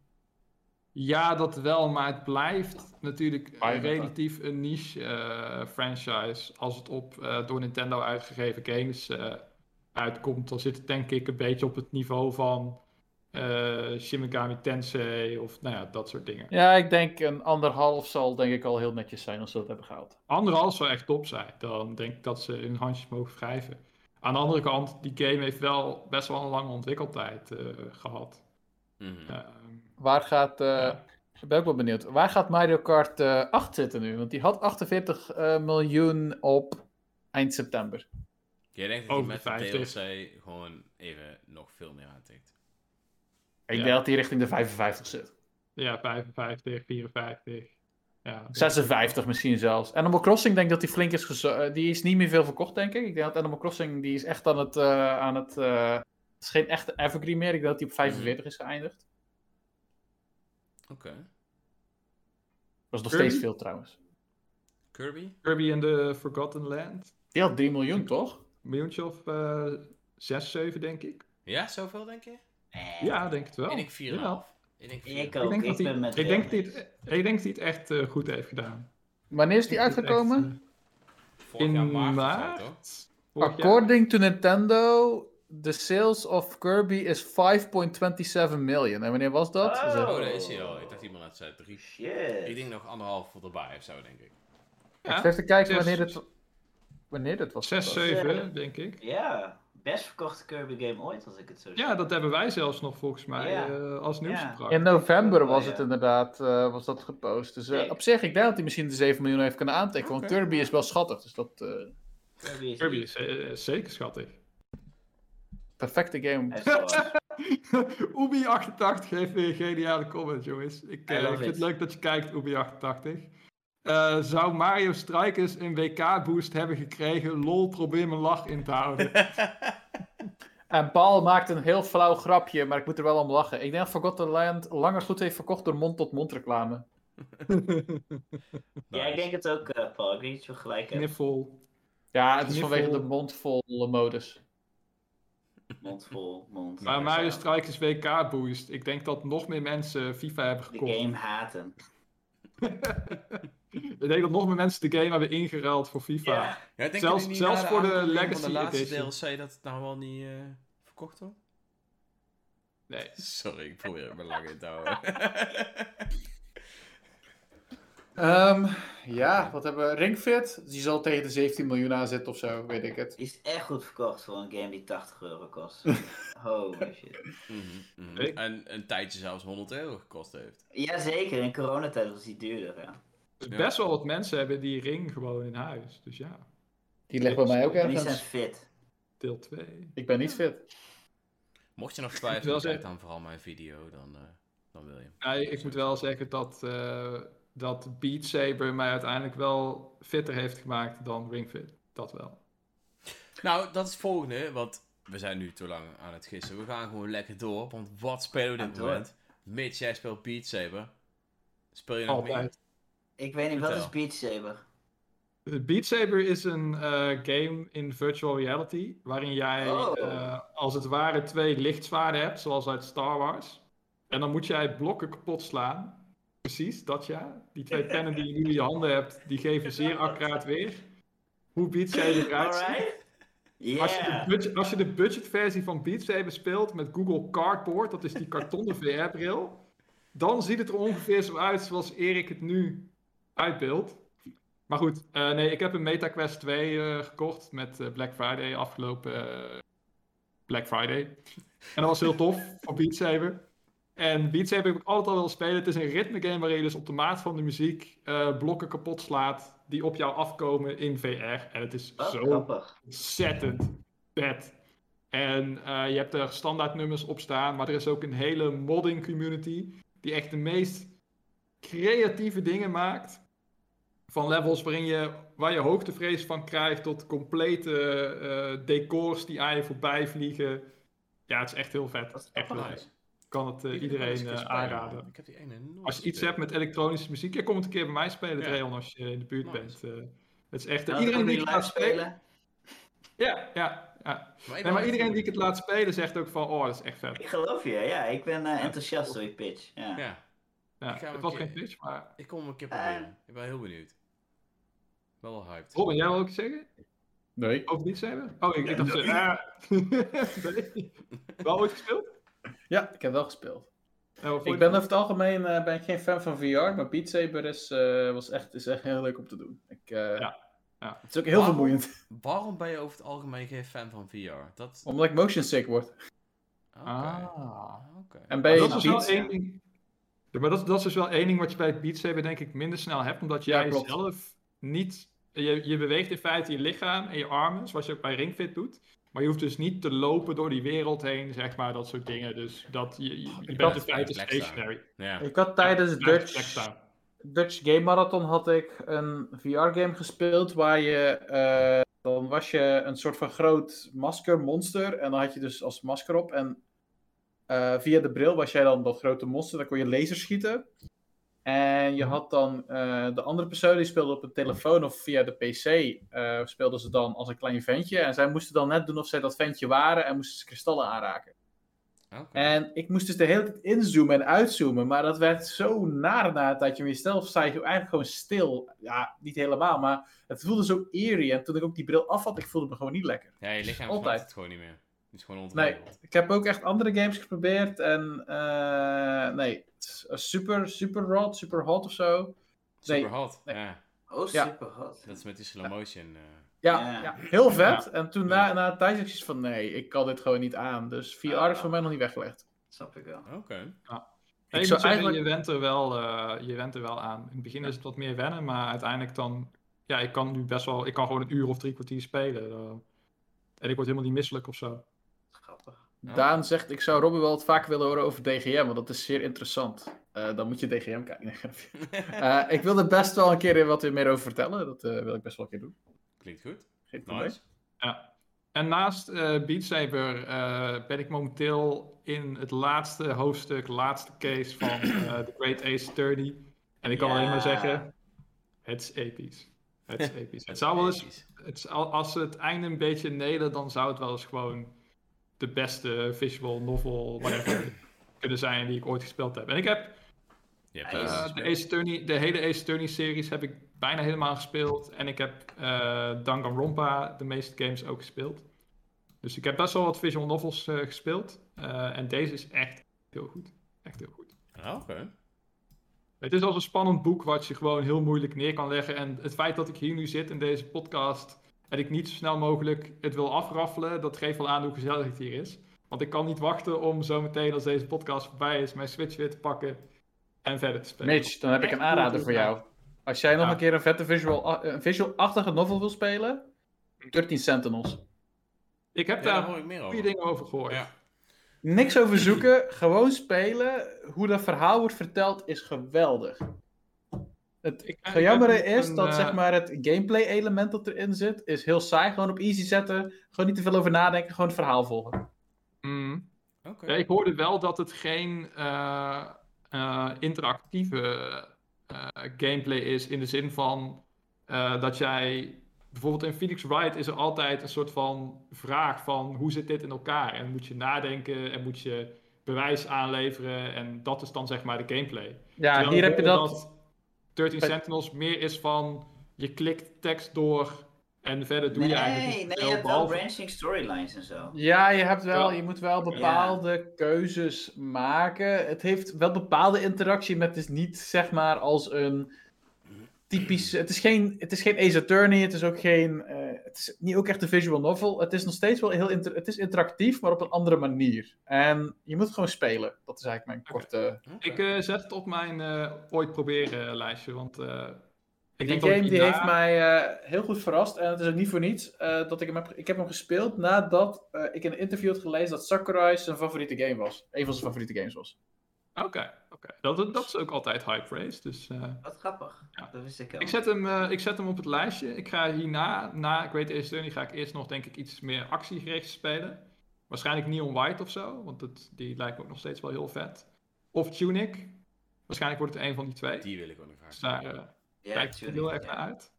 Ja, dat wel, maar het blijft natuurlijk relatief een niche eh, franchise. Als het op eh, door Nintendo uitgegeven games uitkomt, dan zit het denk ik een beetje op het niveau van eh Shin Megami Tensei of nou ja, dat soort dingen. Ja, ik denk een anderhalf zal denk ik al heel netjes zijn als ze dat hebben gehaald. Anderhalf zou echt top zijn. Dan denk ik dat ze hun handjes mogen wrijven. Aan de andere kant, die game heeft wel best wel een lange ontwikkeltijd eh, gehad. Mhm. Ehm, Waar gaat, eh, Ja. ik ben ook wel benieuwd, waar gaat Mario Kart eh 8 zitten nu? Want die had 48 eh, miljoen op eind september. Jij denkt dat hij met de de 50. DLC gewoon even nog veel meer aantikt. Ik Ja. denk dat die richting de 55 zit. ja, 55, 54. Ja, 56 misschien zelfs. Animal Crossing denk ik dat die flink is eh, Die is niet meer veel verkocht, denk ik. Ik denk dat Animal Crossing die is echt aan het... eh, aan het eh, het is geen echte evergreen meer. Ik denk dat die op 45 is geëindigd. Oké. Dat is nog Kirby? steeds veel trouwens. Kirby? Kirby and the Forgotten Land. Die had 3 miljoen, toch? Miljoentje of eh 6, 7 denk ik. Ja, zoveel denk je? Eh, Ja, denk het wel. Ik denk 4,5. Ja. Ik denk 4,5. Ik Ik ook. denk, Ik dat hij, ben met ik, denk dat hij Real het, ik denk dat hij het echt eh, goed heeft gedaan. Wanneer is die Ik denk dat hij het uitgekomen? echt, eh, jaar in maart, jaar. According to Nintendo, the sales of Kirby is 5.27 million. En wanneer was dat? Oh. Het- Oh, daar is hij al. Ik dacht iemand had zei 3. Shit. Ik denk nog anderhalf voor erbij of zo, denk ik. Ja, Ik even kijken zes- wanneer dit, wanneer dit was. 6, verkocht. 7 denk ik. Ja, best verkochte Kirby game ooit, als ik het zo zeg. Ja, dat hebben wij zelfs nog volgens mij Ja. eh, als nieuws Ja. gebracht. In november Oh, was ja. het inderdaad eh, was dat gepost. Dus eh, Nee. op zich, ik denk dat hij misschien de 7 miljoen heeft kunnen aantikken. Want. Kirby is wel schattig. Dus dat eh Kirby is, Kirby is zeker schattig. perfecte game. Hij is wel- <laughs> Ubi88 geeft weer een geniale comment, jongens. Ik, ik vind het leuk dat je kijkt, Ubi88. Eh, zou Mario Strikers een WK-boost hebben gekregen? Lol, probeer mijn lach in te houden. <laughs> En Paul maakt een heel flauw grapje, maar ik moet er wel om lachen. Ik denk dat Forgotten Land langer goed heeft verkocht door mond-tot-mond reclame. <laughs> Ja, ik denk het ook, eh, Paul. Ik denk dat je wel gelijk hebt. Kniffel. Ja, het is Kniffel. vanwege de mondvol modus. Mond vol, mond. Maar Mario Strikers WK-boost. Ik denk dat nog meer mensen FIFA hebben De gekocht. game haten. <laughs> <laughs> Ik denk dat nog meer mensen de game hebben ingeruild voor FIFA. Ja. Zelfs- jullie niet zelfs voor de aankondiging Legacy van de laatste Edition. DLC dat het nou wel niet eh, verkocht wordt? Nee. <laughs> Sorry, ik probeer het me lang in te houden. <laughs> Ehm, ja, wat hebben we? Ringfit? Die zal tegen de 17 miljoen aan zitten of zo, weet ik het. Die is echt goed verkocht voor een game die 80 euro kost. Holy shit. Mhm, mhm. En een tijdje zelfs 100 euro gekost heeft. Jazeker, in coronatijd was die duurder, ja. Dus Ja. best wel wat mensen hebben die ring gewoon in huis. Dus ja, Die ligt bij mij ook En die zijn ergens. fit. deel 2. Ik ben niet fit. Mocht je nog twijfelen, kijk dan vooral mijn video, dan, eh, dan wil je. Nee, ik moet wel zeggen dat, eh, dat Beat Saber mij uiteindelijk wel fitter heeft gemaakt dan Ring Fit. Dat wel. Nou, dat is het volgende, want we zijn nu te lang aan het gissen. We gaan gewoon lekker door, want wat spelen we dit moment? Mitch, jij speelt Beat Saber. Speel je nog mee? Altijd. Ik weet niet, wat is Beat Saber? Beat Saber is een eh, game in virtual reality, waarin jij Oh. eh, als het ware twee lichtzwaarden hebt, zoals uit Star Wars. En dan moet jij blokken kapot slaan. Precies, dat ja. Die twee <laughs> pennen die je nu in je handen hebt, die geven zeer accuraat weer hoe Beat Saber eruit ziet. Als je, de budget, als je de budgetversie van Beat Saber speelt met Google Cardboard, dat is die kartonnen VR-bril, dan ziet het er ongeveer zo uit zoals Erik het nu uitbeeldt. Maar goed, eh, nee, ik heb een MetaQuest 2 eh, gekocht met eh, Black Friday, afgelopen Black Friday. En dat was heel tof voor Beat Saber. En Beat Saber heb ik altijd al willen spelen. Het is een ritme game waarin je dus op de maat van de muziek blokken kapot slaat die op jou afkomen in VR. En het is Wat zo grappig. ontzettend vet. En je hebt er standaard nummers op staan, maar er is ook een hele modding community die echt de meest creatieve dingen maakt. Van levels waarin je, waar je hoogtevrees van krijgt tot complete eh, decors die aan je voorbij vliegen. Ja, het is echt heel vet. Dat is Echt heel Nice. vet. Ik kan het eh, iedereen eh, spelen, aanraden. Ik heb die ene nooit Als je iets hebt met elektronische muziek, ja, kom het een keer bij mij spelen, Ja. Dreon, als je in de buurt Nice. bent. eh. het is echt... Nou, iedereen die je laat live spelen... Ja, ja, ja. Maar Nee, iedereen die ik het laat spelen zegt ook van, oh, dat is echt vet. Ik geloof je, ja. Ik ben enthousiast door je pitch. Ja. Ja, Ja, Ik ga het was keer- geen pitch, maar... ik kom hem een keer proberen. Ik ben heel benieuwd. Wel wel hyped. Robin, jij wil ook iets zeggen? Nee. Over niet zeggen? Oh, ik, ik dacht... nee. <laughs> Wel ooit gespeeld? Ja, ik heb wel gespeeld. Ik ben over het algemeen eh, ben ik geen fan van VR, maar Beat Saber is, eh, was echt, is echt heel leuk om te doen. Ik, eh, Ja, ja. Het is ook heel Waarom? vermoeiend, Waarom ben je over het algemeen geen fan van VR? Dat... omdat ik motion sick word. Ah. Oké. En Maar bij dat is dus wel Beat één ding... Ja, maar dat, dat is dus wel één ding wat je bij Beat Saber denk ik minder snel hebt, omdat jij zelf niet... Je, je beweegt in feite je lichaam en je armen, zoals je ook bij Ring Fit doet. Maar je hoeft dus niet te lopen door die wereld heen, zeg maar, dat soort dingen. Dus dat, je, je, je bent in feite stationary. Ja. Ik had tijdens Ja, Dutch. Dutch Game Marathon had ik een VR-game gespeeld waar je, eh, dan was je een soort van groot masker, monster, en dan had je dus als masker op en eh, via de bril was jij dan dat grote monster, dan kon je laser schieten. En je had dan eh, de andere persoon die speelde op een telefoon of via de PC, eh speelden ze dan als een klein ventje. En zij moesten dan net doen of zij dat ventje waren en moesten ze kristallen aanraken. Oké. En ik moest dus de hele tijd inzoomen en uitzoomen, maar dat werd zo naar na het tijdje. Maar jezelf sta je eigenlijk gewoon stil. Ja, niet helemaal, maar het voelde zo eerie. En toen ik ook die bril af had, ik voelde me gewoon niet lekker. Ja, je lichaam Altijd. het gewoon niet meer. Het is gewoon Nee, ik heb ook echt andere games geprobeerd en eh, nee, het is, eh, super, super rot, super hot of zo. Super hot. nee. Ja. Oh, Ja. super hot. Dat is met die slow motion. eh. Ja, Ja. ja. heel vet. En toen na, na een tijdje van, nee, ik kan dit gewoon niet aan. Dus VR Ah. is voor mij nog niet weggelegd. Snap ik wel. Oké. Nee, Ik ik zou zeggen, eigenlijk- je, went er wel, eh, je went er wel aan. In het begin is het wat meer wennen, maar uiteindelijk dan... Ja, ik kan nu best wel... Ik kan gewoon een uur of drie kwartier spelen. en ik word helemaal niet misselijk of zo. Ja. Daan zegt, ik zou Robin wel wat vaker willen horen over DGM, want dat is zeer interessant. Eh, dan moet je DGM kijken. <laughs> Eh, ik wil er best wel een keer wat meer over vertellen. Dat eh, wil ik best wel een keer doen. Klinkt goed. Geen probleem. Nice. En naast eh Beat Saber eh, ben ik momenteel in het laatste hoofdstuk, laatste case van eh <clears throat> The Great Ace Attorney. En ik kan Ja. alleen maar zeggen, het is episch. Het is <laughs> episch. Het zou wel eens, het, als ze het einde een beetje nelen, dan zou het wel eens gewoon de beste visual novel whatever, <coughs> kunnen zijn die ik ooit gespeeld heb. En ik heb Eh, de. Ace Attorney, de hele Ace Attorney series heb ik bijna helemaal gespeeld. En ik heb eh Danganronpa, de meeste games, ook gespeeld. Dus ik heb best wel wat visual novels eh, gespeeld. En deze is echt heel goed. Echt heel goed. Ah, Oké. Het is als een spannend boek wat je gewoon heel moeilijk neer kan leggen. En het feit dat ik hier nu zit in deze podcast en ik niet zo snel mogelijk het wil afraffelen, dat geeft wel aan hoe gezellig het hier is. Want ik kan niet wachten om zo meteen als deze podcast voorbij is, mijn Switch weer te pakken en verder te spelen. Mitch, dan heb ik een aanrader voor jou. Als jij nog Ja. een keer een vette visual, een visual-achtige novel wil spelen, 13 Sentinels. Ik heb Ja, daar meer goede over. dingen over gehoord. Ja. Niks over zoeken, gewoon spelen. Hoe dat verhaal wordt verteld is geweldig. Het Ik- heb is een, dat eh, zeg maar, het gameplay element dat erin zit, is heel saai. Gewoon op easy zetten, gewoon niet te veel over nadenken, gewoon het verhaal volgen. Mm. Oké. Ja, ik hoorde wel dat het geen eh, eh, interactieve eh, gameplay is in de zin van eh, dat jij bijvoorbeeld in Phoenix Wright is er altijd een soort van vraag van hoe zit dit in elkaar en moet je nadenken en moet je bewijs aanleveren en dat is dan zeg maar de gameplay. Ja, Terwijl hier heb je dat. 13 Bij- Sentinels meer is van je klikt tekst door en verder doe nee, je eigenlijk nee, je hebt wel branching storylines en zo. Ja, je, hebt wel, je moet wel bepaalde keuzes maken. Het heeft wel bepaalde interactie, maar het is niet zeg maar als een typisch. Het is geen, het is geen Ace Attorney, het is ook geen. eh, het is niet ook echt een visual novel. Het is nog steeds wel heel inter- het is interactief, maar op een andere manier. En je moet het gewoon spelen. Dat is eigenlijk mijn korte. Oké. Ik eh, zet het op mijn eh, ooit proberen eh, lijstje, want eh, ik Die denk dat game die heeft mij eh, heel goed verrast. En het is ook niet voor niets eh, dat ik hem heb... Ik heb hem gespeeld nadat eh, ik in een interview had gelezen dat Sakurai zijn favoriete game was. Een van zijn favoriete games was. Oké, oké. Dat, dat is ook altijd high praise. Dus eh, Wat grappig. Ja. Dat wist ik wel. ik, zet hem, eh, ik zet hem op het lijstje. Ik ga hierna, na Great Ace Attorney, ga ik eerst nog denk ik iets meer actiegericht spelen. Waarschijnlijk Neon White of zo, want het, die lijkt me ook nog steeds wel heel vet. Of Tunic. Waarschijnlijk wordt het een van die twee. Die wil ik ook nog graag Dus daar eh, ja, kijk ik heel erg naar uit.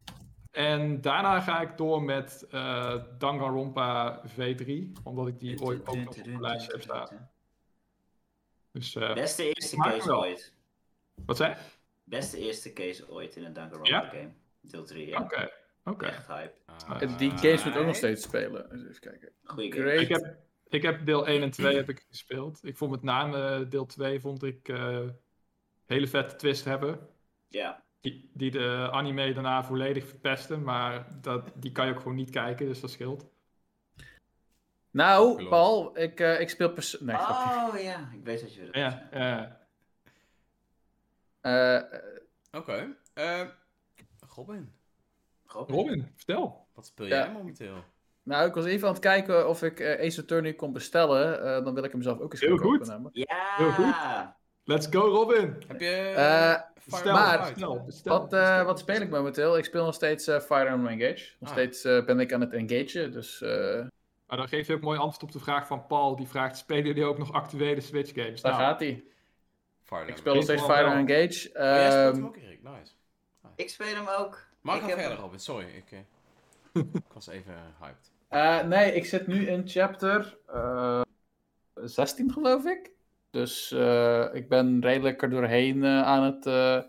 En daarna ga ik door met eh Danganronpa V3, omdat ik die ooit ook nog op mijn lijstje heb staan. Dus, eh, Beste eerste case wel. ooit. wat zei? Beste eerste case ooit in een Danganronpa Ja? game. Deel 3, ja. Oké, oké. Echt hype. Ah, En die games moet ook nog steeds spelen. Dus even kijken. Goeie game. Great. Ik heb, ik heb deel 1 en 2 heb ik gespeeld. Ik vond met name eh, deel 2 vond ik eh hele vette twist hebben. Ja. Die, die de anime daarna volledig verpesten, maar dat, die kan je ook gewoon niet kijken, dus dat scheelt. Nou. Paul, ik, eh, ik speel pers... Nee, grapje. Oh ja, ik weet wat je bedoelt. Ja, ja. Eh, Oké. Eh, Robin, Robin. Robin, vertel. wat speel Ja. jij momenteel? nou, ik was even aan het kijken of ik eh, Ace Attorney kon bestellen. Eh, dan wil ik hem zelf ook eens Heel gaan kopen. goed. namelijk. Ja! Heel goed. Let's go, Robin! Heb je... Eh, Fire Stel, maar- bestel, bestel, Wat, eh, wat speel ik momenteel? Ik speel nog steeds eh, Fire Emblem Engage. Nog Ah. steeds eh, ben ik aan het engagen, dus... eh, Maar dan geef je ook mooi antwoord op de vraag van Paul. Die vraagt, spelen jullie ook nog actuele Switch games? daar Nou, gaat hij. Ik speel nog steeds Fire Engage. Oh, jij speelt hem Ehm, ook, Erik. Nice. Ik speel hem ook. Maar Ik ga verder, Robin. Sorry, ik, eh, <laughs> ik was even hyped. eh, nee, ik zit nu in chapter eh 16, geloof ik. Dus eh, ik ben redelijk er doorheen eh, aan het eh,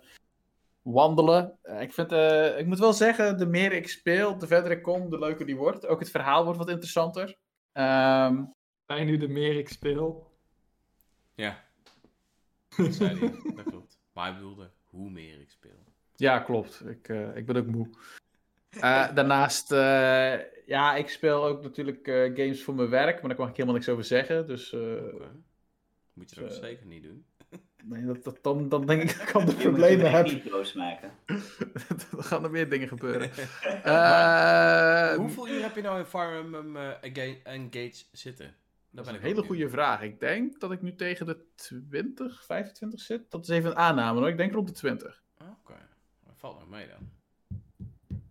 wandelen. Eh, ik, vind, eh, ik moet wel zeggen, de meer ik speel, de verder ik kom, de leuker die wordt. Ook het verhaal wordt wat interessanter. Ehm, Zijn nu de meer ik speel? Ja. <laughs> Dat zei hij. Dat klopt. Maar hij bedoelde hoe meer ik speel. Ja, klopt. Ik, eh, ik ben ook moe. Eh, daarnaast, eh, ja, ik speel ook natuurlijk eh, games voor mijn werk, maar daar kan ik helemaal niks over zeggen. Dus eh. Moet je dat zeker niet doen. Nee, dat, dat, dan, dan denk ik dat ik andere problemen heb. maken. <laughs> dan gaan er meer dingen gebeuren. <laughs> Eh, Hoeveel uur heb je nou in Fire Emblem eh, Enga- Engage zitten? Daar dat is ben een ik hele goede vraag. Ik denk dat ik nu tegen de 20, 25 zit. Dat is even een aanname hoor. Ik denk rond de 20. benieuwd. Ah, Oké. Dat valt nog mee dan.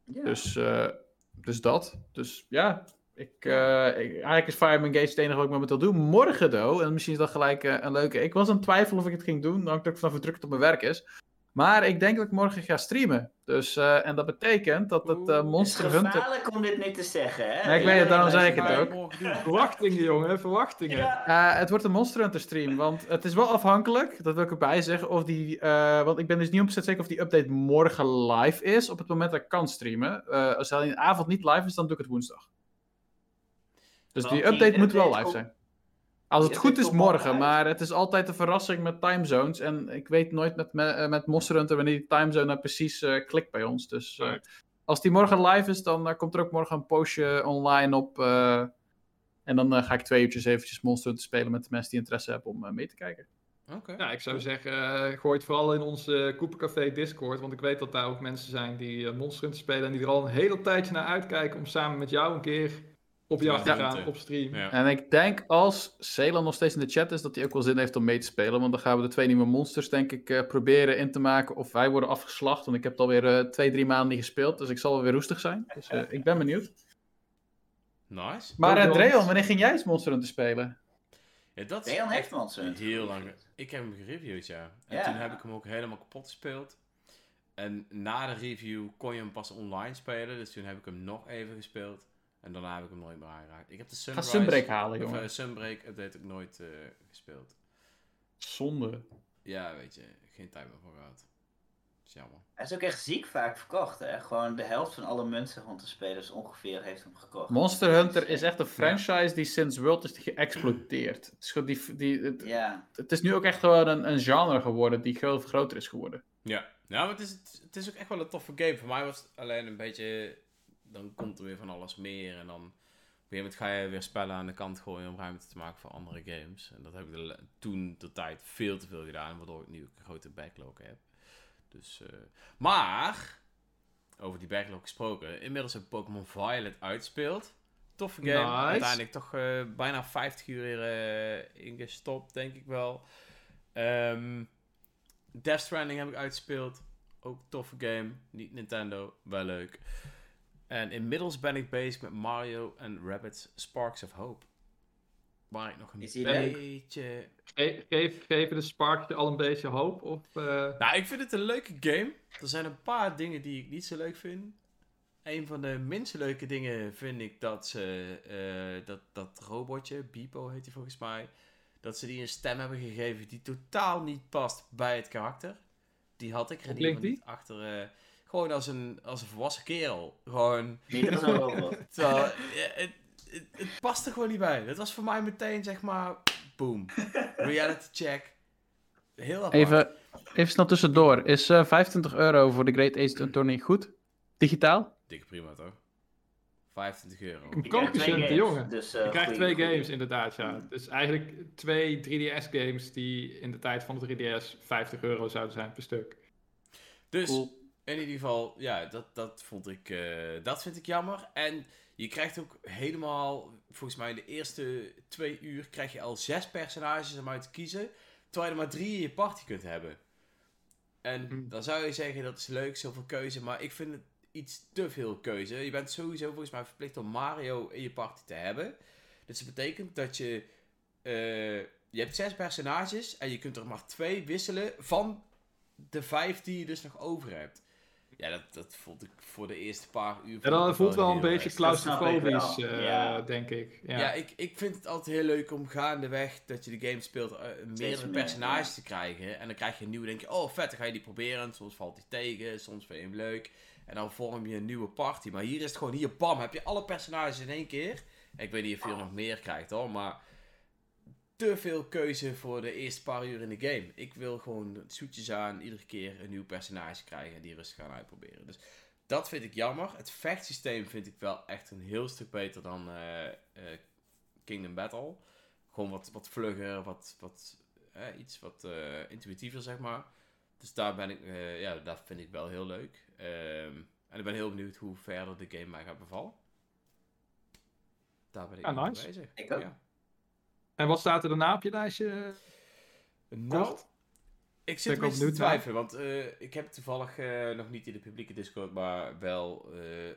Ja. Dus, eh, dus dat. Dus ja, ik, eh, ik- eigenlijk is Fire Emblem Engage het enige wat ik momenteel doe. Morgen, though, en misschien is dat gelijk eh, een leuke... Ik was aan het twijfelen of ik het ging doen. Dan hangt ook vanaf hoe druk het op mijn werk is. Maar ik denk dat ik morgen ga streamen. Dus, eh, en dat betekent dat het eh, Oeh. Het is Monster Hunter... gevaarlijk om dit nu te zeggen, hè? Nee, ik weet het, daarom zei ik het ook. Verwachtingen, jongen, verwachtingen. Ja. Het wordt een Monster Hunter stream, want het is wel afhankelijk, dat wil ik erbij zeggen, of die, eh, want ik ben dus niet op zeker of die update morgen live is, op het moment dat ik kan streamen. Eh, als hij in de avond niet live is, dan doe ik het woensdag. Dus Want die die update moet wel live komt- zijn. Als het Die goed is morgen maar het is altijd een verrassing met timezones. En ik weet nooit met, me- eh, met Monster Hunter wanneer die timezone nou precies eh, klikt bij ons. Dus eh, Right. als die morgen live is, dan komt er ook morgen een postje online op. eh, en dan ga ik twee uurtjes eventjes Monster Hunter spelen met de mensen die interesse hebben om mee te kijken. Oké. Ja, ik zou zeggen, gooi het vooral in onze Koepencafé Discord. Want ik weet dat daar ook mensen zijn die Monster Hunter spelen. En die er al een hele tijdje naar uitkijken om samen met jou een keer op jacht te Ja. gaan op stream. Ja. En ik denk als Celan nog steeds in de chat is, dat hij ook wel zin heeft om mee te spelen. Want dan gaan we de twee nieuwe monsters, denk ik, eh, proberen in te maken. Of wij worden afgeslacht. Want ik heb het alweer eh, twee, drie maanden niet gespeeld. Dus ik zal wel weer roestig zijn. Dus eh, ik ben benieuwd. Nice. Maar uh. Dreon, wanneer ging jij eens Monster Hunter spelen? Ja, dat is Leon heeft Monster Hunter heel lang. Ik heb hem gereviewd, ja. En Ja. toen heb ik hem ook helemaal kapot gespeeld. En na de review kon je hem pas online spelen. Dus toen heb ik hem nog even gespeeld. En daarna heb ik hem nooit meer aangeraakt. Ik heb de Ga. Sunbreak halen, Of, jongen. eh, Sunbreak update ook nooit eh, gespeeld. Zonde. Ja, weet je. Geen tijd meer voor gehad. is jammer. Hij is ook echt ziek vaak verkocht, hè? Gewoon de helft van alle Monster Hunter spelers ongeveer heeft hem gekocht. Monster Hunter is echt een franchise die sinds World is geëxploiteerd. Het is, die, die, het, Ja, het is nu ook echt gewoon een, een genre geworden die veel groter is geworden. Ja, nou, maar het is, het is ook echt wel een toffe game. Voor mij was het alleen een beetje. Dan komt er weer van alles meer. En dan op een gegeven moment ga je weer spellen aan de kant gooien om ruimte te maken voor andere games. En dat heb ik de, toen de tijd veel te veel gedaan, waardoor ik nu een grote backlog heb. Dus, eh, maar, over die backlog gesproken, inmiddels heb Pokémon Violet uitspeelt. Toffe game. Nice. Uiteindelijk toch eh, bijna 50 uur weer eh, ingestopt, denk ik wel. Ehm Death Stranding heb ik uitgespeeld. Ook toffe game. Niet Nintendo. Wel leuk. En inmiddels ben ik bezig met Mario en Rabbids Sparks of Hope. Waar ik nog een Is die leuk? beetje... Ge- geef, geven de Spark je al een beetje hoop? Of, eh, Nou, ik vind het een leuke game. Er zijn een paar dingen die ik niet zo leuk vind. Een van de minst leuke dingen vind ik dat ze... eh, dat, dat robotje, Beepo heet hij volgens mij... Dat ze die een stem hebben gegeven die totaal niet past bij het karakter. Die had ik er niet achter... eh, gewoon als een, als een volwassen kerel. Gewoon... een. <laughs> Terwijl, het, het, het past er gewoon niet bij. Dat was voor mij meteen, zeg maar, boom. Reality check. Heel apart. Even, even snel tussendoor. Is eh 25 euro voor de Great Ace Tourney goed? Digitaal? Dikke prima, toch? 25 euro. Een Je krijgt koopje twee cent, games, jongen. Dus, eh, je krijgt twee goeie. games inderdaad, ja. Dus eigenlijk twee 3DS-games die in de tijd van de 3DS 50 euro zouden zijn per stuk. Dus, Cool. In ieder geval, ja, dat, dat vond ik, eh, dat vind ik jammer. En je krijgt ook helemaal, volgens mij in de eerste twee uur, krijg je al zes personages om uit te kiezen. Terwijl je er maar drie in je party kunt hebben. En Hm. dan zou je zeggen, dat is leuk, zoveel keuze. Maar ik vind het iets te veel keuze. Je bent sowieso volgens mij verplicht om Mario in je party te hebben. Dus dat betekent dat je... eh, je hebt zes personages en je kunt er maar twee wisselen van de vijf die je dus nog over hebt. Ja, dat, dat vond ik voor de eerste paar uur... En dan dat voelt wel een beetje claustrofobisch, eh, Ja. denk ik. Ja. Ja, ik, ik vind het altijd heel leuk om gaandeweg dat je de game speelt, eh, meerdere meer, personages ja. te krijgen. En dan krijg je een nieuwe, denk je, oh vet, dan ga je die proberen. En soms valt die tegen, soms vind je hem leuk. En dan vorm je een nieuwe party. Maar hier is het gewoon, hier, bam, heb je alle personages in één keer. Ik weet niet of je er nog meer krijgt hoor, maar te veel keuze voor de eerste paar uur in de game. Ik wil gewoon zoetjes aan, iedere keer een nieuw personage krijgen en die rustig gaan uitproberen. Dus dat vind ik jammer. Het vechtsysteem vind ik wel echt een heel stuk beter dan eh, eh, Kingdom Battle. Gewoon wat, wat vlugger, wat, wat, eh, iets wat eh, intuïtiever, zeg maar. Dus daar ben ik, eh, ja, dat vind ik wel heel leuk. Ehm, en ik ben heel benieuwd hoe verder de game mij gaat bevallen. Daar ben ik Ja, mee nice. bezig. Ik ook. Ja. En wat staat er daarna op je lijstje? Nou, Kort? ik zit ook te twijfelen, want eh, ik heb toevallig eh, nog niet in de publieke Discord, maar wel eh,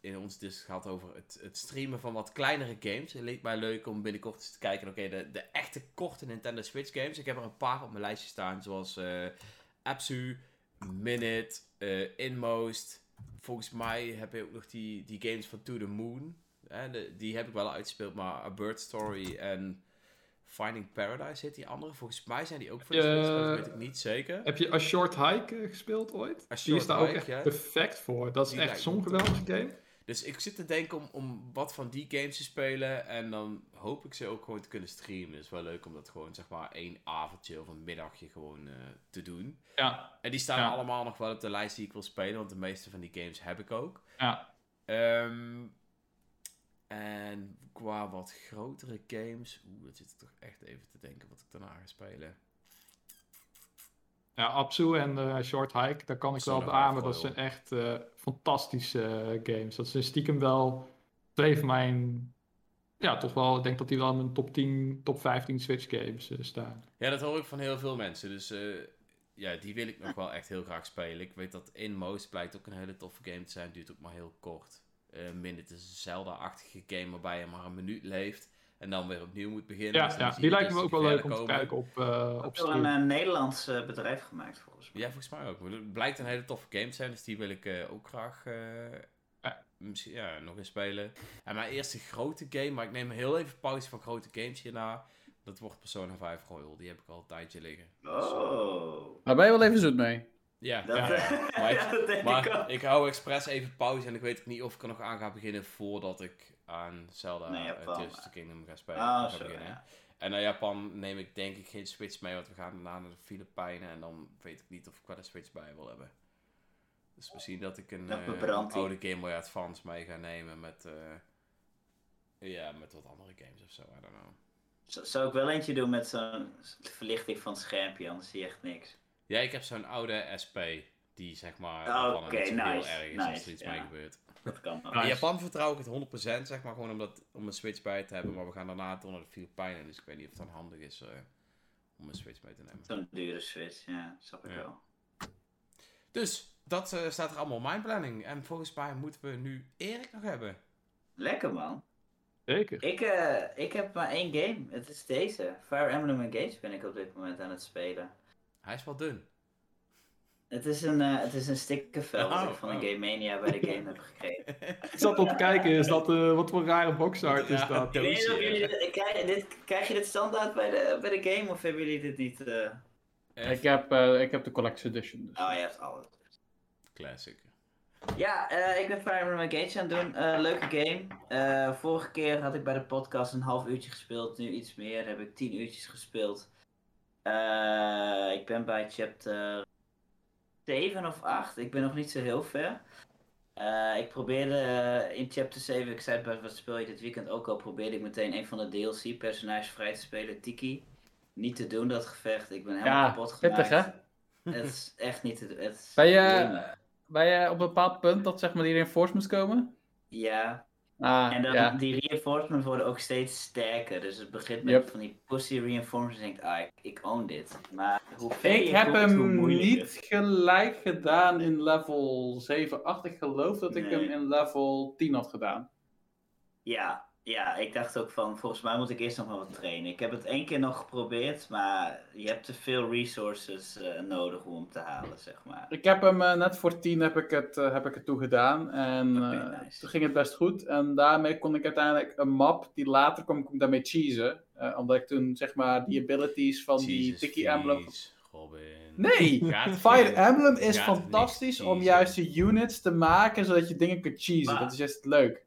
in ons Discord gehad over het, het streamen van wat kleinere games. Het leek mij leuk om binnenkort eens te kijken, oké, de, de echte korte Nintendo Switch games. Ik heb er een paar op mijn lijstje staan, zoals eh Apsu, Minute, eh, Inmost. Volgens mij heb je ook nog die, die games van To The Moon. De- die heb ik wel uitgespeeld, maar A Bird Story en Finding Paradise heet die andere. Volgens mij zijn die ook voor de. Switch, dat weet ik niet zeker. Heb je A Short Hike eh, gespeeld ooit? A Die is daar ook echt ja. perfect voor. Dat is Die echt zo'n geweldige game. Dus ik zit te denken om, om wat van die games te spelen. En dan hoop ik ze ook gewoon te kunnen streamen. Het is wel leuk om dat gewoon zeg maar één avondje of een middagje gewoon eh, te doen. Ja, En die staan Ja. allemaal nog wel op de lijst die ik wil spelen. Want de meeste van die games heb ik ook. ja. Ehm, en qua wat grotere games. Oeh, dat zit ik toch echt even te denken wat ik daarna ga spelen. Ja, Apsu en eh, Short Hike, daar kan ik wel beamen. Dat zijn echt eh, fantastische eh, games. Dat zijn stiekem wel twee van mijn ja, toch wel, ik denk dat die wel in mijn top 10, top 15 Switch games staan. Ja, dat hoor ik van heel veel mensen. Dus eh, ja, die wil ik nog wel echt heel graag spelen. Ik weet dat Inmost blijkt ook een hele toffe game te zijn. Duurt ook maar heel kort. Eh min, het is een Zelda-achtige game waarbij je maar een minuut leeft. En dan weer opnieuw moet beginnen. Ja, Dus ja die lijkt me ook wel leuk om te kijken op, eh op door een eh, Nederlands eh, bedrijf gemaakt, volgens mij. Ja, volgens mij ook. Maar Het blijkt een hele toffe game te zijn, dus die wil ik eh, ook graag eh, Ja. misschien, ja, nog eens spelen. En mijn eerste grote game, maar ik neem heel even pauze van grote games hierna. Dat wordt Persona 5 Royal. Die heb ik al een tijdje liggen. Oh. Daar ben je wel even zoet mee. Ja, Dat, ja, ja. <laughs> Maar, ik, ja, dat denk ik maar ook. ik hou expres even pauze en ik weet niet of ik er nog aan ga beginnen voordat ik aan Zelda Nee, Japan, of the Kingdom ga spelen. Ah, ga. En naar Japan neem ik denk ik geen Switch mee, want we gaan daarna naar de Filipijnen en dan weet ik niet of ik wel een Switch bij wil hebben. Dus misschien dat ik een Dat eh, oude Game Boy Advance mee ga nemen met, eh, ja, met wat andere games of zo, I don't know. Z- Zou ik wel eentje doen met zo'n verlichting van het schermpje, anders zie je echt niks. Ja, ik heb zo'n oude SP, die zeg maar Oh, oké, heel erg is als er iets ja. mee gebeurt. Dat kan. <laughs> In Japan vertrouw ik het 100%, zeg maar, gewoon omdat, om een Switch bij te hebben. Maar we gaan daarna door naar de Filipijnen, dus ik weet niet of het dan handig is eh, om een Switch mee te nemen. Zo'n dure Switch, ja, snap ik Ja. wel. Dus, dat eh, staat er allemaal op mijn planning. En volgens mij moeten we nu Erik nog hebben. Lekker man. Zeker. Ik, eh, ik heb maar één game. Het is deze. Fire Emblem Engage ben ik op dit moment aan het spelen. Hij is wel dun. Het is een, eh, het is een stickervel Oh, ik van een oh. Game Mania bij de game heb gekregen. Ik zat op te kijken, is dat, eh, wat voor rare boxart is Ja, dat? Ik weet niet of Doosje, jullie dit, krijg, dit, krijg je dit standaard bij de, bij de game of hebben jullie dit niet? eh? Ik heb, eh, ik heb de Collector's Edition. Dus. Oh, je hebt alles. Classic. Ja, eh, ik ben Fire Emblem Engage aan het doen. Eh, leuke game. Eh, vorige keer had ik bij de podcast een half uurtje gespeeld. Nu iets meer. Heb ik tien uurtjes gespeeld. Eh, ik ben bij chapter 7 of 8. Ik ben nog niet zo heel ver. Eh, ik probeerde eh, in chapter 7, ik zei bij wat speel je dit weekend ook al, probeerde ik meteen een van de DLC-personages vrij te spelen, Tiki. Niet te doen dat gevecht, ik ben helemaal Ja, kapot pittig, gemaakt. Het is echt niet te doen. Ben je, ben je op een bepaald punt dat zeg maar die reinforcements komen? Ja, Ah, En dan, ja. die reinforcements worden ook steeds sterker. Dus het begint met Yep. van die pussy reinforcements. En je denkt, ah, ik, ik own dit. Maar hoe ver Ik je heb hem niet gelijk gedaan in level 7, 8. Ik geloof dat ik hem in level 10 had gedaan. Ja, ja, ik dacht ook van, volgens mij moet ik eerst nog maar wat trainen. Ik heb het één keer nog geprobeerd, maar je hebt te veel resources eh, nodig om hem te halen, zeg maar. Ik heb hem eh, net voor 10 heb ik het, eh, heb ik het toegedaan. En eh, nice. toen ging het best goed. En daarmee kon ik uiteindelijk een map die later kwam, kon ik daarmee cheesen. Eh, omdat ik toen zeg maar die abilities van die Tiki Emblem. Nee! <laughs> Gaat Fire Emblem is gaat fantastisch om juist de units te maken zodat je dingen kunt cheesen. Maar- Dat is juist leuk.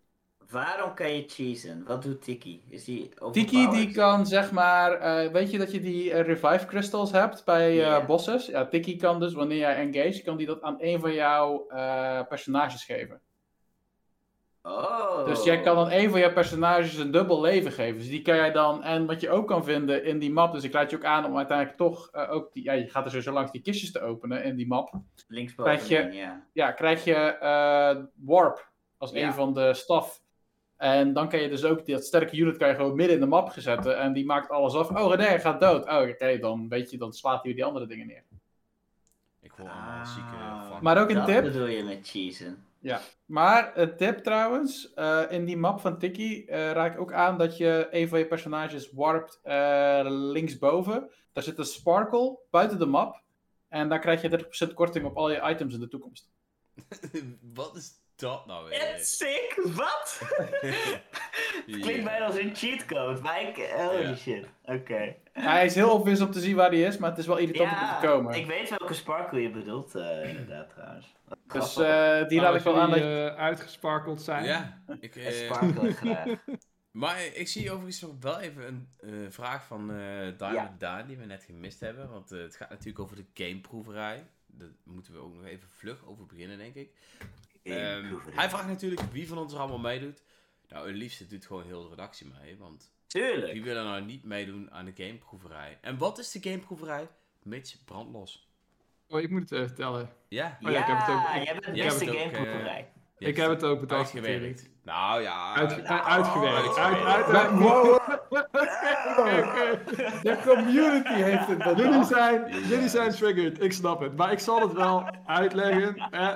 Waarom kan je cheesen? Wat doet Tiki? Is die Tiki die kan zeg maar, eh, weet je dat je die eh, revive crystals hebt bij Ja. bosses? Ja, Tiki kan dus wanneer jij engage, kan die dat aan een van jouw eh, personages geven. Oh. Dus jij kan aan een van jouw personages een dubbel leven geven. Dus die kan jij dan, en wat je ook kan vinden in die map, dus ik raad je ook aan om uiteindelijk toch ook, die, ja, je gaat er sowieso langs die kistjes te openen in die map. Linksboven, krijg je- ja. Ja, krijg je warp als Ja. een van de staf. En dan kan je dus ook, dat sterke unit kan je gewoon midden in de map zetten en die maakt alles af. Oh René, hij gaat dood. Oh oké, dan weet je, dan slaat hij die andere dingen neer. Ik hoor allemaal Ah. zieke Maar ook een dat tip. bedoel je met cheesen. Maar een tip trouwens, eh, in die map van Tiki eh, raak ik ook aan dat je een van je personages warpt eh, linksboven. Daar zit een sparkle buiten de map. En dan krijg je 30% korting op al je items in de toekomst. <laughs> Wat is dat nou weer? It's sick! Wat? <laughs> Het klinkt bijna als een cheatcode, maar ik... Holy Ja. shit. Oké. Hij is heel obvious om te zien waar hij is, maar het is wel irritant om Ja, te komen. ik weet welke sparkle je bedoelt, eh, <clears throat> inderdaad trouwens. Dus eh, die raad ik wel aan dat je... eh, uitgesparkeld zijn. Ja, ik, sparkle <laughs> graag. maar ik zie overigens nog wel even een eh, vraag van eh Diamond Ja. Daan die we net gemist hebben. Want het gaat natuurlijk over de gameproeverij. Daar moeten we ook nog even vlug over beginnen, denk ik. Ehm, hij vraagt natuurlijk wie van ons er allemaal meedoet. Nou, het liefste doet gewoon heel de redactie mee. Want Tuurlijk. wie wil er nou niet meedoen aan de gameproeverij? En wat is de gameproeverij? Mitch, brandlos. Oh, ik moet het even vertellen. Ja, Oh ja, ik heb het ook- jij bent de beste het ook, gameproeverij. ik heb het ook bedacht uitgewerkt. Nou ja. Uit, nou, uitgewerkt. Uit, uit, Wow. <laughs> De community heeft het. Jullie zijn, jullie zijn triggered, ik snap het. Maar ik zal het wel uitleggen. Eh,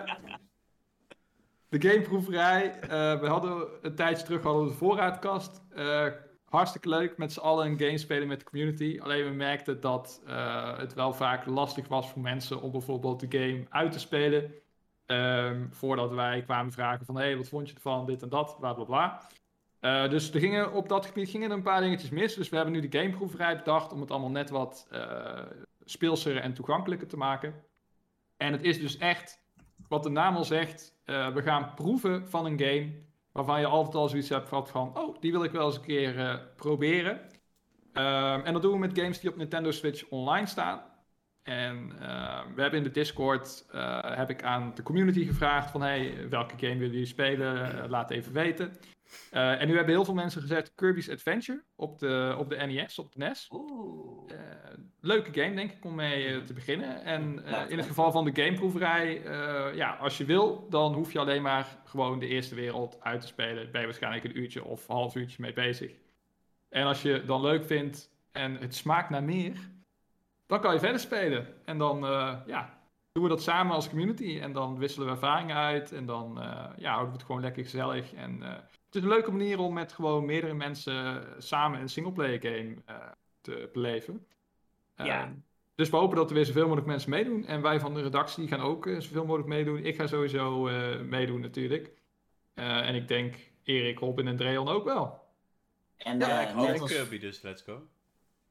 de gameproeverij. eh, we hadden een tijdje terug hadden we de voorraadkast. Eh, hartstikke leuk met z'n allen een game spelen met de community. Alleen we merkten dat eh, het wel vaak lastig was voor mensen om bijvoorbeeld de game uit te spelen. Ehm, voordat wij kwamen vragen van, hé, hey, wat vond je ervan, dit en dat, bla bla bla. Dus er gingen, op dat gebied gingen er een paar dingetjes mis. Dus we hebben nu de gameproeverij bedacht om het allemaal net wat eh speelser en toegankelijker te maken. En het is dus echt, wat de naam al zegt, eh, we gaan proeven van een game waarvan je altijd al zoiets hebt gehad van, oh, die wil ik wel eens een keer eh, proberen. Ehm, en dat doen we met games die op Nintendo Switch online staan. En eh, we hebben in de Discord eh, heb ik aan de community gevraagd van hey, welke game willen jullie spelen? Laat even weten. Eh, en nu hebben heel veel mensen gezegd Kirby's Adventure op de, op de NES, op de NES. Oeh. Eh, leuke game, denk ik, om mee eh, te beginnen. En in het geval van de gameproeverij, ja, als je wil, dan hoef je alleen maar gewoon de eerste wereld uit te spelen. Ben je waarschijnlijk een uurtje of een half uurtje mee bezig. En als je het dan leuk vindt en het smaakt naar meer, dan kan je verder spelen. En dan, ja, doen we dat samen als community. En dan wisselen we ervaringen uit. En dan, ja, houden we het gewoon lekker gezellig. En het is een leuke manier om met gewoon meerdere mensen samen een singleplayer game eh, te beleven. Ja. Ehm, dus we hopen dat er weer zoveel mogelijk mensen meedoen. En wij van de redactie gaan ook eh, zoveel mogelijk meedoen. Ik ga sowieso eh, meedoen natuurlijk. Eh, en ik denk Erik, Robin en Dreon ook wel. En Ja, eh, ik net, als, Kirby, dus let's go.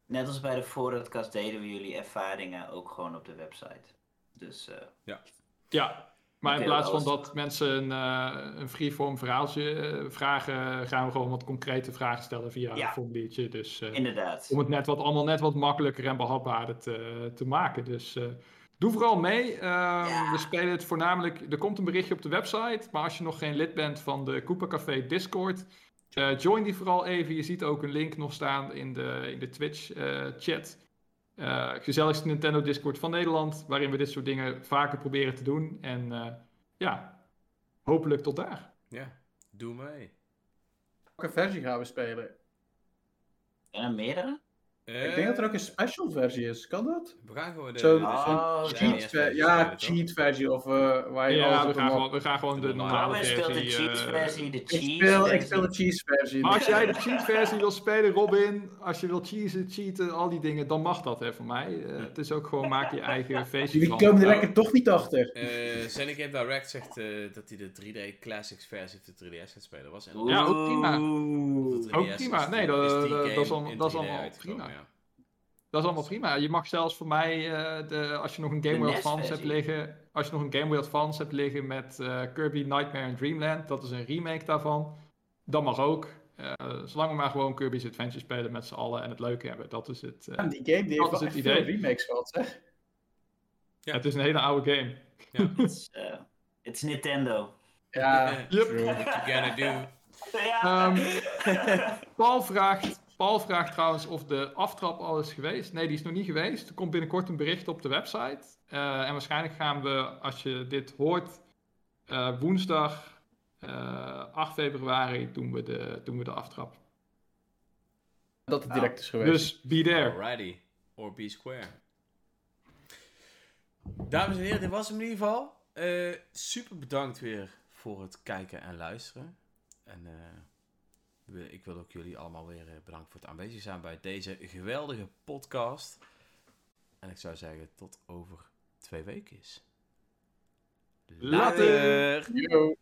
net als bij de voorraadkast deden we jullie ervaringen ook gewoon op de website. Dus eh, Ja, maar in plaats van dat mensen een, eh, een freeform verhaaltje eh, vragen, gaan we gewoon wat concrete vragen stellen via Ja. een formuliertje. Dus eh, inderdaad. om het net wat, allemaal net wat makkelijker en behapbaarder te, te maken. Dus eh, doe vooral mee. Ehm, Ja. We spelen het voornamelijk. Er komt een berichtje op de website. Maar als je nog geen lid bent van de Koopa Café Discord. eh, join die vooral even. Je ziet ook een link nog staan in de, in de Twitch-chat. Eh, gezelligste Nintendo Discord van Nederland. Waarin we dit soort dingen vaker proberen te doen. En eh, ja, hopelijk tot daar. Ja, doe mee. Welke versie gaan we spelen? En er meerdere? Ik denk dat er ook een special versie is. Kan dat? We gaan gewoon de... Zo- de- Oh, de cheat ver- versie ja, cheat versie of eh, waar je Ja, alles we gaan, gewoon, we gaan gewoon de normale Robin speelt de versie. eh, versie, de Ik speel, ik versie. speel de cheese versie. Maar als jij de cheat versie wil spelen, Robin, als je wil cheesen, cheaten, al die dingen, dan mag dat hè, van mij. Eh, het is ook gewoon, maak je eigen <laughs> feestje Jullie van. komen er Nou, lekker toch niet achter. Eh Sonic Game Direct zegt eh, dat hij de 3D Classics versie op de 3DS gaat spelen. Was en Ja, ook prima. Ook prima. Nee, dat- is allemaal- prima. Ja. Dat is allemaal prima. Je mag zelfs voor mij, eh, de, als je nog een Game Boy NES Advance hebt liggen, als je nog een Game Boy Advance hebt liggen met eh, Kirby Nightmare in Dreamland, dat is een remake daarvan, dat mag ook. Eh, zolang we maar gewoon Kirby's Adventure spelen met z'n allen en het leuke hebben, dat is het. En die game die Dat heeft is wel het idee. veel remakes gehad, zeg. Ja. Het is een hele oude game. It's, <laughs> eh, it's Nintendo. Ja, Yep. true. What you gonna do? <laughs> Ja. Ehm, Paul, vraagt, Paul vraagt trouwens of de aftrap al is geweest. Nee, die is nog niet geweest. Er komt binnenkort een bericht op de website. Eh, en waarschijnlijk gaan we, als je dit hoort, eh, woensdag eh, 8 februari doen we de, doen we de aftrap. Dat het direct is geweest. Dus be there. Alrighty. Or be square. Dames en heren, dit was hem in ieder geval. Eh, super bedankt weer voor het kijken en luisteren. En eh, ik wil ook jullie allemaal weer eh, bedanken voor het aanwezig zijn bij deze geweldige podcast. En ik zou zeggen, tot over twee weken. Later. Yo.